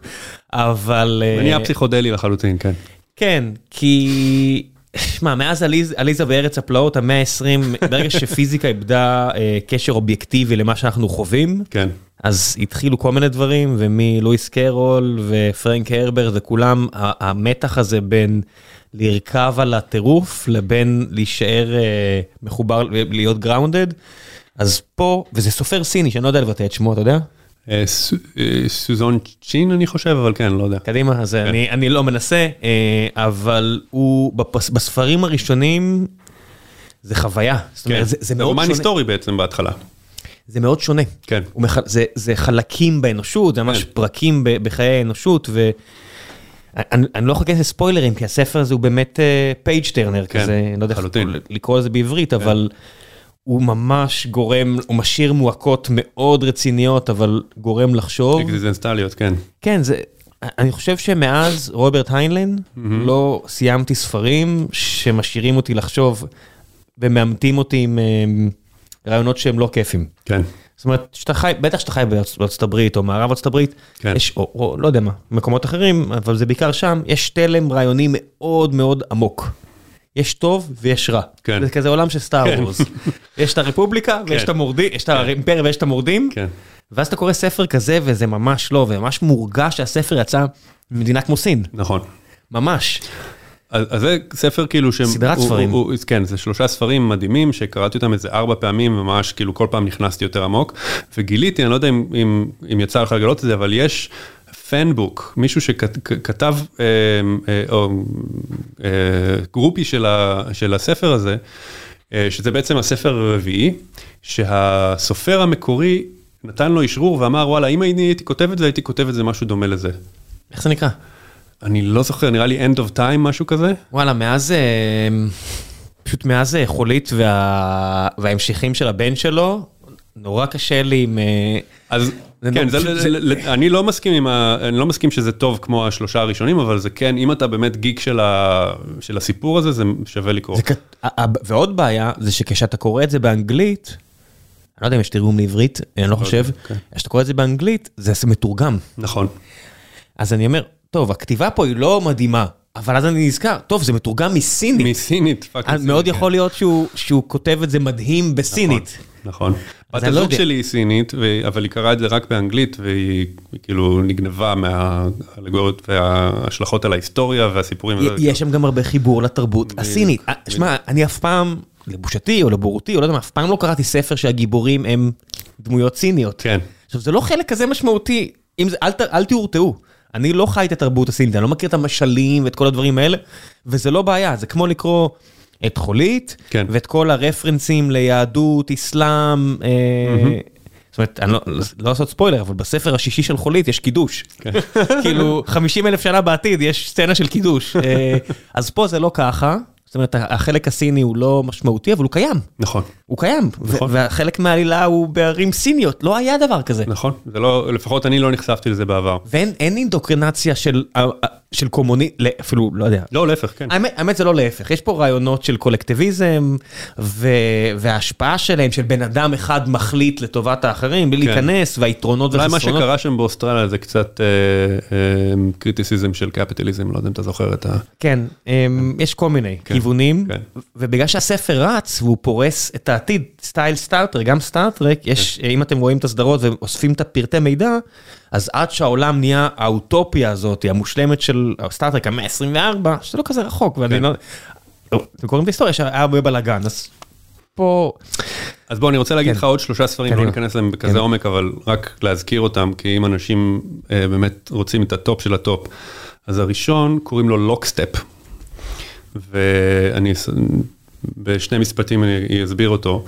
אבל... אה, זה נהיה פסיכודלי לחלוטין, כן. כן, כי... שמע, מאז עליז, עליזה בארץ הפלאות, המאה ה-20, ברגע שפיזיקה איבדה אה, קשר אובייקטיבי למה שאנחנו חווים, כן. אז התחילו כל מיני דברים, ומלואיס קרול ופרנק הרבר וכולם, המתח הזה בין לרכב על הטירוף לבין להישאר אה, מחובר, להיות גראונדד. אז פה, וזה סופר סיני שאני לא יודע לבטא את שמו, אתה יודע? אה, אה, סוזון צ'ין אני חושב, אבל כן, לא יודע. קדימה, אז אני, אני לא מנסה, אה, אבל הוא בספרים הראשונים, זה חוויה. זאת אומרת, כן, זה, מאוד שונה. היסטורי בעצם בהתחלה. זה מאוד שונה. כן. מח... זה, זה חלקים באנושות, זה ממש כן. פרקים ב... בחיי האנושות, ו... אני, אני לא יכול להיכנס לספוילרים, כי הספר הזה הוא באמת פייג' טרנר כן, כזה, לא יודע איך. כן. לקרוא לזה בעברית, אבל הוא ממש גורם, הוא משאיר מועקות מאוד רציניות, אבל גורם לחשוב. אקזיסטנציאליות, כן. כן, זה, אני חושב שמאז רוברט היינלן, לא סיימתי ספרים שמשאירים אותי לחשוב ומאמתים אותי עם אה, רעיונות שהם לא כיפים. כן. זאת אומרת, שאתה חי, בטח שאתה חי בארצ- בארצות הברית או מערב ארצות הברית, כן. יש, או, או לא יודע מה, מקומות אחרים, אבל זה בעיקר שם, יש תלם רעיוני מאוד מאוד עמוק. יש טוב ויש רע. כן. זה כזה עולם של סטאר כן. וורס. יש את הרפובליקה ויש כן. את המורדים, יש את האימפריה ויש את המורדים, כן. ואז אתה קורא ספר כזה וזה ממש לא, וממש מורגש שהספר יצא ממדינה כמו סין, נכון. ממש. אז אז זה ספר כאילו שהם... סדרת הוא- ספרים. הוא- הוא- כן, זה שלושה ספרים מדהימים שקראתי אותם איזה ארבע פעמים, וממש כאילו כל פעם נכנסתי יותר עמוק, וגיליתי, אני לא יודע אם, אם, אם יצא לך לגלות את זה, אבל יש פנבוק, מישהו שכתב, אה, אה, או אה, גרופי של, הספר הזה, שזה בעצם הספר הרביעי, שהסופר המקורי נתן לו אשרור ואמר, וואלה, אם אני הייתי כותב את זה, הייתי כותב את זה משהו דומה לזה. איך זה נקרא? אני לא זוכר, נראה לי end of time, משהו כזה. וואלה, מאז, פשוט מאז חולית וה... וההמשכים של הבן שלו, נורא קשה לי עם... אה, אז כן, לא- אני לא מסכים עם ה... אני לא מסכים שזה טוב כמו השלושה הראשונים, אבל זה כן, אם אתה באמת גיק של, הסיפור הזה, זה שווה לקרוא. ועוד בעיה, זה שכשאתה קורא את זה באנגלית, אני לא יודע אם יש תרגום לעברית, אני לא חושב, אוקיי. כשאתה קורא את זה באנגלית, זה מתורגם. נכון. אז אני אומר, טוב, הכתיבה פה היא לא מדהימה, אבל אז אני נזכר, טוב, זה מתורגם מסינית. מסינית, fucking אז מאוד יכול להיות שהוא שהוא כותב את זה מדהים בסינית. נכון. אז בת לא הזוג. שלי היא סינית, ו- אבל היא קראה את זה רק באנגלית, והיא היא כאילו נגנבה מהאלגוריות וההשלכות על ההיסטוריה והסיפורים. יש שם גם הרבה חיבור לתרבות הסינית. אה, שמע, אני אף פעם, לבושתי או לבורותי, או לא יודע מה, אף פעם לא קראתי ספר שהגיבורים הם דמויות סיניות. כן. עכשיו, זה לא חלק כזה משמעותי, אם זה, אל, ת- אל תורתעו. אני לא חי את התרבות הסינית, אני לא מכיר את המשלים ואת כל הדברים האלה, וזה לא בעיה, זה כמו לקרוא את חולית, כן. ואת כל הרפרנסים ליהדות, אסלאם, אה, זאת אומרת, אני לא, לא לעשות ספוילר, אבל בספר השישי של חולית יש קידוש. כן. [laughs] כאילו, 50 אלף שנה בעתיד יש סצנה של קידוש. [laughs] אה, אז פה זה לא ככה, זאת אומרת, החלק הסיני הוא לא משמעותי, אבל הוא קיים. נכון. הוא קיים, נכון. והחלק מהעלילה הוא בערים סיניות, לא היה דבר כזה. נכון. זה לא, לפחות אני לא נחשפתי לזה בעבר. ואין אין אינדוקרינציה של, של קומוני, לא, אפילו, לא יודע. לא, להפך, כן. האמת, האמת זה לא להפך, יש פה רעיונות של קולקטיביזם ו, וההשפעה שלהם, של בן אדם אחד מחליט לטובת האחרים, בלי כן. להיכנס, והיתרונות אולי מה והחסרונות. שקרה שם באוסטרליה זה קצת אה, אה, criticism של קפיטליזם, לא יודע אם אתה זוכר את ה... כן, אמ, יש כל מיני כן, כיוונים, כן. ובגלל שהספר רץ והוא פורס את העתיד, סטייל סטארטרק, גם סטארטרק, יש, כן. אם אתם רואים את הסדרות ואוספים את הפרטי מידע, אז עד שהעולם נהיה האוטופיה הזאת, המושלמת של סטארטרק המאה ה-24, שזה לא כזה רחוק, ואני כן. לא... אתם קוראים את ההיסטוריה שהיה הרבה בלאגן, אז פה... אז בוא, אני רוצה להגיד כן. לך עוד שלושה ספרים, לא. ניכנס להם בכזה. עומק, אבל רק להזכיר אותם, כי אם אנשים אה, באמת רוצים את ה top של ה top. אז הראשון, קוראים לו Lockstep. ואני, בשני משפטים אני אסביר אותו.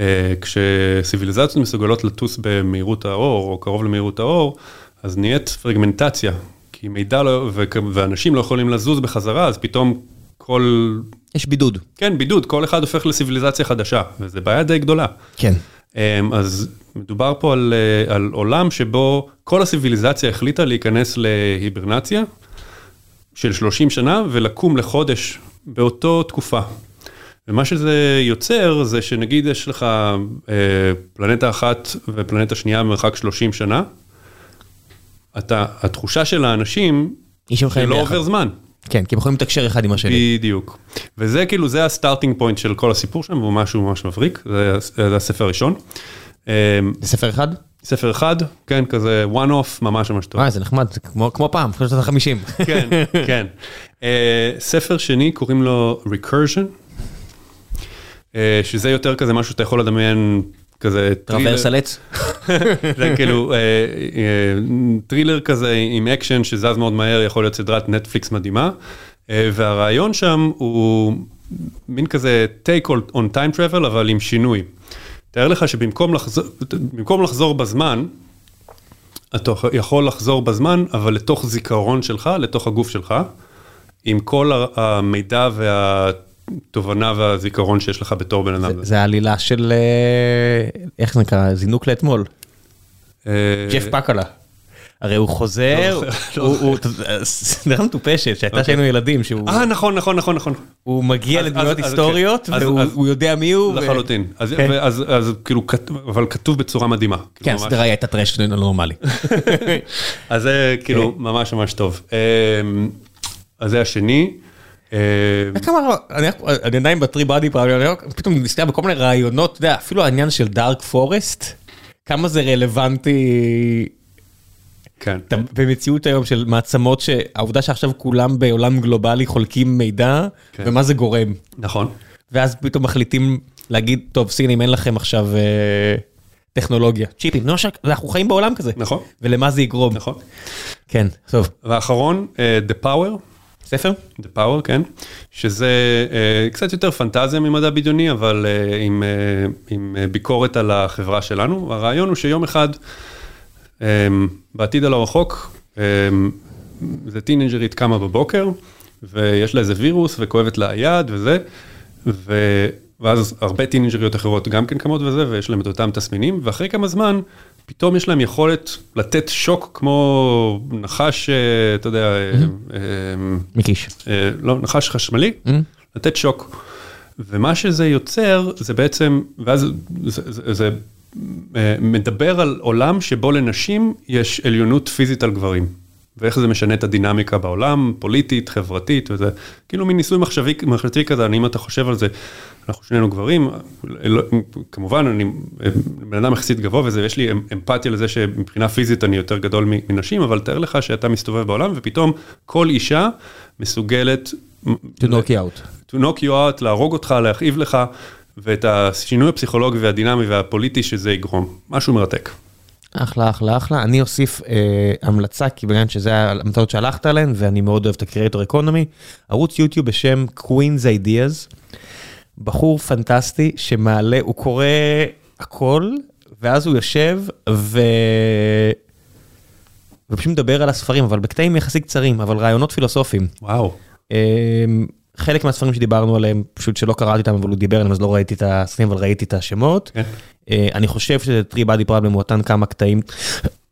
אה, כשסיביליזציות מסוגלות לטוס במהירות האור, או קרוב למהירות האור, אז נהיית פרגמנטציה, כי מידע לא, ואנשים לא יכולים לזוז בחזרה, אז פתאום כל, יש בידוד. כן, בידוד, כל אחד הופך לסיביליזציה חדשה, וזו בעיה די גדולה. כן. אמ, אז מדובר פה על, אה, על עולם שבו כל הסיביליזציה החליטה להיכנס להיברנציה של 30 שנה ולקום לחודש באותו תקופה. ומה שזה יוצר זה שנגיד יש לך אה, פלנטה אחת ופלנטה שנייה במרחק 30 שנה, אתה, התחושה של האנשים איש הם חיים שלא ביחד. עובר זמן. כן, כי הם יכולים לתקשר אחד עם השני. בדיוק. וזה כאילו, זה ה starting point של כל הסיפור שם, והוא משהו ממש מבריק, זה, זה הספר הראשון. אמ, זה ספר אחד? ספר אחד, כן, כזה one off, ממש ממש טוב. וואי, זה נחמד, זה כמו כמו פעם, כמו שנות ה-50. כן, כן. [laughs] אה, ספר שני קוראים לו Recursion, אה, שזה יותר כזה משהו שאתה יכול לדמיין, כזה traverse על עץ. זה כאילו אה, אה, thriller כזה עם אקשן שזז מאוד מהר, יכול להיות סדרת נטפליקס מדהימה. אה, והרעיון שם הוא מין כזה take on time travel, אבל עם שינוי. תאר לך שבמקום לחזור, לחזור בזמן, אתה יכול לחזור בזמן, אבל לתוך זיכרון שלך, לתוך הגוף שלך, עם כל המידע והתובנה והזיכרון שיש לך בתור בן אדם. זה העלילה של, אה, איך זה נקרא, זינוק לאתמול. אה, ג'ף פקלה. הרי הוא חוזר, לא הוא, סדרה מטופשת שהייתה שהיינו ילדים, שהוא אה, נכון, נכון, נכון, נכון. הוא מגיע לדמויות אז- היסטוריות אז- והוא יודע מי הוא. לחלוטין. אז, כן. כאילו, אבל כתוב בצורה מדהימה. כן, כאילו, ממש- הסדרה הייתה טרש נורמלי. [laughs] אז זה כאילו כן. ממש ממש טוב. אז זה השני. אמ, כמה, אני אני עדיין בטרי אני פתאום נזכר בכל מיני רעיונות, אתה יודע, אפילו העניין של דארק פורסט, כמה זה רלוונטי כן. במציאות היום של מעצמות שהעובדה שעכשיו כולם בעולם גלובלי חולקים מידע, כן. ומה זה גורם. נכון. ואז פתאום מחליטים להגיד, טוב, סינים, אין לכם עכשיו אה, טכנולוגיה. צ'יפים, ש- אנחנו חיים בעולם כזה. נכון. ולמה זה יגרום. נכון. כן, טוב. והאחרון, אה, The Power. ספר? The Power, כן, שזה אה, קצת יותר פנטזיה ממדע בדיוני, אבל אה, עם, אה, עם ביקורת על החברה שלנו. הרעיון הוא שיום אחד, אה, בעתיד הלא רחוק, אה, זה טינג'רית קמה בבוקר, ויש לה איזה וירוס, וכואבת לה היד וזה, ו... ואז הרבה טינג'ריות אחרות גם כן קמות וזה, ויש להם את אותם תסמינים, ואחרי כמה זמן, פתאום יש להם יכולת לתת שוק כמו נחש, אה, אתה יודע, אה, אה, מקיש. לא, נחש חשמלי, לתת שוק. ומה שזה יוצר, זה בעצם, ואז זה, זה, זה מדבר על עולם שבו לנשים יש עליונות פיזית על גברים. ואיך זה משנה את הדינמיקה בעולם, פוליטית, חברתית, וזה כאילו מין ניסוי מחשבי, מחשבי כזה, אם אתה חושב על זה, אנחנו שנינו גברים, לא, כמובן, אני בן אדם יחסית גבוה וזה, יש לי אמ- אמפתיה לזה שמבחינה פיזית אני יותר גדול מנשים, אבל תאר לך שאתה מסתובב בעולם ופתאום כל אישה מסוגלת To knock you out. to knock you out, להרוג אותך, להכאיב לך, ואת השינוי הפסיכולוגי והדינמי והפוליטי שזה יגרום. משהו מרתק. אחלה, אחלה, אחלה. אני אוסיף אה, המלצה, כי בגלל שזה המתנות שהלכת עליהן, ואני מאוד אוהב את הקריאטור אקונומי, ערוץ יוטיוב בשם Queen's Ideas, בחור פנטסטי שמעלה, הוא קורא הכל, ואז הוא יושב ו... ופשוט מדבר על הספרים, אבל בקטעים יחסית קצרים, אבל רעיונות פילוסופיים. וואו. אמ, חלק מהספרים שדיברנו עליהם, פשוט שלא קראתי אותם, אבל הוא דיבר עליהם, אז לא ראיתי את הספרים, אבל ראיתי את השמות. כן. אה, אני חושב שזה טרי באדי פרבלם, הוא נתן כמה קטעים.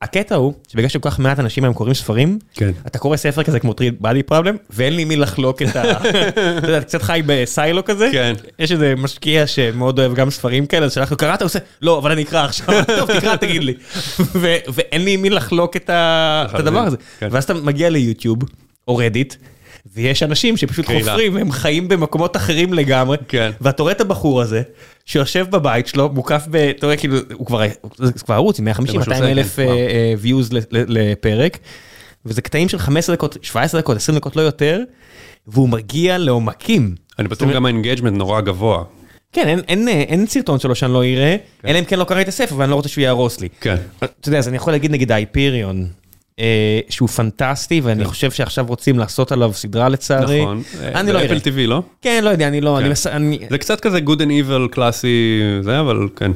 הקטע הוא, שבגלל שכל כך מעט אנשים היום קוראים ספרים, כן. אתה קורא ספר כזה כמו טרי באדי פרבלם, ואין לי מי לחלוק את ה... [laughs] אתה יודע, קצת חי בסיילו כזה. כן. יש איזה משקיע שמאוד אוהב גם ספרים כאלה, אז שלחנו, קראת? הוא עושה, לא, אבל אני אקרא עכשיו. [laughs] טוב, תקרא, תגיד לי. ואין לי מי לחלוק את הדבר הזה. ואז אתה מגיע ליוטיוב, או רדיט, ויש אנשים שפשוט קהילה. חופרים, הם חיים במקומות אחרים לגמרי, כן. ואתה רואה את הבחור הזה, שיושב בבית שלו, מוקף ב... אתה רואה כאילו, הוא כבר, זה כבר ערוץ עם 150, זה מה שהוא 200 עושה, אלף כן, וואו. views ל- ל- לפרק, וזה קטעים של 15 דקות, 17 דקות, 20 דקות, לא יותר, והוא מגיע לעומקים. אני בטוח גם ה engagement נורא גבוה. כן, אין, אין, אין סרטון שלו שאני לא אראה, אלא אם כן לא קראתי את הספר ואני לא רוצה שהוא יהרוס לי. כן. אתה יודע, אז אני יכול להגיד נגיד ההיפריון, אה, שהוא פנטסטי, ואני חושב שעכשיו רוצים לעשות עליו סדרה לצערי. נכון. אני לא אפל אראה. TV, לא? כן, לא יודע, אני לא, כן. זה קצת כזה good and evil קלאסי, זה, אבל כן.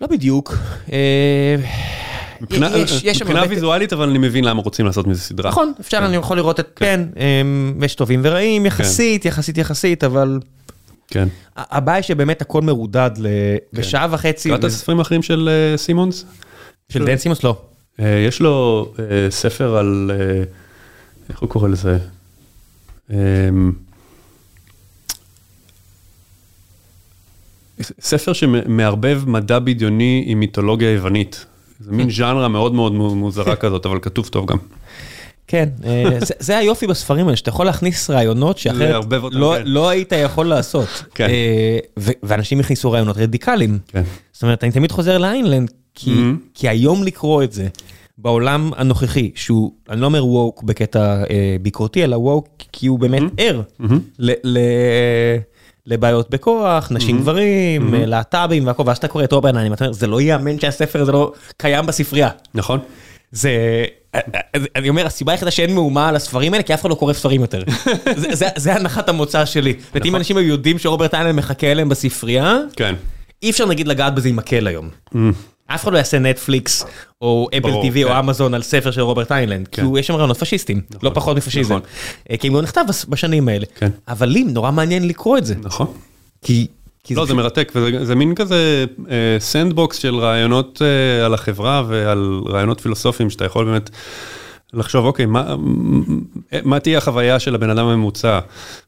לא בדיוק. אה, מבחינה יש- יש שם מבחינה הרבה- ויזואלית, אבל אני מבין למה רוצים לעשות מזה סדרה. נכון, אפשר, אני יכול לראות את, כן, אה, יש טובים ורעים, יחסית, יחסית, יחסית, אבל כן. הבעיה שבאמת הכל מרודד ל- בשעה וחצי. קראת את הספרים האחרים של אה, סימונס? של דן סימוס? לא. אה, יש לו אה, ספר על, אה, איך הוא קורא לזה? אמ, ספר שמערבב מדע בדיוני עם מיתולוגיה יוונית. זה מין [laughs] ז'אנרה מאוד מאוד מוזרה כזאת, אבל כתוב טוב גם. כן, [laughs] זה- זה היופי בספרים האלה, שאתה יכול להכניס רעיונות שאחרת לא- כן. לא היית יכול לעשות. כן. ו- ואנשים הכניסו רעיונות רדיקליים. כן. זאת אומרת, אני תמיד חוזר לאיינלנד, כי Mhm. כי היום לקרוא את זה, בעולם הנוכחי, שהוא, אני לא אומר ווק בקטע אה, ביקורתי, אלא ווק כי הוא באמת ער ל- ל- לבעיות בכוח, נשים גברים, אה, להט"בים והכל, ואז אתה קורא את אורבן, אני אומר, זה לא ייאמן שהספר הזה לא קיים בספרייה. נכון? זה, אני אומר, הסיבה היחידה שאין מהומה על הספרים האלה, כי אף אחד לא קורא ספרים יותר. [laughs] זה הנחת המוצא שלי. אומרת, אם אנשים היו יודעים שרוברט איינלנד מחכה אליהם בספרייה, כן. אי אפשר נגיד לגעת בזה עם מקל היום. אף אחד לא יעשה נטפליקס, או אפל ברור, TV, כן. או אמזון על ספר של רוברט היינליין, כי כן. הוא- יש שם רעיונות פשיסטים, לא פחות מפשיזם. נכון. אה, כי הוא לא נכתב בשנים האלה. כן. אבל לי נורא מעניין לקרוא את זה. נכון. כי... כי לא, זה מרתק, וזה זה מין כזה sandbox של רעיונות אה, על החברה ועל רעיונות פילוסופיים שאתה יכול באמת לחשוב, אוקיי, מה, מה תהיה החוויה של הבן אדם הממוצע?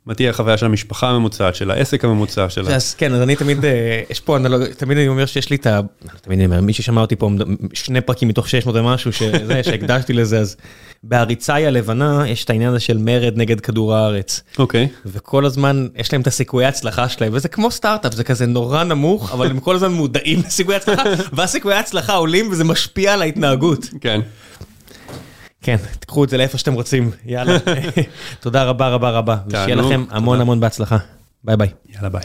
מה תהיה החוויה של המשפחה הממוצעת, של העסק הממוצע, של... ה- אז כן, אז אני תמיד, אה, יש פה אנלוגיה, תמיד אני אומר שיש לי את ה... תמיד אני אומר, מי ששמע אותי פה, שני פרקים מתוך 600 ומשהו, שזה, [laughs] שהקדשתי לזה, אז בהריצאי הלבנה יש את העניין הזה של מרד נגד כדור הארץ. אוקיי, וכל הזמן יש להם את הסיכויי הצלחה שלהם, וזה כמו סטארט-אפ, זה כזה נורא נמוך, אבל הם כל הזמן מודעים לסיכויי הצלחה, [laughs] ואז הצלחה עולים וזה משפיע על ההתנהגות. כן. כן, תקחו את זה לאיפה שאתם רוצים, יאללה. [laughs] תודה רבה רבה רבה, ושיהיה לכם המון. המון בהצלחה. ביי ביי. יאללה ביי.